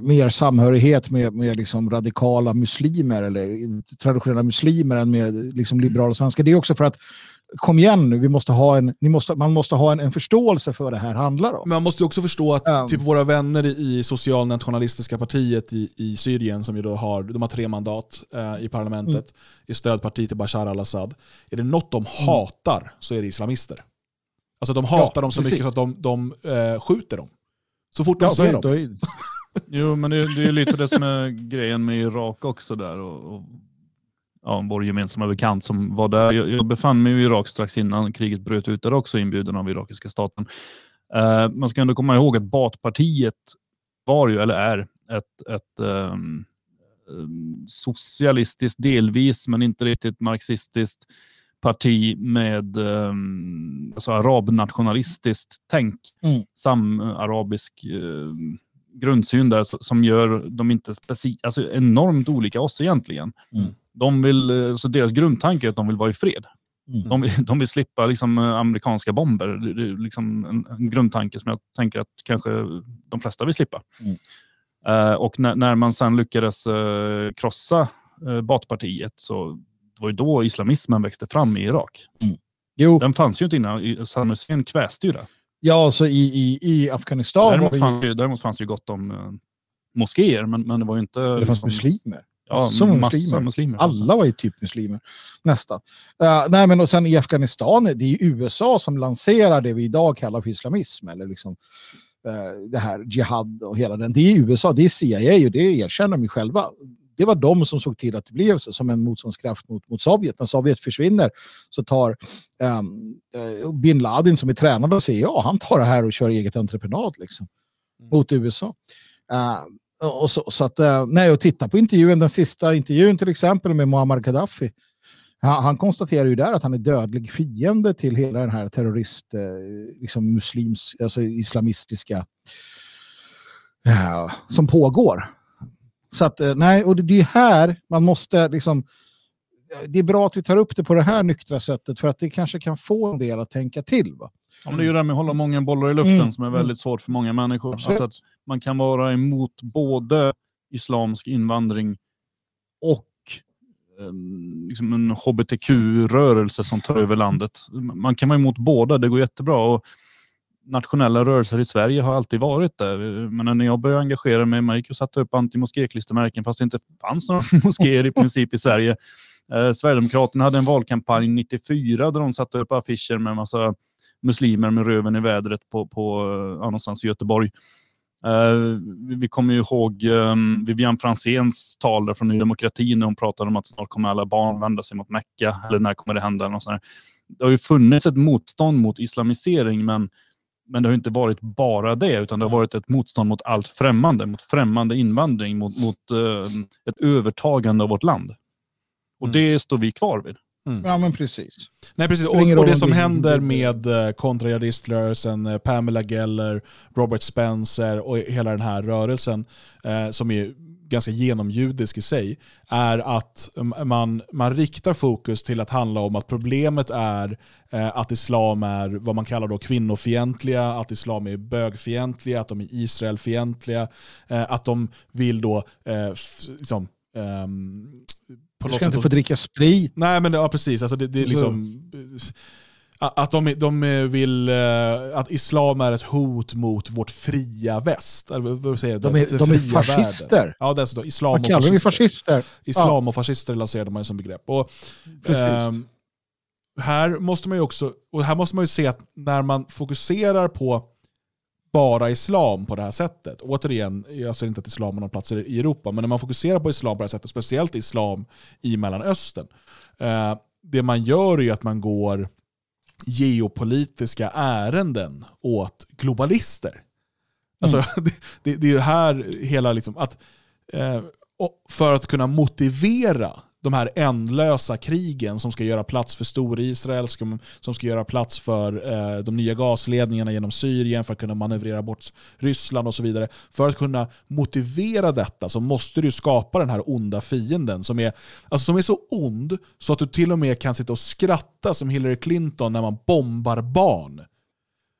mer samhörighet med, med liksom radikala muslimer eller traditionella muslimer än med liksom liberala svenskar. Det är också för att, kom igen nu, vi måste ha en, ni måste, man måste ha en, en förståelse för vad det här handlar om. Men man måste också förstå att Um. typ våra vänner i socialnationalistiska partiet i, i Syrien, som ju då har, de har tre mandat eh, i parlamentet, Mm. i stödparti till Bashar al-Assad. Är det något de hatar så är det islamister. Alltså de hatar Ja, dem så precis. mycket så att de, de eh, skjuter dem. Så fort de Ja, ser dem. Jo, men det, det är lite det som är grejen med Irak också där. Och, och, ja, vår gemensamma bekant som var där. Jag, jag befann mig i Irak strax innan kriget bröt ut där också inbjuden av irakiska staten. Eh, man ska ändå komma ihåg att Baathpartiet var ju, eller är, ett, ett ehm, socialistiskt delvis, men inte riktigt marxistiskt parti med um, alltså arabnationalistiskt tänk. Mm. Samarabisk eh, grundsyn där som gör dem inte speci- alltså enormt olika oss egentligen. Mm. De vill, eh, så deras grundtanke är att de vill vara i fred. Mm. De, vill, de vill slippa liksom, eh, amerikanska bomber. Det, det är liksom en, en grundtanke som jag tänker att kanske de flesta vill slippa. Mm. Eh, och när, när man sen lyckades uh, krossa uh, Baathpartiet så det var ju då islamismen växte fram i Irak. jo, Den fanns ju inte innan. I- Saddam Hussein kväste ju det. Ja, alltså i, i, i Afghanistan Däremot, fanns det, ju- däremot fanns det ju gott om uh, moskéer, men, men det var ju inte... det fanns liksom- muslimer. Ja, massa muslimer. muslimer. Alla var ju typ muslimer, nästan. Uh, nej, men och sen i Afghanistan, det är USA som lanserar det vi idag kallar för islamism, eller liksom eh, det här jihad och hela den. Det är USA, det är CIA och det erkänner de ju själva. Det var de som såg till att det blev så, som en motståndskraft mot, mot Sovjet. När Sovjet försvinner så tar eh, bin Laden som är tränad av CIA, han tar det här och kör eget entreprenad liksom, mot USA. Eh, och så, så att, eh, nej, och titta på intervjun, den sista intervjun till exempel med Muammar Gaddafi. Han, han konstaterar ju där att han är dödlig fiende till hela den här terrorist, eh, liksom muslims, alltså islamistiska eh, som pågår. Så att, eh, nej, och det, är här man måste liksom, det är bra att vi tar upp det på det här nyktra sättet för att det kanske kan få en del att tänka till. Va? Ja, men det är ju det här med att hålla många bollar i luften Mm, som är mm. väldigt svårt för många människor. Alltså att man kan vara emot både islamsk invandring och um, liksom en hbtq-rörelse som tar över landet. Man kan vara emot båda, det går jättebra. Och nationella rörelser i Sverige har alltid varit det. Men när jag började engagera mig, man gick och satte upp anti-moskéklistermärken fast det inte fanns några moskéer i princip i Sverige. Eh, Sverigedemokraterna hade en valkampanj 94 där de satte upp affischer med massa muslimer med röven i vädret på, på eh, ja, någonstans i Göteborg. Uh, vi, vi kommer ju ihåg ehm, um, Vivian Franzéns tal från Ny Demokrati när hon pratade om att snart kommer alla barn vända sig mot Mecka, eller när kommer det hända? eller något sånt där. Det har ju funnits ett motstånd mot islamisering, men, men det har ju inte varit bara det, utan det har varit ett motstånd mot allt främmande, mot främmande invandring, mot, mot eh, ett övertagande av vårt land. Och Mm. det står vi kvar vid. Ja, men precis. Nej, precis. Och, och det om som händer med eh, kontrajihadiströrelsen, eh, Pamela Geller, Robert Spencer och hela den här rörelsen, eh, som är ganska genomjudisk i sig, är att mm, man, man riktar fokus till att handla om att problemet är eh, att islam är vad man kallar då kvinnofientliga, att islam är bögfientliga, att de är Israelfientliga, eh, att de vill då eh, liksom, ehm, Du ska inte få dricka sprit. Nej men ja, precis, alltså det, det är Så- liksom... Att de, de vill eh, att islam är ett hot mot vårt fria väst. Eller vad säger? De är- de är fascister. världen. Ja, dessutom. Islam och kallar fascister. fascister? Islam och fascister lanserade man som begrepp. Och, ehm, här måste man ju också, och här måste man ju se att när man fokuserar på bara islam på det här sättet, återigen, jag säger inte att islam har någon plats i Europa, men när man fokuserar på islam på det här sättet, speciellt islam i Mellanöstern, eh, det man gör är ju att man går geopolitiska ärenden åt globalister. Alltså, det, det, det är ju här hela, liksom, att, eh, för att kunna motivera de här ändlösa krigen som ska göra plats för Storisrael, som, som ska göra plats för eh, de nya gasledningarna genom Syrien för att kunna manövrera bort Ryssland och så vidare. För att kunna motivera detta så måste du skapa den här onda fienden som är, alltså som är så ond så att du till och med kan sitta och skratta som Hillary Clinton när man bombar barn.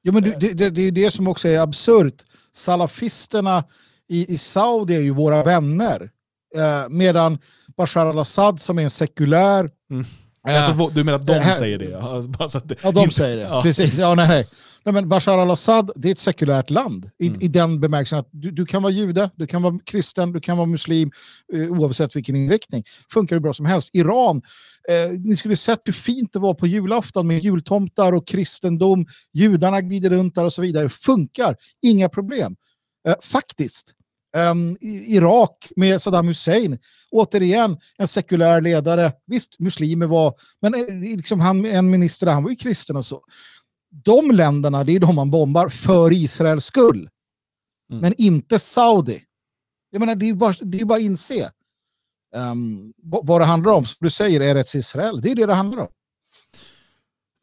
Ja, men det, det, det är ju det som också är absurt. Salafisterna i, i Saudi är ju våra vänner. Eh, medan Bashar al-Assad som är en sekulär... Mm. eh, Alltså, du menar att de det här- säger det? Ja, bara så att det Ja, de inte- säger det. Ja. Precis. Ja, nej, nej. Nej, men Bashar al-Assad, det är ett sekulärt land. I, Mm. i den bemärkelsen att du, du kan vara jude, du kan vara kristen, du kan vara muslim, eh, oavsett vilken inriktning. Funkar hur bra som helst. Iran, eh, ni skulle sett hur fint det var på julafton med jultomtar och kristendom. Judarna glider runt där och så vidare. Funkar, inga problem. Eh, faktiskt. I- Irak med Saddam Hussein, återigen en sekulär ledare. Visst, muslimer var, men eh, liksom han, en minister han var ju kristen och så. De länderna, det är de man bombar för Israels skull. Mm. Men inte Saudi. Jag menar, det är ju bara, det är bara att inse. Um, vad det handlar om, som du säger, är rätts Israel. Det är det det handlar om.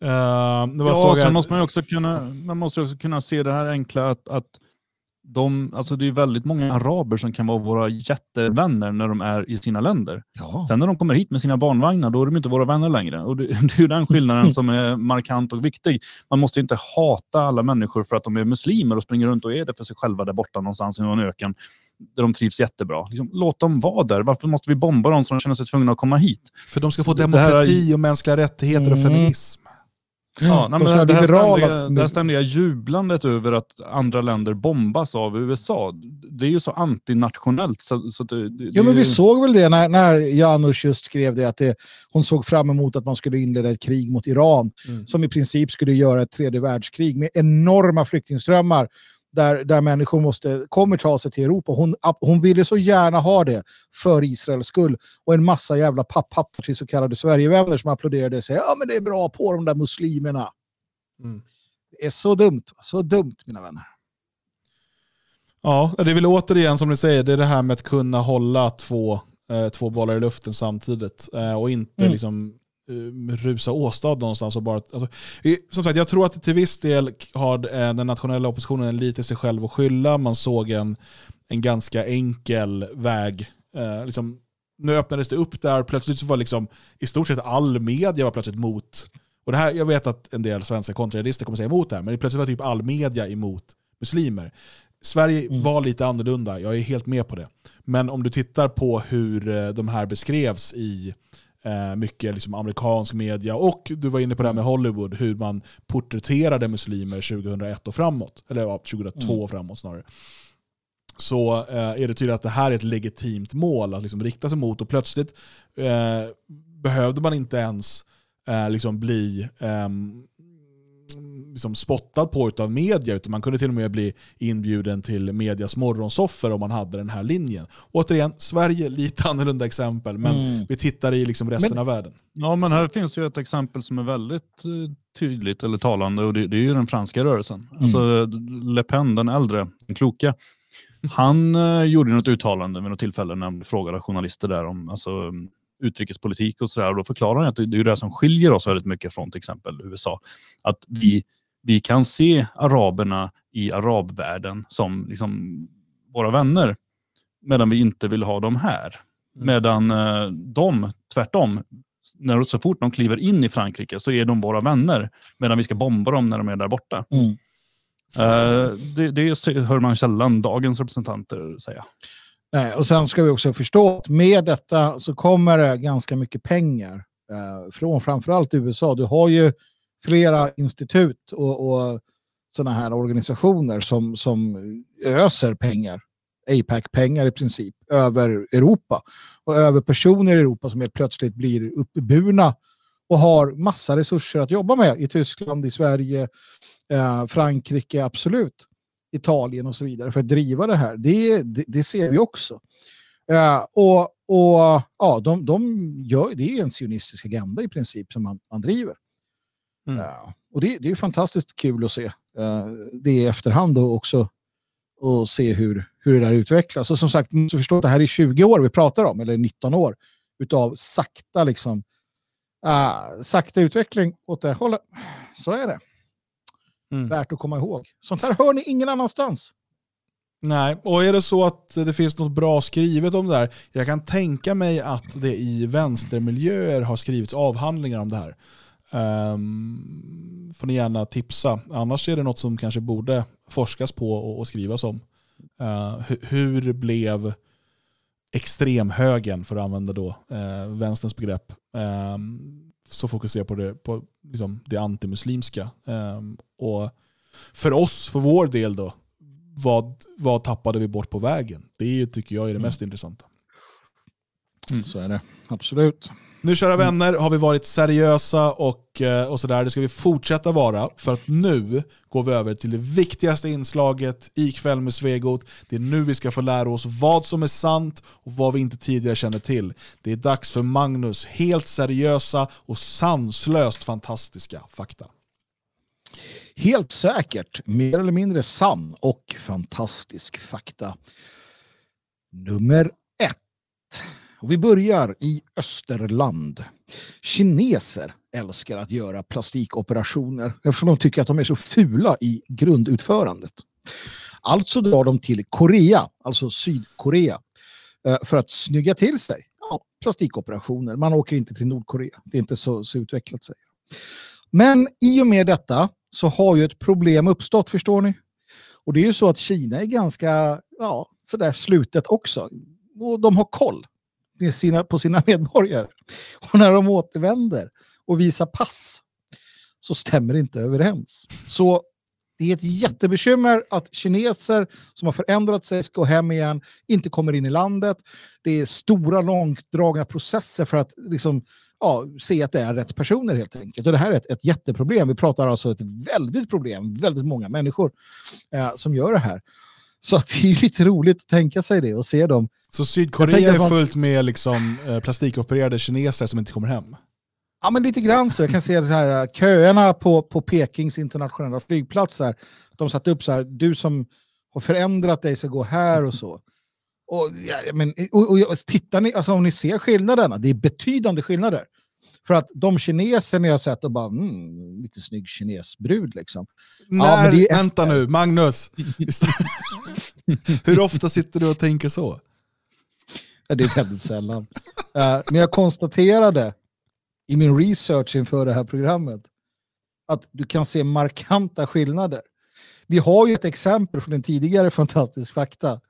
Eh, det var Ja, så sen måste man också kunna, man måste också kunna se det här enkla att, att de, alltså det är väldigt många araber som kan vara våra jättevänner när de är i sina länder. Ja. Sen när de kommer hit med sina barnvagnar, då är de inte våra vänner längre. Och det, det är den skillnaden som är markant och viktig. Man måste inte hata alla människor för att de är muslimer och springer runt och är det för sig själva där borta någonstans i någon öken där de trivs jättebra. Liksom, låt dem vara där. Varför måste vi bomba dem så de känner sig tvungna att komma hit? För de ska få det här är- demokrati och mänskliga rättigheter och Mm. feminism. Ja, nej, De ska men det, här liberala- ständiga, det här ständiga jublandet över att andra länder bombas av USA, det är ju så antinationellt. Så, så det, det, Ja, men vi såg väl det när, när Janusz just skrev det, att det, hon såg fram emot att man skulle inleda ett krig mot Iran, Mm. som i princip skulle göra ett tredje världskrig med enorma flyktingströmmar, där, där människor måste, kommer ta sig till Europa. Hon, hon ville så gärna ha det för Israels skull. Och en massa jävla papphattar till så kallade Sverigevänner som applåderade och säger ja men det är bra på de där muslimerna. Mm. Det är så dumt, så dumt mina vänner. Ja, det är väl återigen som du säger, det är det här med att kunna hålla två, eh, två bollar i luften samtidigt eh, och inte Mm. liksom rusa åstad någonstans. Och bara, alltså, som sagt, jag tror att till viss del har eh, den nationella oppositionen lite sig själv att skylla. Man såg en, en ganska enkel väg. Eh, liksom, nu öppnades det upp där, plötsligt så var liksom, i stort sett all media var plötsligt mot. Och det här, jag vet att en del svenska kontrarister kommer säga emot det här, men plötsligt var typ all media emot muslimer. Sverige Mm. var lite annorlunda, jag är helt med på det. Men om du tittar på hur eh, de här beskrevs i eh, mycket liksom amerikansk media. Och du var inne på det här med Hollywood, hur man porträtterade muslimer 2001 och framåt, eller ja, 2002 och framåt snarare. Så eh, är det tydligt att det här är ett legitimt mål att liksom rikta sig mot. Och plötsligt eh, behövde man inte ens eh, liksom bli ehm, liksom spottad på av media, utan man kunde till och med bli inbjuden till medias morgonsoffer om man hade den här linjen. Återigen, Sverige, lite annorlunda exempel, men Mm. vi tittar i liksom resten Men- av världen. Ja, men här finns ju ett exempel som är väldigt eh, tydligt eller talande och det, det är ju den franska rörelsen. Alltså Le Pen, den äldre, den kloka. Han eh, gjorde något uttalande vid något tillfälle när han frågade journalister där om alltså, utrikespolitik och sådär. Och då förklarar han att det, det är det som skiljer oss väldigt mycket från till exempel USA. Att vi, vi kan se araberna i arabvärlden som liksom våra vänner, medan vi inte vill ha dem här. Medan eh, de, tvärtom, när, så fort de kliver in i Frankrike så är de våra vänner, medan vi ska bomba dem när de är där borta. Mm. Eh, det, det hör man sällan dagens representanter säga. Nej, och sen ska vi också förstå att med detta så kommer det ganska mycket pengar eh, från framförallt USA. Du har ju flera institut och, och sådana här organisationer som, som öser pengar, APAC-pengar i princip, över Europa och över personer i Europa som helt plötsligt blir uppburna och har massa resurser att jobba med i Tyskland, i Sverige, eh, Frankrike, absolut. Italien och så vidare för att driva det här. Det, det, det ser vi också. Eh, och och ja, de, de gör, det är en sionistisk agenda i princip som man, man driver. Mm. Eh, och det, det är fantastiskt kul att se uh, det i efterhand och också och se hur, hur det där utvecklas. Och som sagt, ni måste förstå att det här är 20 år vi pratar om, eller 19 år, utav sakta liksom, uh, sakta utveckling åt det hållet. Så är det. Mm. Värt att komma ihåg. Sånt här hör ni ingen annanstans. Nej, och är det så att det finns något bra skrivet om det här, jag kan tänka mig att det i vänstermiljöer har skrivits avhandlingar om det här. Um, får ni gärna tipsa. Annars är det något som kanske borde forskas på och, och skrivas om. Uh, hu- hur blev extremhögern, för att använda då uh, vänsterns begrepp, um, så fokusera på det, på liksom det antimuslimska. Um, och för oss, för vår del då, vad, vad tappade vi bort på vägen? Det tycker jag är det mest intressanta. Så är det. Absolut. Nu kära vänner har vi varit seriösa och, eh, och sådär. Det ska vi fortsätta vara. För att nu går vi över till det viktigaste inslaget i kväll med Svegot. Det är nu vi ska få lära oss vad som är sant och vad vi inte tidigare känner till. Det är dags för Magnus helt seriösa och sanslöst fantastiska fakta. Helt säkert, mer eller mindre sann och fantastisk fakta. Nummer ett. Och vi börjar i Österland. Kineser älskar att göra plastikoperationer eftersom de tycker att de är så fula i grundutförandet. Alltså drar de till Korea, alltså Sydkorea, eh, för att snygga till sig. Ja, plastikoperationer. Man åker inte till Nordkorea. Det är inte så, så utvecklat säger Men i och med detta så har ju ett problem uppstått, förstår ni? Och det är ju så att Kina är ganska ja, sådär slutet också. Och de har koll sina, på sina medborgare. Och när de återvänder och visar pass så stämmer det inte överens. Så det är ett jättebekymmer att kineser som har förändrat sig ska hem igen, inte kommer in i landet. Det är stora långdragna processer för att liksom, ja, se att det är rätt personer helt enkelt. Och det här är ett, ett jätteproblem. Vi pratar alltså ett väldigt problem, väldigt många människor eh, som gör det här. Så att det är lite roligt att tänka sig det och se dem. Så Sydkorea är fullt med liksom, eh, plastikopererade kineser som inte kommer hem. Ja, men lite grann så. Jag kan se så här, äh, köerna på, på Pekings internationella flygplats. Här, de satt upp så här, du som har förändrat dig ska gå här och så. Och, ja, men, och, och tittar ni, alltså om ni ser skillnaderna, det är betydande skillnader. För att de kineser ni har sett och bara, mm, lite snygg kinesbrud liksom. När, men det är vänta efter. nu, Magnus. Hur ofta sitter du och tänker så? Ja, det är väldigt sällan. Eh, men jag konstaterade i min research inför det här programmet att du kan se markanta skillnader. Vi har ju ett exempel från en tidigare fantastisk fakta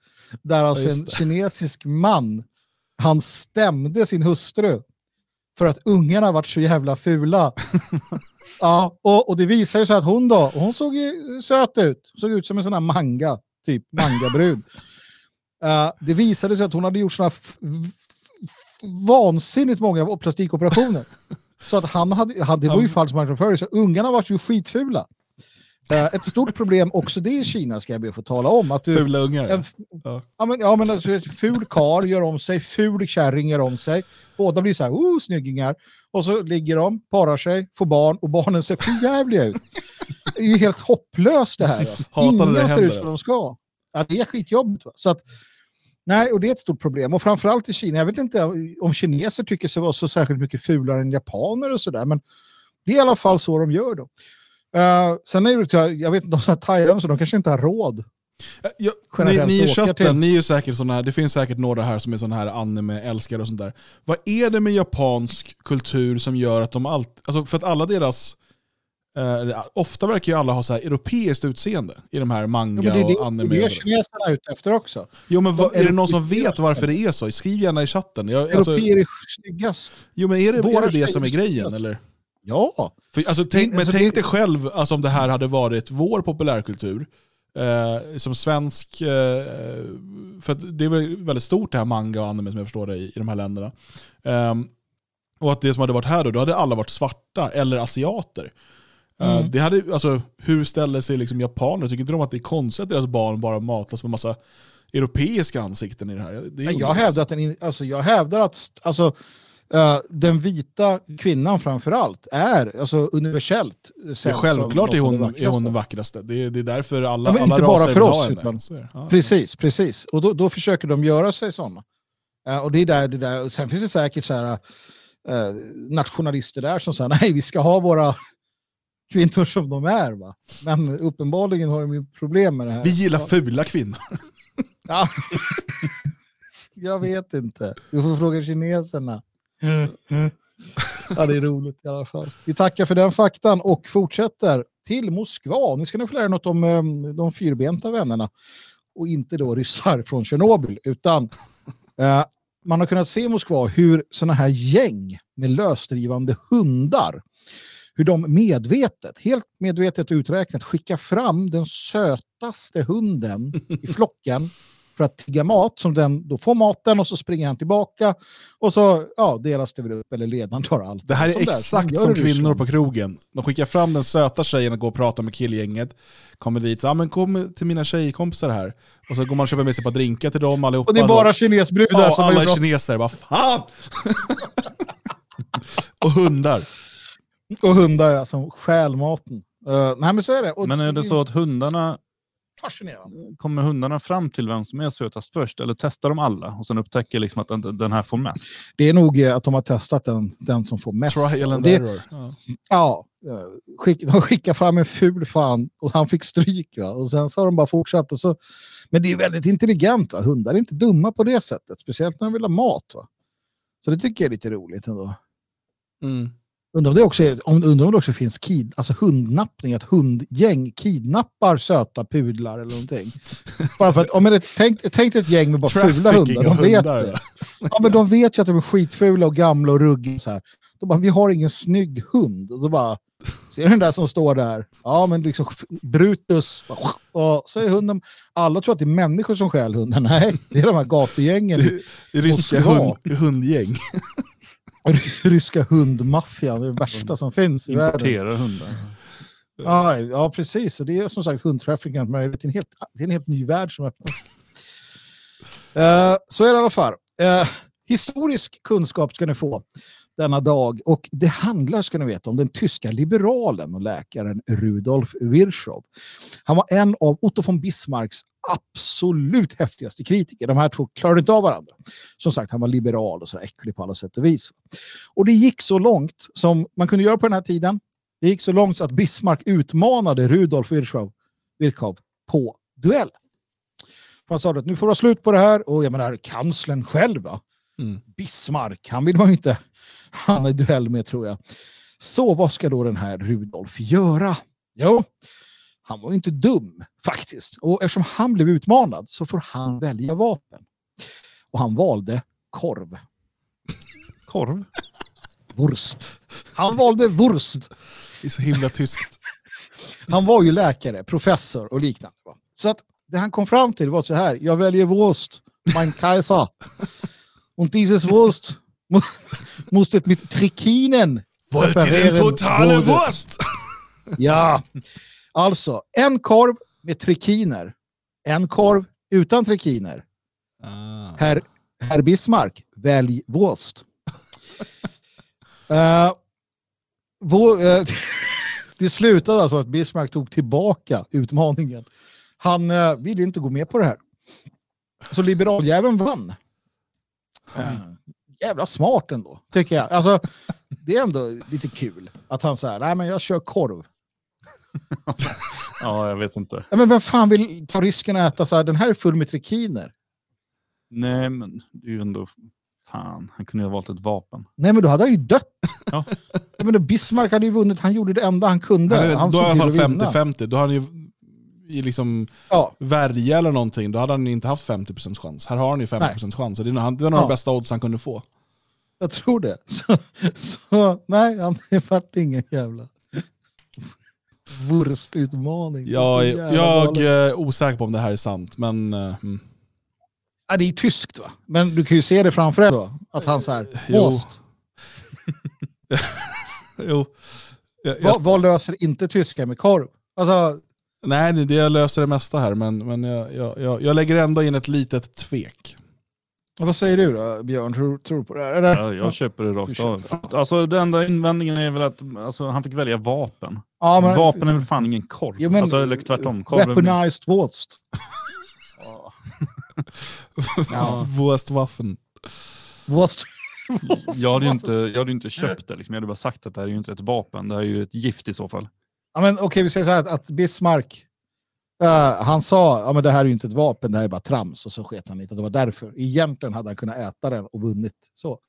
där alltså just en kinesisk man han stämde sin hustru för att ungarna varit så jävla fula. ja, och, och det visar ju sig att hon då, hon såg ju söt ut, såg ut som en sån här manga, typ mangabrud. Eh, det visade sig att hon hade gjort såna vansinnigt många plastikoperationer. Så att han hade, han, det var ju falsk marknadsföring, så ungarna var ju skitfula. Eh, ett stort problem också det i Kina ska jag be att få tala om. Att du, Fula ungar. en, Ja. ja. men, ja, men alltså, ful kar gör om sig, ful kärring gör om sig. Båda blir så här, oh, snyggingar. Och så ligger de, parar sig, får barn och barnen ser för jävliga ut. Det är ju helt hopplöst det här. när det Ingen ser ut som de alltså. ska. Ja, det är skitjobbigt. Va? Så att, nej, och det är ett stort problem. Och framförallt i Kina, jag vet inte om kineser tycker sig vara så särskilt mycket fulare än japaner och sådär, men det är i alla fall så de gör då. Uh, sen är det, jag vet inte, de här så de kanske inte har råd. Ja, ni, ni i chatten, ni är säkert såna här, det finns säkert några här som är såna här anime-älskare och sånt där. Vad är det med japansk kultur som gör att de alltid, alltså för att alla deras, eh, ofta verkar ju alla ha så här europeiskt utseende i de här Ja, manga men det det, och anime. det är kineserna är ute efter också. Jo men de är det någon som vet varför det är så? Skriv gärna i chatten. Jag, alltså, Europeer är snyggast. jo men är det, är det det som är grejen eller? Ja. För, alltså, tänk, men alltså, tänk det- dig själv alltså, om det här hade varit vår populärkultur. Eh, som svensk, eh, för det är väl väldigt stort det här manga och anime som jag förstår det i, i de här länderna. Ehm, och att det som hade varit här då, då hade alla varit svarta eller asiater. Eh, Mm. det hade, alltså, hur ställer sig liksom japaner? Tycker inte de att det är konstigt att deras barn bara matas med massa europeiska ansikten i det här? Det Jag hävdar att, den, alltså, jag hävdar att alltså, Eh, den vita kvinnan framför allt är alltså universellt sett självklart är hon, är hon den vackraste. Det är, det är därför alla, Ja, alla inte bara för oss, utan-. Ja. Precis, precis. Och då, då försöker de göra sig sådana. Eh, och det är där, det där. Och sen finns det säkert så här, eh, nationalister där som säger nej, vi ska ha våra kvinnor som de är. Va? Men uppenbarligen har de ju problem med det här. Vi gillar fula kvinnor. Ja. Jag vet inte. Du får fråga kineserna. Ja, det är roligt i alla fall. Vi tackar för den faktan och fortsätter till Moskva. Nu ska ni få lära er något om ehm, de fyrbenta vännerna. Och inte då ryssar från Tjernobyl, utan eh, man har kunnat se i Moskva hur sådana här gäng med lösdrivande hundar, hur de medvetet, helt medvetet uträknat, skickar fram den sötaste hunden i flocken för att tigga mat, som den då får maten och så springer han tillbaka och så ja, delas det väl upp eller ledaren tar allt. Det här är Som där, exakt gör som i kvinnor på krogen. De skickar fram den söta tjejen och går och pratar med killgänget. Kommer dit, ja men kom till mina tjejkompisar här. Och så går man och köper med sig ett par drinkar till dem allihopa. Och det är bara kinesbrudar ja, som alla är kineser, vad fan! och hundar. Och hundar ja, som stjäl maten. Eh, nej men så är det. Och Men är det så att hundarna, Fascinerande. kommer hundarna fram till vem som är sötast först? Eller testar de alla och sen upptäcker liksom att den, den här får mest? Det är nog eh, att de har testat den, den som får mest. Trial and det, error. Ja. Ja, eh, skick, de skickar fram en ful fan och han fick stryk. Va? Och sen så har de bara fortsatt. Och så, men det är väldigt intelligent. Va? Hundar är inte dumma på det sättet. Speciellt när de vill ha mat. Va? Så det tycker jag är lite roligt ändå. Mm. Undrar om det också, är, om, undrar om det också finns kid, alltså hundnappning, att hundgäng kidnappar söta pudlar eller någonting. Bara för att, om det, tänk, tänk ett gäng med bara fula hundar, de vet hundar, det. Ja, men de vet ju att de är skitfula och gamla och ruggiga. Så här. Då bara, vi har ingen snygg hund. Och då bara, ser du den där som står där? Ja, men liksom Brutus. Och så är hunden, alla tror att det är människor som stjäl hunden. Nej, det är de här gatugängen. Ryska hund, hundgäng. Ryska hundmaffian, det är det värsta som finns i världen. Importerar hundar. Ja, ja, precis. Det är som sagt hundtrafficking allt möjligt. Det är en helt, det är en helt ny värld som öppnas. Eh, så är det i alla fall. Eh, historisk kunskap ska ni få denna dag. Och det handlar, ska ni veta, om den tyska liberalen och läkaren Rudolf Virchow. Han var en av Otto von Bismarcks absolut häftigaste kritiker. De här två klarade inte av varandra. Som sagt, han var liberal och så äcklig på alla sätt och vis. Och det gick så långt som man kunde göra på den här tiden. Det gick så långt så att Bismarck utmanade Rudolf Virchow, Virchow på duell. Han sa att nu får det vara slut på det här. Och jag menar, kanslern själv, va? Mm. Bismarck, han vill man ju inte han i duell med tror jag. Så vad ska då den här Rudolf göra? Jo, han var ju inte dum faktiskt. Och eftersom han blev utmanad så får han välja vapen. Och han valde korv. Korv? Wurst. Han valde wurst. Det är så himla tyskt. Han var ju läkare, professor och liknande. Så att det han kom fram till var så här, jag väljer Wurst, mein Kaiser. Und dieses Wurst mu- musste mit Trikinen präparieren wurde. Wurst? Ja, alltså en korv med trikiner, en korv utan trikiner. Ah. Herr, herr Bismarck, välj Wurst. Eh, vår, eh, det slutade alltså att Bismarck tog tillbaka utmaningen. Han uh, ville inte gå med på det här. Så liberaljäveln vann. Eh, jävla smart ändå, tycker jag. Alltså, det är ändå lite kul att han säger, nej men jag kör korv. Ja, jag vet inte. Ja, men vem fan vill ta risken att äta så här, den här är full med trikiner? Nej, men det är ju ändå... Fan, han kunde ju ha valt ett vapen. Nej men då hade han ju dött. Ja. Men då Bismarck hade ju vunnit, han gjorde det enda han kunde. Han, han då är i alla fall att vinna. 50-50. Då har han ju i liksom Ja, värja eller någonting, då hade han inte haft 50% chans. Här har han ju 50% chans. Så det, är, det var nog Ja. bästa odds han kunde få. jag tror det. Så, så nej, han vart ingen jävla wurstutmaning. Jag, jag är osäker på om det här är sant, men... eh, mm. Ja, det är tyskt va? Men du kan ju se det framför dig då. Att han så här, Jo. Wurst. Jo. Jag, jag, Vad, vad löser inte tyska med korv? Alltså, nej, det- det löser det mesta här, men, men jag, jag, jag, jag lägger ändå in ett litet tvek. Vad säger du då, Björn? Tror, tror du på det här? Eller? Ja, jag köper det rakt köper. av. Alltså den enda invändningen är väl att alltså, han fick välja vapen. Ja, men, Vapen är väl fan ingen korv? Jo, men- alltså, eller tvärtom. Korv är väl- Weaponized Wurst. Ja. Wurstwaffen. Wurst. Jag hade ju inte, jag hade ju inte köpt det, liksom. jag hade bara sagt att det här är ju inte ett vapen, det här är ju ett gift i så fall. Ja, men okej, vi säger så här att, att Bismarck, eh, han sa ja, men det här är ju inte ett vapen, det här är bara trams. Och så sket han lite, det var därför. Egentligen hade han kunnat äta den och vunnit. Så.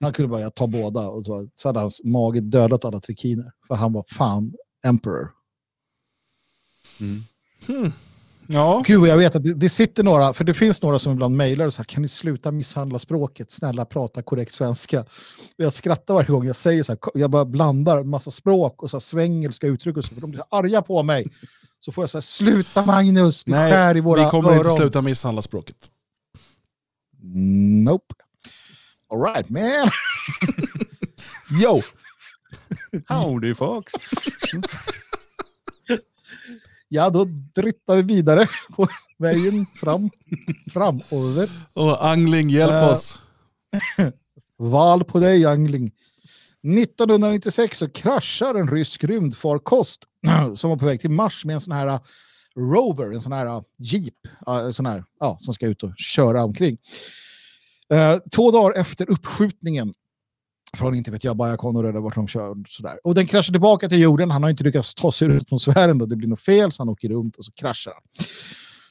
Han kunde bara ta båda och så, så hade hans mage dödat alla trikiner. För han var fan emperor. Ja, Gud, jag vet att det, det sitter några, för det finns några som ibland mejlar och så här, kan ni sluta misshandla språket? Snälla prata korrekt svenska. Och jag skrattar varje gång jag säger så här, jag bara blandar en massa språk och så här svengelska uttryck och så, för de blir så arga på mig. Så får jag säga, sluta Magnus, det nej, skär i våra vi kommer öron. inte sluta misshandla språket. Nope. All right man. Yo! Howdy Fox! Ja, då drittar vi vidare på vägen fram, framover. Och Angling, hjälp Eh, oss. Val på dig, Angling. 1996 så kraschar en rysk rymdfarkost som var på väg till Mars med en sån här uh, Rover, en sån här uh, Jeep, uh, en sån här, ja, som ska ut och köra omkring. Eh, två dagar efter uppskjutningen från inte vet jag, Bajakonur eller vart de kör. Sådär. Och den kraschar tillbaka till jorden. Han har inte lyckats ta sig ur atmosfären. Då. Det blir något fel så han åker runt och så kraschar han.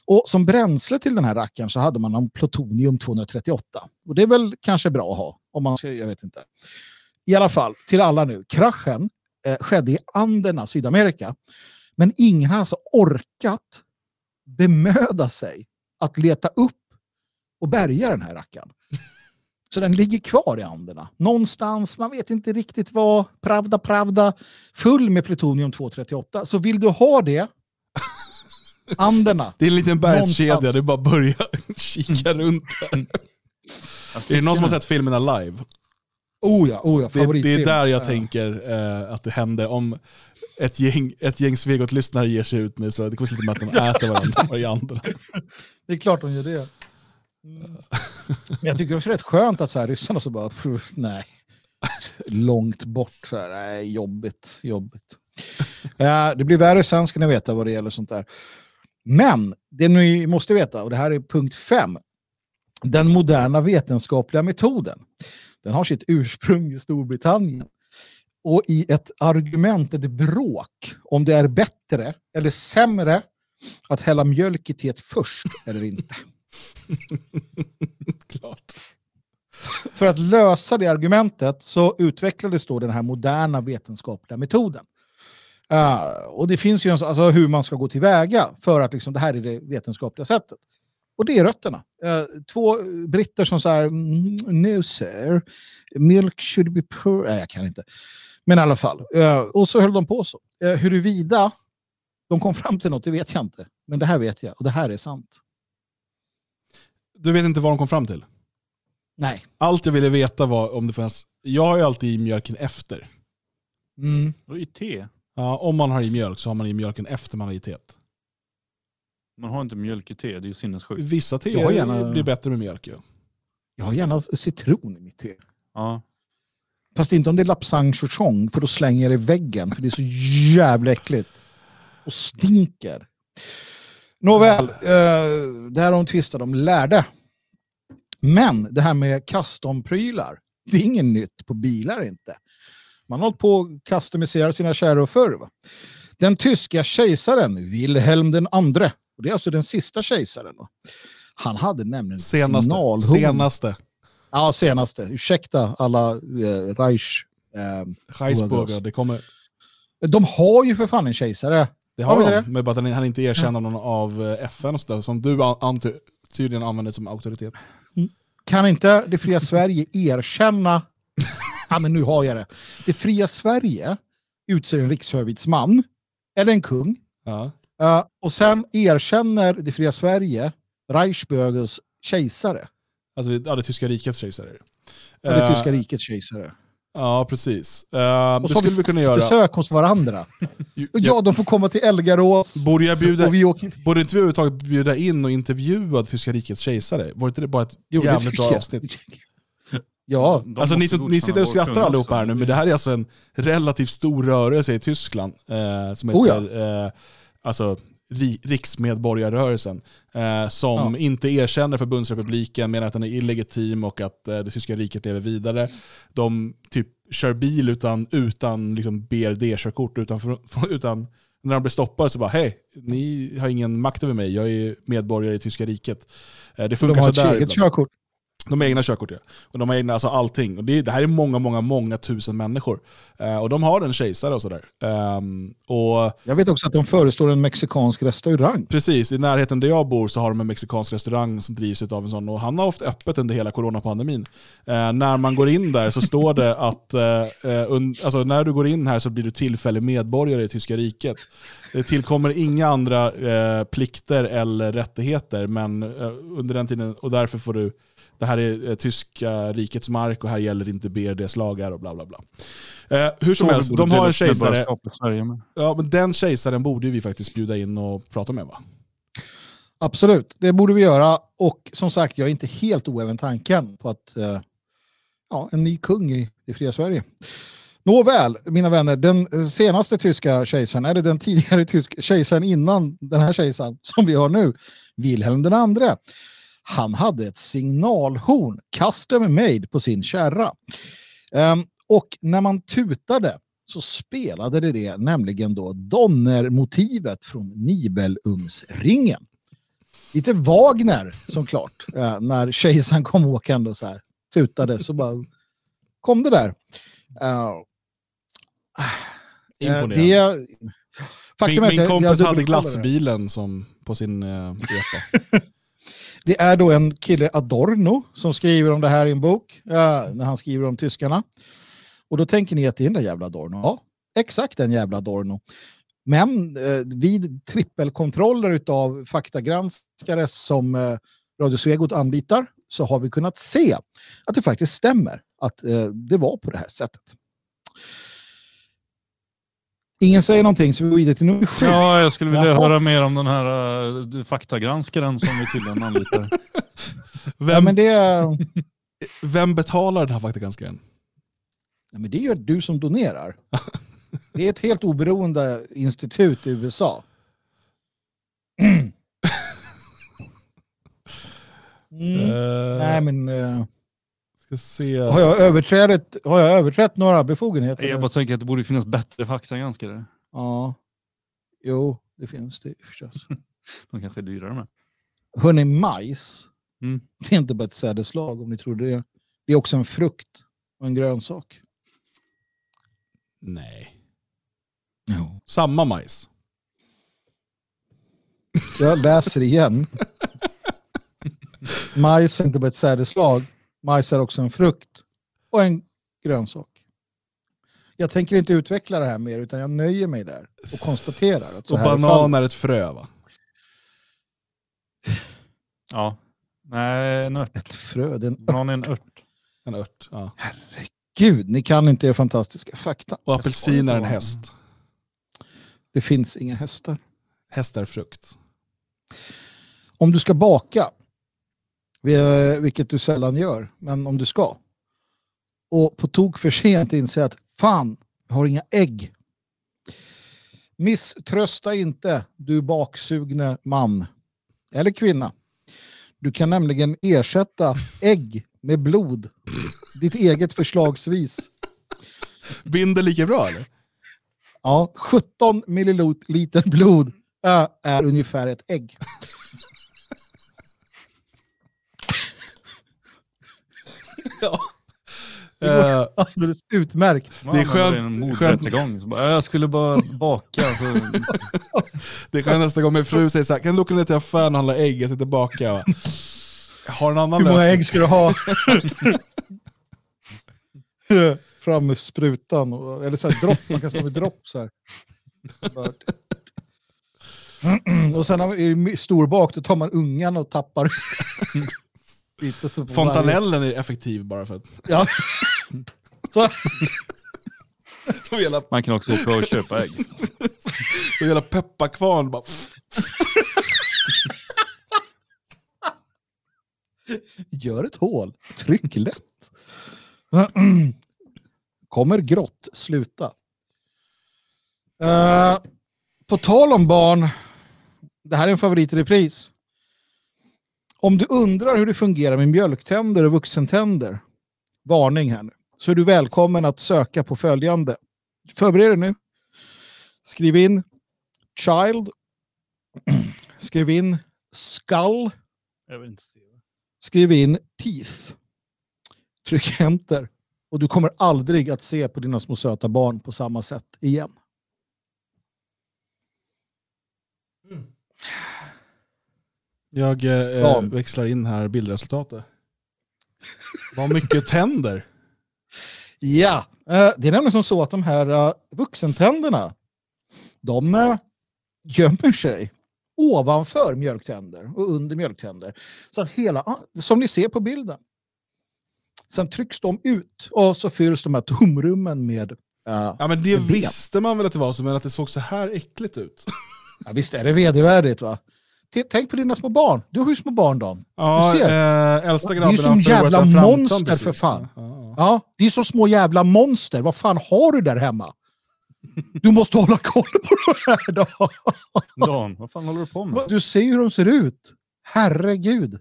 Och som bränsle till den här rackaren så hade man en plutonium 238. Och det är väl kanske bra att ha. Om man ska, jag vet inte. I alla fall, till alla nu. Kraschen eh, skedde i Anderna, Sydamerika. Men ingen har alltså orkat bemöda sig att leta upp och bärga den här rackaren. Så den ligger kvar i Anderna. Någonstans, man vet inte riktigt vad. Pravda, pravda. Full med plutonium 238. Så vill du ha det, Anderna. Det är en liten bergskedja, det är bara att börja kika runt där. Är det någon som har sett filmerna live? Oh ja, oh ja Det, det är där jag Ja. tänker eh, att det händer. Om ett gäng, ett gäng Svegot-lyssnare ger sig ut nu så det kommer sluta med att de äter varandra varianterna. Det är klart de gör det. Mm. Men jag tycker också det är rätt skönt att så här, ryssarna så bara, pff, nej, långt bort, så här, nej, jobbigt, jobbigt. uh, det blir värre sen ska ni veta vad det gäller sånt där. Men det ni måste veta, och det här är punkt fem, den moderna vetenskapliga metoden. Den har sitt ursprung i Storbritannien. Och i ett argument, ett bråk, om det är bättre eller sämre att hälla mjölk i teet först eller inte. Klart. För att lösa det argumentet så utvecklades då den här moderna vetenskapliga metoden. Uh, och det finns ju en, alltså hur man ska gå tillväga för att liksom, det här är det vetenskapliga sättet. Och det är rötterna. Uh, två britter som säger mm, no sir, milk should be poor. Nej, jag kan inte. Men i alla fall. Uh, och så höll de på så. Uh, huruvida de kom fram till något, det vet jag inte. Men det här vet jag och det här är sant. Du vet inte vad de kom fram till? Nej. Allt jag ville veta var om det fanns... Jag har ju alltid i mjölken efter. Och i te. Ja, om man har i mjölk så har man i mjölken efter man har i teet. Man har inte mjölk i te, det är ju sinnessjukt. Vissa Jag har teer gärna- blir bättre med mjölk. Ja. Jag har gärna citron i mitt te. Ja. Fast inte om det är lapsang chouchong, för då slänger jag det i väggen. För det är så jävla äckligt. Och stinker. Nåväl, eh, det här de lärde. Men det här med customprylar, det är inget nytt på bilar inte. Man har hållit på att customisera sina kärror förr. Va? Den tyska kejsaren Wilhelm den andre, och det är alltså den sista kejsaren. Va? Han hade nämligen Senaste. signalhorn. Senaste. Ja, senaste. Ursäkta alla eh, Reich. Eh, Scheisburger, det kommer... de har ju för fan en kejsare. Det har vi de, det? men bara att han- inte erkänner någon av eh, FN och sådär, som du tydligen använder som auktoritet. Kan inte det fria Sverige erkänna... ja, men nu har jag det. Det fria Sverige utser en rikshövitsman, eller en kung, Ja. eh, och sen erkänner det fria Sverige Reichsbögels kejsare. Alltså, ja, det tyska rikets kejsare. Ja, det Eh, tyska rikets kejsare. Ja, precis. Uh, Och så har skulle vi kunna vi göra. besök hos varandra. Ja, de får komma till Elgarås. Borde jag bjuda, Och vi åker... borde inte vi överhuvudtaget bjuda in och intervjua Tyska rikets kejsare? Var inte det bara ett Jo, jävligt bra jag. avsnitt? Ja, De Alltså ni, som, ni sitter och skrattar allihopa här nu, men det här är alltså en relativt stor rörelse i Tyskland eh, som Oh ja. heter eh, alltså, Riksmedborgarrörelsen, eh, som Ja. inte erkänner förbundsrepubliken, menar att den är illegitim och att eh, det tyska riket lever vidare. De typ kör bil utan, utan liksom BRD-körkort, utan, utan när de blir stoppade så bara hej, ni har ingen makt över mig, jag är medborgare i tyska riket. Eh, det de funkar har ett eget körkort. De har egna körkort ja. Och de har egna, alltså allting. Och det, det här är många, många, många tusen människor. Eh, och de har en kejsare och sådär. Ehm, och Jag vet också att de förestår en mexikansk restaurang. precis, i närheten där jag bor så har de en mexikansk restaurang som drivs av en sån. Och han har haft öppet under hela coronapandemin. Eh, när man går in där så står det att eh, eh, und, alltså, när du går in här så blir du tillfällig medborgare i tyska riket. Det tillkommer inga andra eh, plikter eller rättigheter, men eh, under den tiden, och därför får du det här är eh, tyska rikets mark och här gäller inte BRDs lagar och bla bla bla. Eh, hur som Så helst, de har dela en kejsare. Ja, men den kejsaren borde vi faktiskt bjuda in och prata med va? Absolut, det borde vi göra. Och som sagt, jag är inte helt oäven tanken på att eh, ja, en ny kung i det fria Sverige. Nåväl, mina vänner, den eh, senaste tyska kejsaren, eller den tidigare tyska kejsaren innan den här kejsaren som vi har nu, Wilhelm den andre. Han hade ett signalhorn, custom made, på sin kärra. Ehm, och när man tutade så spelade det det, nämligen då Donnermotivet från Nibelungsringen. Lite Wagner som klart, eh, när kejsaren kom åkande och så här tutade så bara kom det där. Eh, Imponerande. det, min min kompis hade glassbilen som på sin repa. Det är då en kille, Adorno, som skriver om det här i en bok, eh, när han skriver om tyskarna. Och då tänker ni att det är den där jävla Adorno. Ja, exakt den jävla Adorno. Men eh, vid trippelkontroller av faktagranskare som eh, Radio Svegot anlitar så har vi kunnat se att det faktiskt stämmer att eh, det var på det här sättet. Ingen säger någonting så vi går vidare till nummer sju. Ja, jag skulle vilja Jaha. höra mer om den här uh, faktagranskaren som vi tydligen anlitar. Ja, Vem, men det, är- vem betalar den här faktagranskaren? Ja, men det gör du som donerar. Det är ett helt oberoende institut i USA. Mm. Eh, Nej, men ska se. har, jag överträtt, har jag överträtt några befogenheter? Jag bara tänker att det borde finnas bättre faktagranskare. Ja. Jo, det finns det förstås. De kanske är dyrare med. Hörni, majs, Mm. det är inte bara ett sädeslag om ni tror det. Det är också en frukt och en grönsak. Nej. Jo. Samma majs. Jag läser igen. Majs är inte bara ett sädeslag. Majs är också en frukt och en grönsak. Jag tänker inte utveckla det här mer utan jag nöjer mig där och konstaterar att så Och här är banan fallet. är ett frö va? Ja. Nej, en ört. Ett frö, det är en ört. Banan är en ört. En ört. Ja. Gud, ni kan inte er fantastiska fakta. Och apelsin är en häst. Det finns inga hästar. Häst är frukt. Om du ska baka, vilket du sällan gör, men om du ska, och på tok för sent inse att fan, jag har inga ägg. Misströsta inte, du baksugne man eller kvinna. Du kan nämligen ersätta ägg med blod. Ditt eget förslagsvis. Binder lika bra eller? Ja, 17 milliliter blod är ungefär ett ägg. Ja. Eh, Alldeles utmärkt. Man Det är skönt- En skönt-. Så bara, Jag skulle bara baka. Så, det kan nästa gång min fru säger så här, kan du åka ner till affären och handla ägg, jag sitter baka. Va? Jag har en annan Hur många lösning. ägg ska du ha? Fram med sprutan. Och, eller så här dropp, man kan slå med dropp så här. Så och sen är det stor bak, då tar man ungan och tappar. Lite så på varje- Fontanellen är effektiv bara för att... Ja. Så, Som hela, Man kan också åka och köpa ägg. som hela pepparkvarn bara... gör ett hål. Tryck lätt. Kommer grått, sluta. Eh, på tal om barn, det här är en favorit i repris. Om du undrar hur det fungerar med mjölktänder och vuxentänder, varning här nu, så är du välkommen att söka på följande. Förbered dig nu. Skriv in child, skriv in skull, skriv in teeth. Tryck enter. Och du kommer aldrig att se på dina små söta barn på samma sätt igen. Jag eh, Dan. växlar in här bildresultatet. Vad mycket tänder. Ja, eh, det är nämligen som så att de här eh, vuxentänderna, de eh, gömmer sig ovanför mjölktänder och under mjölktänder. Så att hela, ah, som ni ser på bilden. Sen trycks de ut och så fylls de här tomrummen med eh, Ja men det visste man väl att det var så, men att det såg så här äckligt ut. Ja, visst är det vedervärdigt va? Tänk på dina små barn. Du har ju små barn Dan. Ja, Du ser. eh, äldsta Det är grabben ju som jävla monster, precis. för fan. Ja, ja. Ja, det är så små jävla monster. Vad fan har du där hemma? Du måste hålla koll på de här då. Dan, vad fan håller du på med? Du ser ju hur de ser ut. Herregud.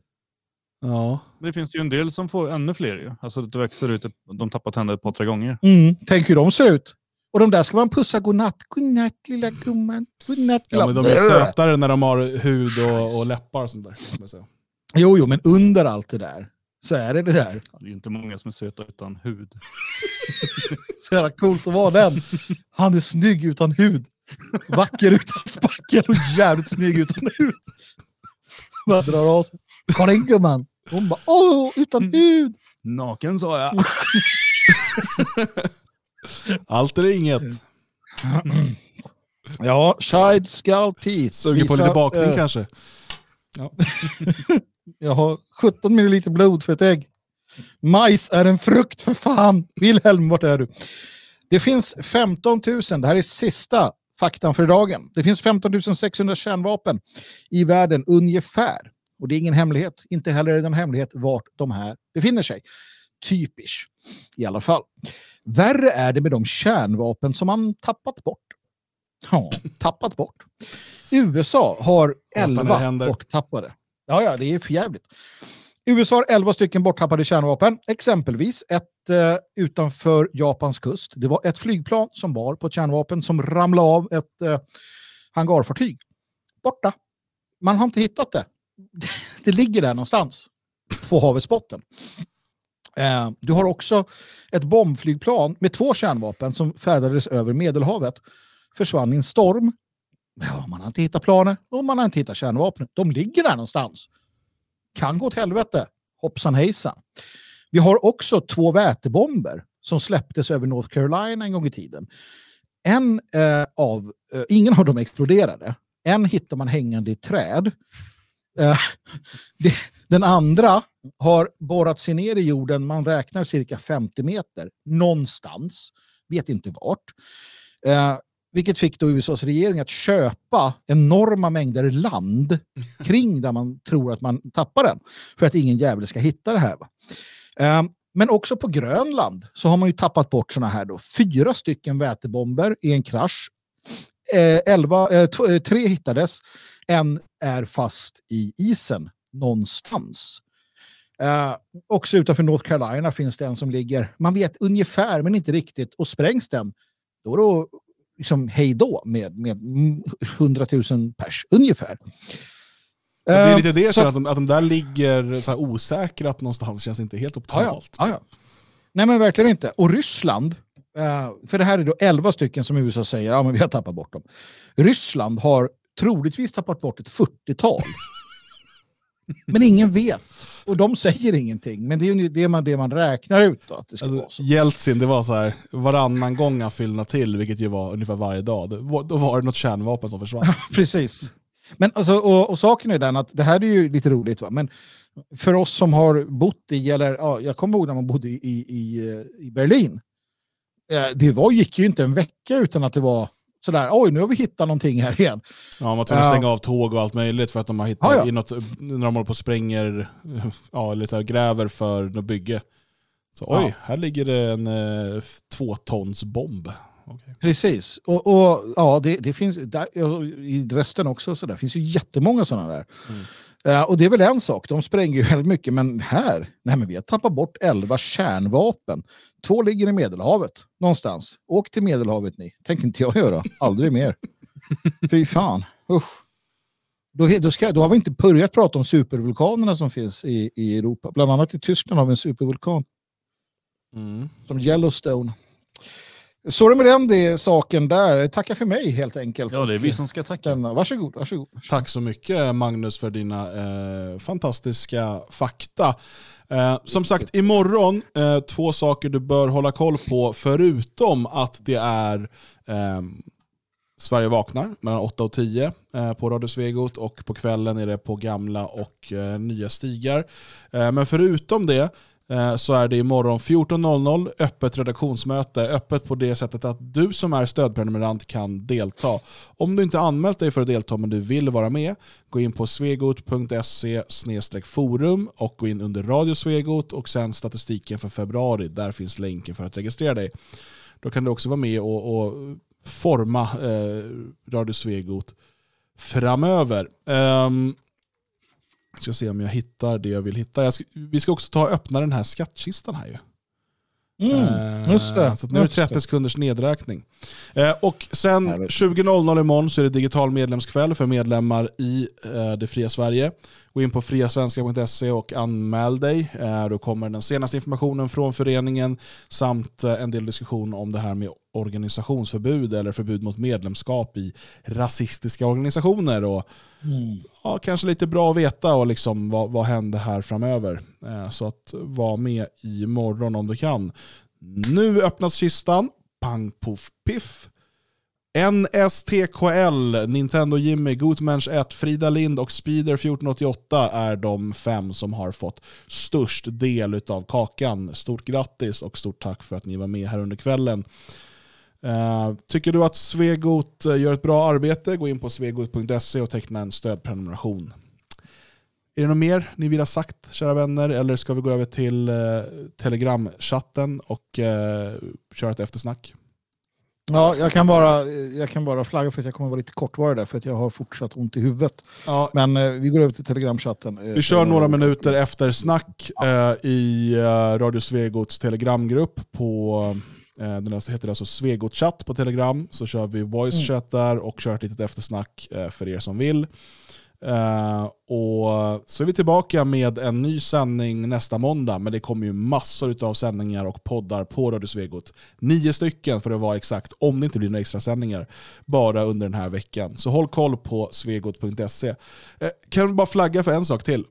ja. Det finns ju en del som får ännu fler ju. Alltså det växer ut, de tappar tänder ett par, tre gånger. Mm, tänk hur de ser ut. Och de där ska man pussa godnatt. Godnatt lilla gumman. Godnatt ja, men de är sötare när de har hud och, och läppar och sånt där. man. Jo, jo, men under allt det där så är det det där. Det är inte många som är söta utan hud. Så jävla coolt att vara den. Han är snygg utan hud. Vacker utan spackel och jävligt snygg utan hud. Bara drar av sig. Kolla in gumman. Hon bara åh, utan hud. Naken sa jag. Allt eller inget. Ja, child skull teeth. Suger på lite bakning eh, kanske. Jag har 17 milliliter blod för ett ägg. Majs är en frukt för fan. Wilhelm, vart är du? Det finns 15 000, det här är sista faktan för dagen. Det finns 15 600 kärnvapen i världen ungefär. Och det är ingen hemlighet, inte heller är det en hemlighet vart de här befinner sig. Typisch i alla fall. Värre är det med de kärnvapen som man tappat bort. Ja, tappat bort. USA har Satan, det 11 händer. borttappade. Ja, ja, det är för jävligt. USA har 11 stycken borttappade kärnvapen, exempelvis ett eh, utanför Japans kust. Det var ett flygplan som var på ett kärnvapen som ramlade av ett eh, hangarfartyg. Borta. Man har inte hittat det. Det ligger där någonstans på havets botten. Eh, du har också ett bombflygplan med två kärnvapen som färdades över Medelhavet. Försvann i en storm. Ja, man har inte hittat planet och man har inte hittat kärnvapnet. De ligger där någonstans. Kan gå åt helvete. Hoppsan hejsan. Vi har också två vätebomber som släpptes över North Carolina en gång i tiden. En eh, av, eh, ingen av dem exploderade. En hittar man hängande i ett träd. Eh, det, den andra har borrat sig ner i jorden, man räknar cirka 50 meter, någonstans, vet inte vart. Eh, vilket fick då USAs regering att köpa enorma mängder land kring där man tror att man tappar den. För att ingen jävel ska hitta det här. Eh, men också på Grönland så har man ju tappat bort såna här då. Fyra stycken vätebomber i en krasch. Eh, elva, eh, eh, tre hittades. En är fast i isen någonstans. Eh, också utanför North Carolina finns det en som ligger, man vet ungefär men inte riktigt, och sprängs den, då är det liksom hej då med, med mm, 100 000 pers ungefär. Det är Eh, lite det så att- att de, att de där ligger så här osäkrat någonstans känns inte helt Ja, ja. optimalt. ja, ja. Nej, men verkligen inte. Och Ryssland, för det här är då 11 stycken som USA säger, ja men vi har tappat bort dem. Ryssland har troligtvis tappat bort ett 40-tal. men ingen vet. Och de säger ingenting. Men det är ju det man, det man räknar ut då, att det ska vara Alltså, så. Jeltsin, det var så här varannan gång han fyllde till, vilket ju var ungefär varje dag. Då var det något kärnvapen som försvann. Precis. Men alltså, och, och saken är den att det här är ju lite roligt, va? men för oss som har bott i, eller ja, jag kommer ihåg när man bodde i, i, i, eh, Berlin, eh, det var, gick ju inte en vecka utan att det var sådär, oj nu har vi hittat någonting här igen. Ja, man var tvungen att stänga av tåg och allt möjligt för att de har hittat Ja, ja. i något, när de håller på och spränger, ja, eller så här, gräver för något bygge. Så oj, Ja. här ligger det en eh, två tons bomb. Okej. Precis, och, och ja, det, det finns där, i resten också, så där finns ju jättemånga sådana där. Mm. Eh, och det är väl en sak, de spränger ju väldigt mycket, men här, nej men vi har tappat bort 11 kärnvapen. Två ligger i Medelhavet, någonstans. Åk till Medelhavet ni, tänker inte jag göra, aldrig mer. Fy fan, usch. Då, då, ska, då har vi inte börjat prata om supervulkanerna som finns i, i Europa. Bland annat i Tyskland har vi en supervulkan Mm. som Yellowstone. Så är det med den det, saken där. Tacka för mig helt enkelt. Ja, det är vi som ska tacka. Denna. Varsågod, varsågod. Tack så mycket Magnus för dina eh, fantastiska fakta. Eh, som sagt, imorgon, eh, två saker du bör hålla koll på förutom att det är ehm, Sverige vaknar mellan 8 och 10 eh, på Radio Svegot och på kvällen är det på gamla och eh, nya stigar. Eh, men förutom det eh, Eh, så är det imorgon 14.00 öppet redaktionsmöte. Öppet på det sättet att du som är stödprenumerant kan delta. Om du inte anmält dig för att delta men du vill vara med, gå in på svegot.se forum och gå in under Radio Svegot och sen statistiken för februari. Där finns länken för att registrera dig. Då kan du också vara med och, och forma eh, Radio Svegot framöver. Um, ska se om jag hittar det jag vill hitta. Jag ska, vi ska också ta och öppna den här skattkistan här ju. Mm, just det. Eh, Så nu är det just det. 30 sekunders nedräkning. Eh, och sen Jag vet. 20.00 imorgon så är det digital medlemskväll för medlemmar i eh, det fria Sverige. Gå in på friasvenska.se och anmäl dig. Eh, då kommer den senaste informationen från föreningen samt eh, en del diskussion om det här med organisationsförbud eller förbud mot medlemskap i rasistiska organisationer. Och Mm. ja, kanske lite bra att veta och liksom vad, vad händer här framöver. Eh, så att var med imorgon om du kan. Nu öppnas kistan. Pang poff piff. NSTKL, Nintendo Jimmy, Gootmensch 1, Frida Lind och Speeder 1488 är de fem som har fått störst del av kakan. Stort grattis och stort tack för att ni var med här under kvällen. Eh, tycker du att Svegot eh, gör ett bra arbete, gå in på svegot.se och teckna en stödprenumeration. Är det något mer ni vill ha sagt, kära vänner, eller ska vi gå över till eh, Telegramchatten och köra ett eftersnack? Ja, jag kan, bara, jag kan bara flagga för att jag kommer vara lite kortvarig där för att jag har fortsatt ont i huvudet. Ja, Men eh, vi går över till telegramchatten. Vi kör några minuter efter snack eh, i eh, Radio Svegots telegramgrupp på den heter alltså Svegot chatt på telegram. Så kör vi voice chat där och kör ett litet eftersnack eh, för er som vill. Eh, och så är vi tillbaka med en ny sändning nästa måndag, men det kommer ju massor av sändningar och poddar på Radio Svegot. Nio stycken för att vara exakt, om det inte blir några extra sändningar bara under den här veckan. Så håll koll på svegot.se. Eh, kan du bara flagga för en sak till?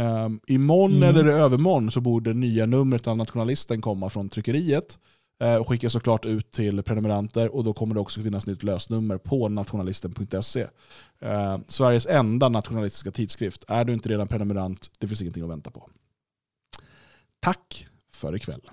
Um, imorgon Mm. eller övermorgon så borde nya numret av Nationalisten komma från tryckeriet eh, Eh, och skickas såklart ut till prenumeranter och då kommer det också finnas nytt lösnummer på nationalisten.se. Eh, Sveriges enda nationalistiska tidskrift. Är du inte redan prenumerant, det finns ingenting att vänta på. Tack för ikväll.